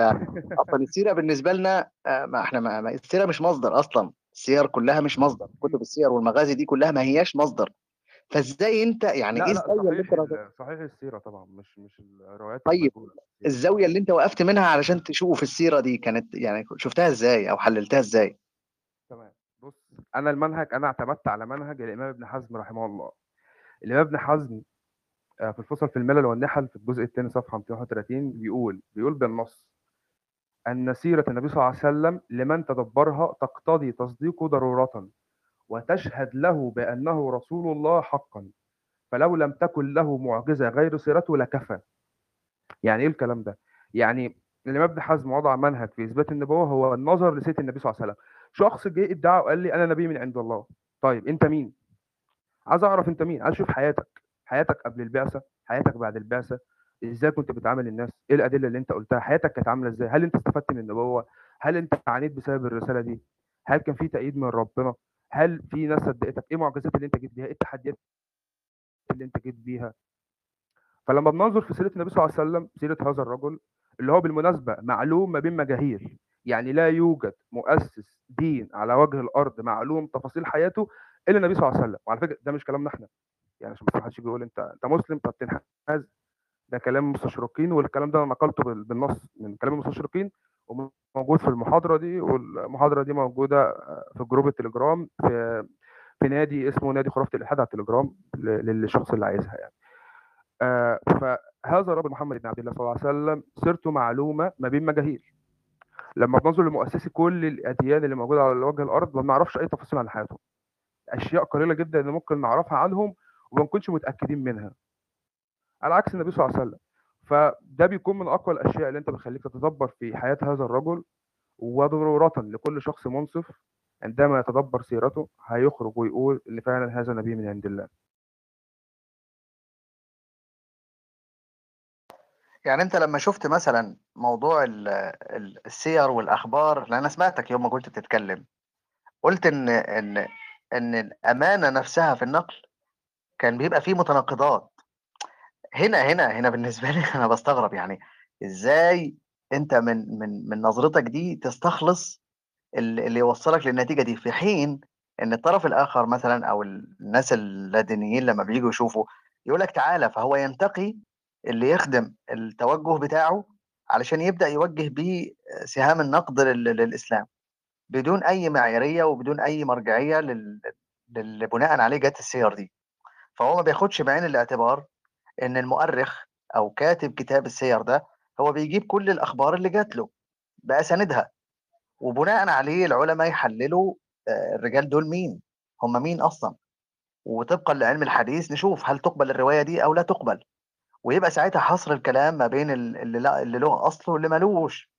أصلًا السيرة بالنسبة لنا آآ ما إحنا ما السيرة مش مصدر أصلًا، السير كلها مش مصدر، كتب السير والمغازي دي كلها ما هياش مصدر، فإزاي أنت يعني لأ، إيه لأ، الزاوية اللي ال صحيح السيرة طبعًا مش مش الروايات طيب. الزاوية اللي أنت وقفت منها علشان تشوف السيرة دي كانت يعني شُفتها إزاي أو حللتها إزاي؟ تمام، بُص أنا المنهج أنا اعتمدت على منهج الإمام ابن حزم رحمه الله. الإمام ابن حزم آآ في الفصل في الملل والنِحَل في الجزء التاني صفحة 231 بيقول، بيقول بالنص: "أن سيرة النبي صلى الله عليه وسلم لمن تدبّرها تقتضي تصديقه ضرورةً، وتشهد له بأنه رسول الله حقًا، فلو لم تكن له معجزة غير سيرته لكفى." يعني إيه الكلام ده؟ يعني الإمام ابن حزم وضع منهج في إثبات النبوة هو النظر لسيرة النبي صلى الله عليه وسلم. شخص جه ادّعى وقال لي أنا نبي من عند الله، طيب أنت مين؟ عايز أعرف أنت مين، عايز أشوف حياتك، حياتك قبل البعثة، حياتك بعد البعثة، إزاي كنت بتعامل الناس، إيه الأدلة اللي أنت قُلتها، حياتك كانت عاملة إزاي، هل أنت استفدت من النبوة، هل أنت عانيت بسبب الرسالة دي، هل كان في تأييد من ربنا، هل في ناس صدّقتك، إيه المعجزات اللي أنت جيت بيها، إيه التحديات اللي أنت جيت بيها. فلمّا بننظر في سيرة النبي صلى الله عليه وسلم، سيرة هذا الرجل اللي هو بالمناسبة معلوم ما بين مجاهيل، يعني لا يوجد مؤسس دين على وجه الأرض معلوم تفاصيل حياته إلا النبي صلى الله عليه وسلم، وعلى فكرة ده مش كلامنا إحنا، يعني عشان ما حدش يقول أنت أنت مسلم طب تنحاز، ده كلام المستشرقين والكلام ده أنا نقلته بال بالنص من كلام المستشرقين. وموجود في المحاضرة دي، والمحاضرة دي موجودة في جروب التليجرام في في نادي اسمه نادي خرافة الإلحاد على التليجرام للشخص اللي عايزها يعني. آآ فهذا الرجل محمد بن عبد الله صلى الله عليه وسلم سيرته معلومة ما بين مجاهيل. لمّا بننظر لمؤسسي كل الأديان اللي موجودة على وجه الأرض ما بنعرفش أي تفاصيل عن حياتهم. أشياء قليلة جدًا اللي ممكن نعرفها عنهم وما نكونش متأكدين منها. على عكس النبي صلى الله عليه وسلم. فده بيكون من أقوى الأشياء اللي أنت بتخلّيك تتدبّر في حياة هذا الرجل، وضرورةً لكل شخص منصف عندما يتدبّر سيرته هيخرج ويقول إن فعلًا هذا نبي من عند الله. يعني أنت لمّا شُفت مثلًا موضوع ال ال السير والأخبار لأن أنا سمعتك يوم ما كنت بتتكلم، قُلت إن إن إن الأمانة نفسها في النقل كان بيبقى في متناقضات. هنا هنا هنا بالنسبة لي أنا باستغرب يعني إزاي أنت من من من نظرتك دي تستخلص ال اللي يوصّلك للنتيجة دي، في حين إن الطرف الآخر مثلًا أو الناس اللادينيين لمّا بييجوا يشوفوا يقول لك تعالَ، فهو ينتقي اللي يخدم التوجُّه بتاعه علشان يبدأ يوجّه بيه سهام النقد لل للإسلام، بدون أي معيارية وبدون أي مرجعية لل للي بناءً عليه جات السير دي. فهو ما بياخدش بعين الاعتبار إن المؤرخ أو كاتب كتاب السير ده هو بيجيب كل الأخبار اللي جات له بأسانيدها، وبناءً عليه العلما يحللوا آآ الرجال دول مين، هم مين أصلًا، وطبقًا لعلم الحديث نشوف هل تُقبل الرواية دي أو لا تُقبل، ويبقى ساعتها حصر الكلام ما بين ال اللي لا اللي له أصل واللي ما لوش،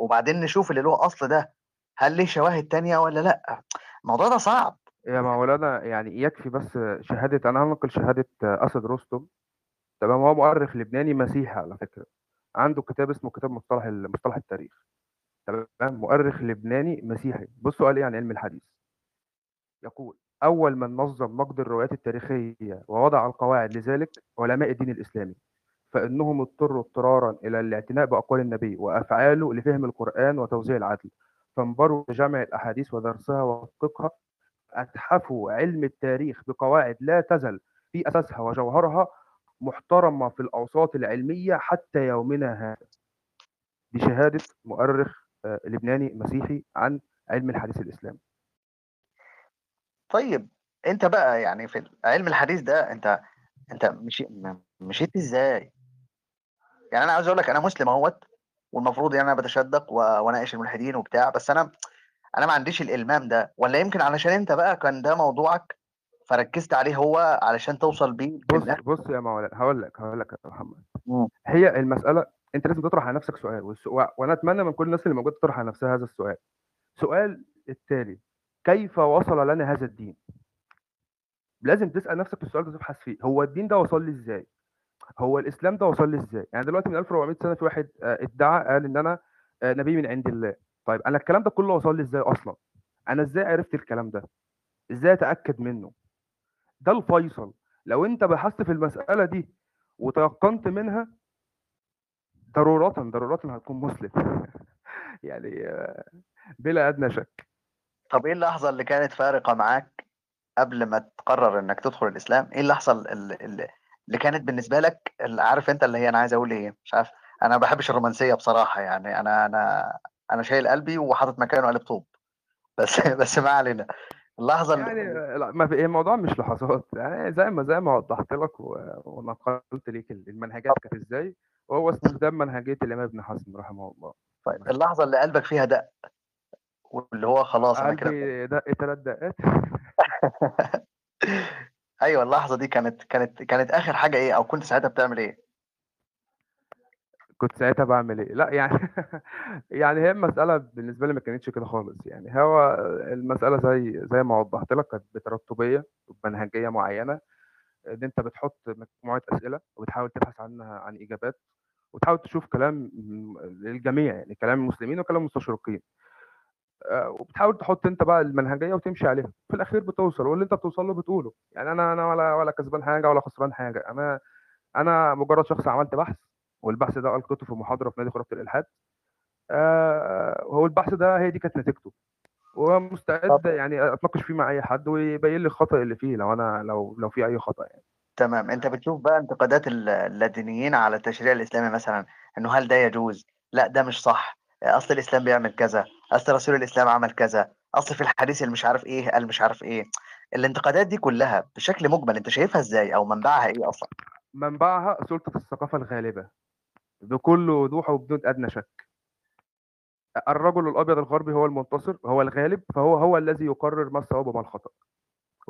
وبعدين نشوف اللي له أصل ده هل ليه شواهد تانية والّا لأ، الموضوع ده صعب. يا مولانا يعني يكفي بس شهادة أنا هانقل شهادة أسد رستم، تمام، هو مؤرخ لبناني مسيحي على فكرة، عنده كتاب اسمه كتاب مصطلح مصطلح التاريخ، تمام، مؤرخ لبناني مسيحي، بُصّوا قال إيه عن علم الحديث. يقول: "أول من نظّم نقد الروايات التاريخية ووضع القواعد لذلك علماء الدين الإسلامي، فإنهم اضطروا اضطرارًا إلى الاعتناء بأقوال النبي وأفعاله لفهم القرآن وتوزيع العدل، فانبروا بجمع الأحاديث ودرسها وتدقيقها، أتحفوا علم التاريخ بقواعد لا تزل في أساسها وجوهرها محترمة في الأوساط العلمية حتى يومنا هذا." دي شهادة مؤرخ آآ لبناني مسيحي عن علم الحديث الإسلامي. طيب أنت بقى يعني في علم الحديث ده أنت أنت مشي مشيت إزاي؟ يعني أنا عاوز أقول لك أنا مسلم أهوّة، والمفروض يعني أنا باتشدّق و وأناقش الملحدين وبتاع، بس أنا أنا ما عنديش الإلمام ده، والّا يمكن علشان أنت بقى كان ده موضوعك فركّزت عليه هو علشان توصل بيه بُص للآخر؟ بُص يا مولانا هاقول لك، هاقول لك يا محمد،. هي المسألة أنت لازم تطرح على نفسك سؤال والس و وأنا أتمنى من كل الناس اللي موجودة تطرح على نفسها هذا السؤال. سؤال التالي: كيف وصل لنا هذا الدين؟ لازم تسأل نفسك السؤال ده تبحث فيه هو الدين ده وصل لي إزاي هو الإسلام ده وصل لي إزاي يعني دلوقتي من 1400 سنة في واحد آه، ادعى قال إن أنا آه، نبي من عند الله طيب أنا الكلام ده كله وصل لي إزاي أصلا أنا إزاي عرفت الكلام ده إزاي أتأكد منه ده الفيصل. لو انت بحثت في المسألة دي وتيقنت منها ضرورة ضرورة هتكون مسلم. يعني آه، بلا أدنى شك. طب إيه اللحظة اللي كانت فارقة معاك قبل ما تقرر إنك تدخل الإسلام؟ إيه اللحظة اللي, اللي كانت بالنسبة لك اللي عارف أنت اللي هي أنا عايز أقول إيه؟ مش عارف. أنا ما بحبش الرومانسية بصراحة يعني. أنا أنا أنا شايل قلبي وحاطط مكانه قلب طوب بس بس ما علينا. اللحظة اللي يعني آه، لا ما في الموضوع مش لحظات. يعني زي ما زي ما وضحت لك و- ونقلت ليك المنهجات كانت إزاي. وهو استخدام منهجية الإمام ابن حزم رحمه الله. طيب اللحظة اللي قلبك فيها دق واللي هو خلاص أنا كده دق ثلاث دقات. أيوه اللحظة دي كانت كانت كانت آخر حاجة إيه أو كنت ساعتها بتعمل إيه؟ كنت ساعتها بعمل إيه؟ لأ يعني يعني هي المسألة بالنسبة لي ما كانتش كده خالص يعني هو المسألة زي زي ما وضحت لك كانت بترتبية وبمنهجية معينة إن أنت بتحط مجموعة أسئلة وبتحاول تبحث عنها عن إجابات وتحاول تشوف كلام للجميع يعني كلام المسلمين وكلام المستشرقين آه، وبتحاول تحط أنت بقى المنهجية وتمشي عليها في الأخير بتوصل واللي أنت بتوصل له بتقوله يعني أنا أنا ولا ولا كسبان حاجة ولا خسران حاجة أنا أنا مجرد شخص عملت بحث والبحث ده القيته في محاضرة في نادي خرافة الإلحاد. آه، هو البحث ده هي دي كانت نتيجته. ومستعد يعني أتناقش فيه مع أي حد ويبين لي الخطأ اللي فيه لو أنا لو لو في أي خطأ يعني. تمام. أنت بتشوف بقى انتقادات ال- اللادينيين على التشريع الإسلامي مثلا إنه هل ده يجوز؟ لا ده مش صح. أصل الإسلام بيعمل كذا. أصل رسول الإسلام عمل كذا. أصل في الحديث اللي مش عارف إيه قال مش عارف إيه. الانتقادات دي كلها بشكل مجمل أنت شايفها إزاي أو منبعها إيه أصلا؟ منبعها سلطة الثقافة الغالبة. بكل وضوح وبدون أدنى شك. الرجل الأبيض الغربي هو المنتصر هو الغالب فهو هو الذي يقرر ما الصواب وما الخطأ.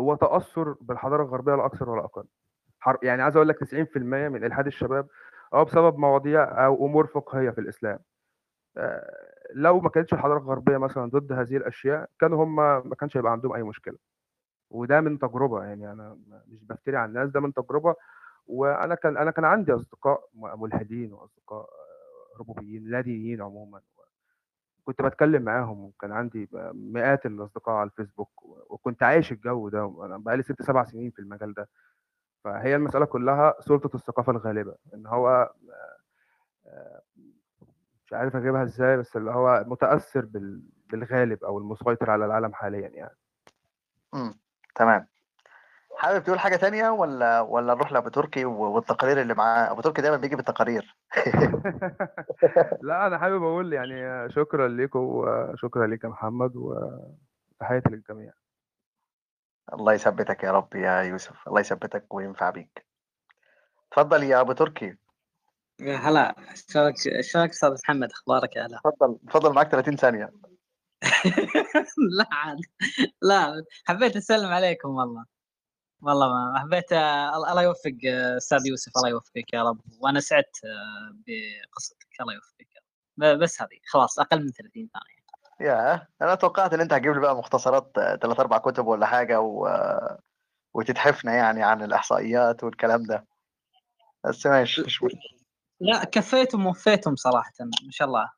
هو تأثر بالحضارة الغربية لا أكثر ولا أقل. يعني عايز أقول لك 90% من إلحاد الشباب هو بسبب مواضيع أو أمور فقهية في الإسلام. آه، لو ما كانتش الحضارة الغربية مثلا ضد هذه الأشياء كانوا هم ما كانش هيبقى عندهم أي مشكلة. وده من تجربة يعني أنا مش بفتري على الناس ده من تجربة وأنا كان أنا كان عندي أصدقاء ملحدين وأصدقاء آه، ربوبيين لا دينيين عموما كنت بتكلم معاهم وكان عندي مئات الأصدقاء على الفيسبوك وكنت عايش الجو ده وأنا بقالي ست سبع سنين في المجال ده. فهي المسألة كلها سلطة الثقافة الغالبة إن هو آه، مش عارف أجيبها إزاي بس اللي هو متأثر بال- بالغالب أو المسيطر على العالم حاليا يعني. امم تمام. حابب تقول حاجة تانية ولا ولا نروح لأبو تركي و- والتقارير اللي معاه؟ أبو تركي دايما بيجي بالتقارير. لا أنا حابب أقول يعني شكرا لكم وشكرا لك يا محمد وتحياتي للجميع. الله يثبتك يا رب يا يوسف. الله يثبتك وينفع بيك. اتفضل يا أبو تركي. يا هلا. شلونك شلونك أستاذ محمد؟ أخبارك يا هلا؟ اتفضل اتفضل معاك 30 ثانية. لا عاد. لا حبيت أسلم عليكم والله. والله ما حبيت آه، الله يوفق آه، أستاذ يوسف الله يوفقك يا رب. وأنا سعدت آه، بقصتك الله يوفقك. بس هذه خلاص أقل من 30 ثانية. يا أنا توقعت إن أنت هتجيب لي بقى مختصرات ثلاث أربع كتب ولا حاجة و... وتتحفنا يعني عن الإحصائيات والكلام ده. بس ماشي مش لا كفيتم ووفيتم صراحة ما شاء الله.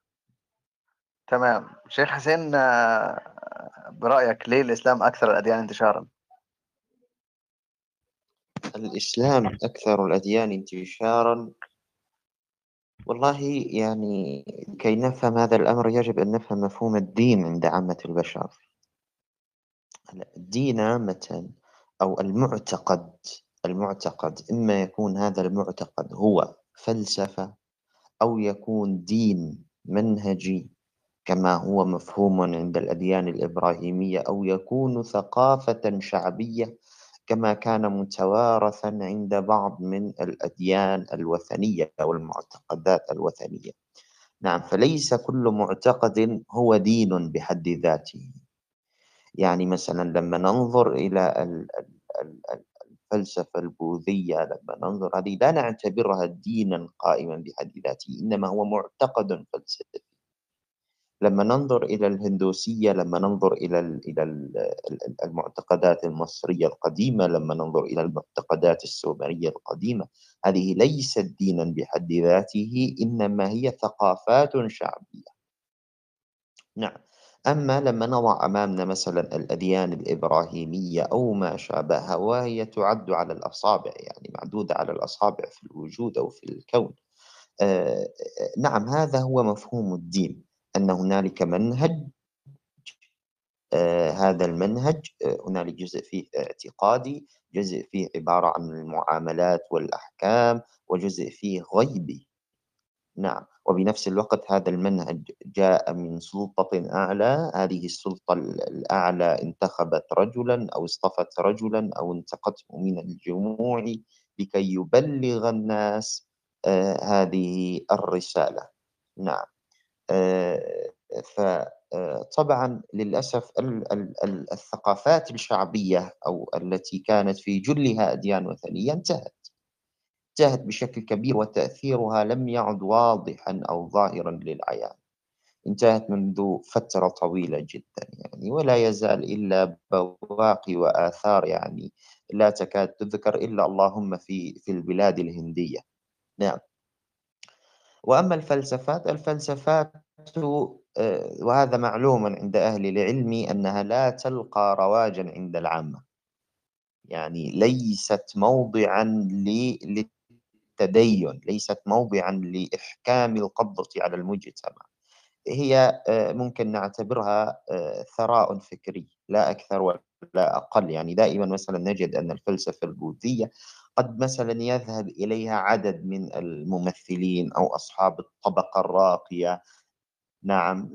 تمام. شيخ حسين برأيك ليه الإسلام أكثر الأديان انتشارا؟ الإسلام أكثر الأديان انتشارا. والله يعني كي نفهم هذا الأمر يجب أن نفهم مفهوم الدين عند عامة البشر. الدين عامة أو المعتقد المعتقد إما يكون هذا المعتقد هو فلسفة أو يكون دين منهجي كما هو مفهوم عند الأديان الإبراهيمية أو يكون ثقافة شعبية كما كان متوارثا عند بعض من الأديان الوثنية أو المعتقدات الوثنية. نعم فليس كل معتقد هو دين بحد ذاته. يعني مثلا لما ننظر إلى ال- ال- ال- ال- الفلسفة البوذية لما ننظر هذه لا نعتبرها دينا قائما بحد ذاته إنما هو معتقد فلسفي. لما ننظر إلى الهندوسية لما ننظر إلى ال إلى ال المعتقدات المصرية القديمة لما ننظر إلى المعتقدات السومرية القديمة هذه ليست دينا بحد ذاته إنما هي ثقافات شعبية. نعم. أما لما نضع أمامنا مثلا الأديان الإبراهيمية أو ما شابهها وهي تعد على الأصابع يعني معدودة على الأصابع في الوجود أو في الكون آه نعم هذا هو مفهوم الدين. أن هنالك منهج آه هذا المنهج آه هنالك جزء فيه اعتقادي جزء فيه عبارة عن المعاملات والأحكام وجزء فيه غيبي. نعم. وبنفس الوقت هذا المنهج جاء من سلطة أعلى. هذه السلطة الأعلى انتخبت رجلا أو اصطفت رجلا أو انتقته من الجموع لكي يبلغ الناس آه هذه الرسالة. نعم. فطبعا للأسف الثقافات الشعبية أو التي كانت في جلها أديان وثنية انتهت. انتهت بشكل كبير وتأثيرها لم يعد واضحا أو ظاهرا للعيان. انتهت منذ فترة طويلة جدا يعني ولا يزال إلا بواقي وآثار يعني لا تكاد تذكر إلا اللهم في في البلاد الهندية. نعم. وأما الفلسفات الفلسفات وهذا معلوم عند أهل العلم أنها لا تلقى رواجا عند العامة. يعني ليست موضعا للتدين ليست موضعا لإحكام القبضة على المجتمع. هي ممكن نعتبرها ثراء فكري لا أكثر ولا أقل. يعني دائما مثلا نجد أن الفلسفة البوذية قد مثلا يذهب إليها عدد من الممثلين أو أصحاب الطبقة الراقية. نعم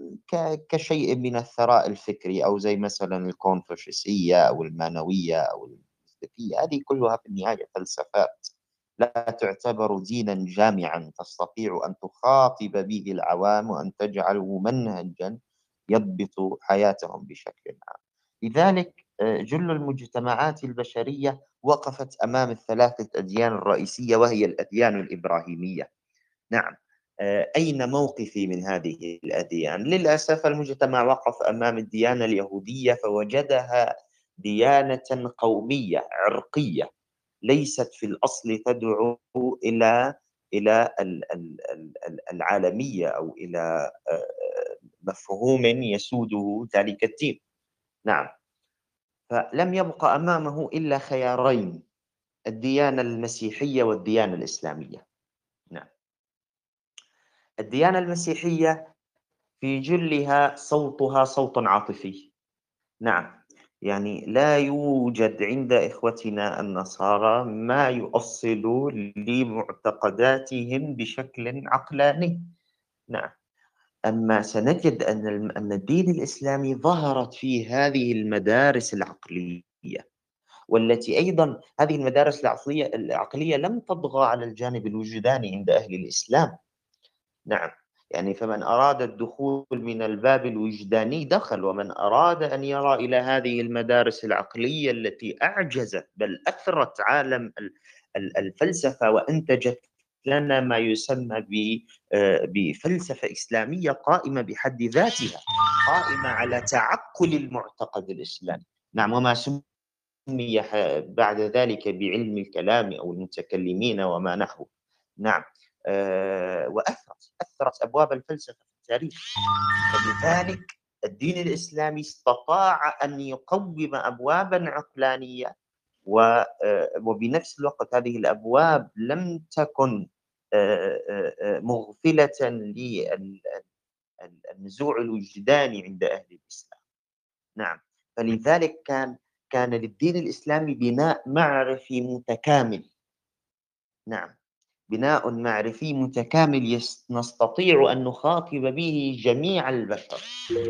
كشيء من الثراء الفكري أو زي مثلا الكونفوشيسية أو المانوية أو المستفية هذه كلها في النهاية فلسفات لا تعتبر دينا جامعا. تستطيع أن تخاطب به العوام وأن تجعله منهجا يضبط حياتهم بشكل عام. لذلك جل المجتمعات البشرية وقفت أمام الثلاثة أديان الرئيسية وهي الأديان الإبراهيمية. نعم أين موقفي من هذه الأديان؟ للأسف المجتمع وقف أمام الديانة اليهودية فوجدها ديانة قومية عرقية ليست في الأصل تدعو إلى إلى العالمية أو إلى مفهوم يسوده ذلك الدين. نعم. فلم يبق أمامه إلا خيارين الديانة المسيحية والديانة الإسلامية. نعم. الديانة المسيحية في جلها صوتها صوت عاطفي. نعم. يعني لا يوجد عند إخوتنا النصارى ما يؤصل لمعتقداتهم بشكل عقلاني. نعم. أما سنجد أن أن الدين الإسلامي ظهرت فيه هذه المدارس العقلية والتي أيضا هذه المدارس العقلية العقلية لم تطغى على الجانب الوجداني عند أهل الإسلام. نعم يعني فمن أراد الدخول من الباب الوجداني دخل ومن أراد أن يرى إلى هذه المدارس العقلية التي أعجزت بل أثرت عالم الفلسفة وأنتجت لنا ما يسمى بفلسفة إسلامية قائمة بحد ذاتها قائمة على تعقل المعتقد الإسلامي. نعم وما سمي بعد ذلك بعلم الكلام أو المتكلمين وما نحوه نعم أه وأثرت أثرت أبواب الفلسفة في التاريخ. فلذلك الدين الإسلامي استطاع أن يقوم أبوابا عقلانية وبنفس الوقت هذه الأبواب لم تكن مغفلة للنزوع الوجداني عند أهل الإسلام. نعم. فلذلك كان كان للدين الإسلامي بناء معرفي متكامل. نعم. بناء معرفي متكامل نستطيع أن نخاطب به جميع البشر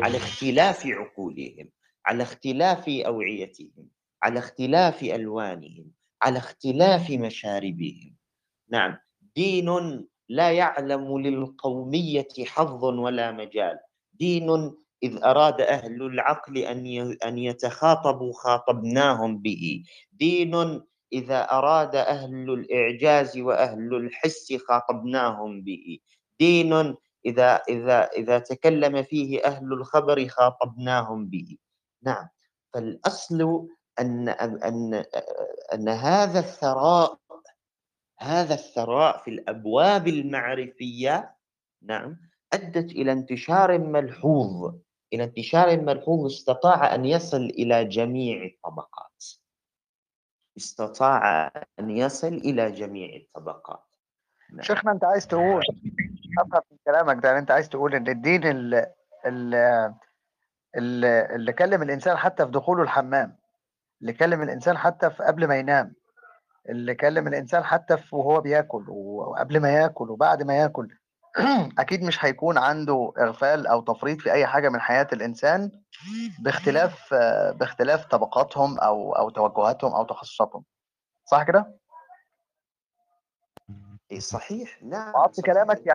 على اختلاف عقولهم على اختلاف أوعيتهم على اختلاف ألوانهم على اختلاف مشاربهم. نعم. دين لا يعلم للقومية حظ ولا مجال. دين إذ أراد أهل العقل أن أن يتخاطبوا خاطبناهم به. دين إذا أراد أهل الإعجاز وأهل الحس خاطبناهم به. دين إذا إذا إذا تكلم فيه أهل الخبر خاطبناهم به. نعم. فالأصل أن أن أن هذا الثراء هذا الثراء في الأبواب المعرفية نعم أدت إلى انتشار ملحوظ. إلى انتشار ملحوظ استطاع أن يصل إلى جميع الطبقات. استطاع أن يصل إلى جميع الطبقات. نعم. شيخنا أنت عايز تقول افهم من كلامك ده أنت عايز تقول إن الدين اللي, اللي, اللي كلم الإنسان حتى في دخوله الحمام اللي كلم الإنسان حتى في قبل ما ينام اللي كلم الإنسان حتى وهو بياكل وقبل ما ياكل وبعد ما ياكل أكيد مش هيكون عنده إغفال أو تفريط في أي حاجة من حياة الإنسان باختلاف باختلاف طبقاتهم أو أو توجهاتهم أو تخصصاتهم. صح كده؟ إيه صحيح. نعم صحيح. كلامك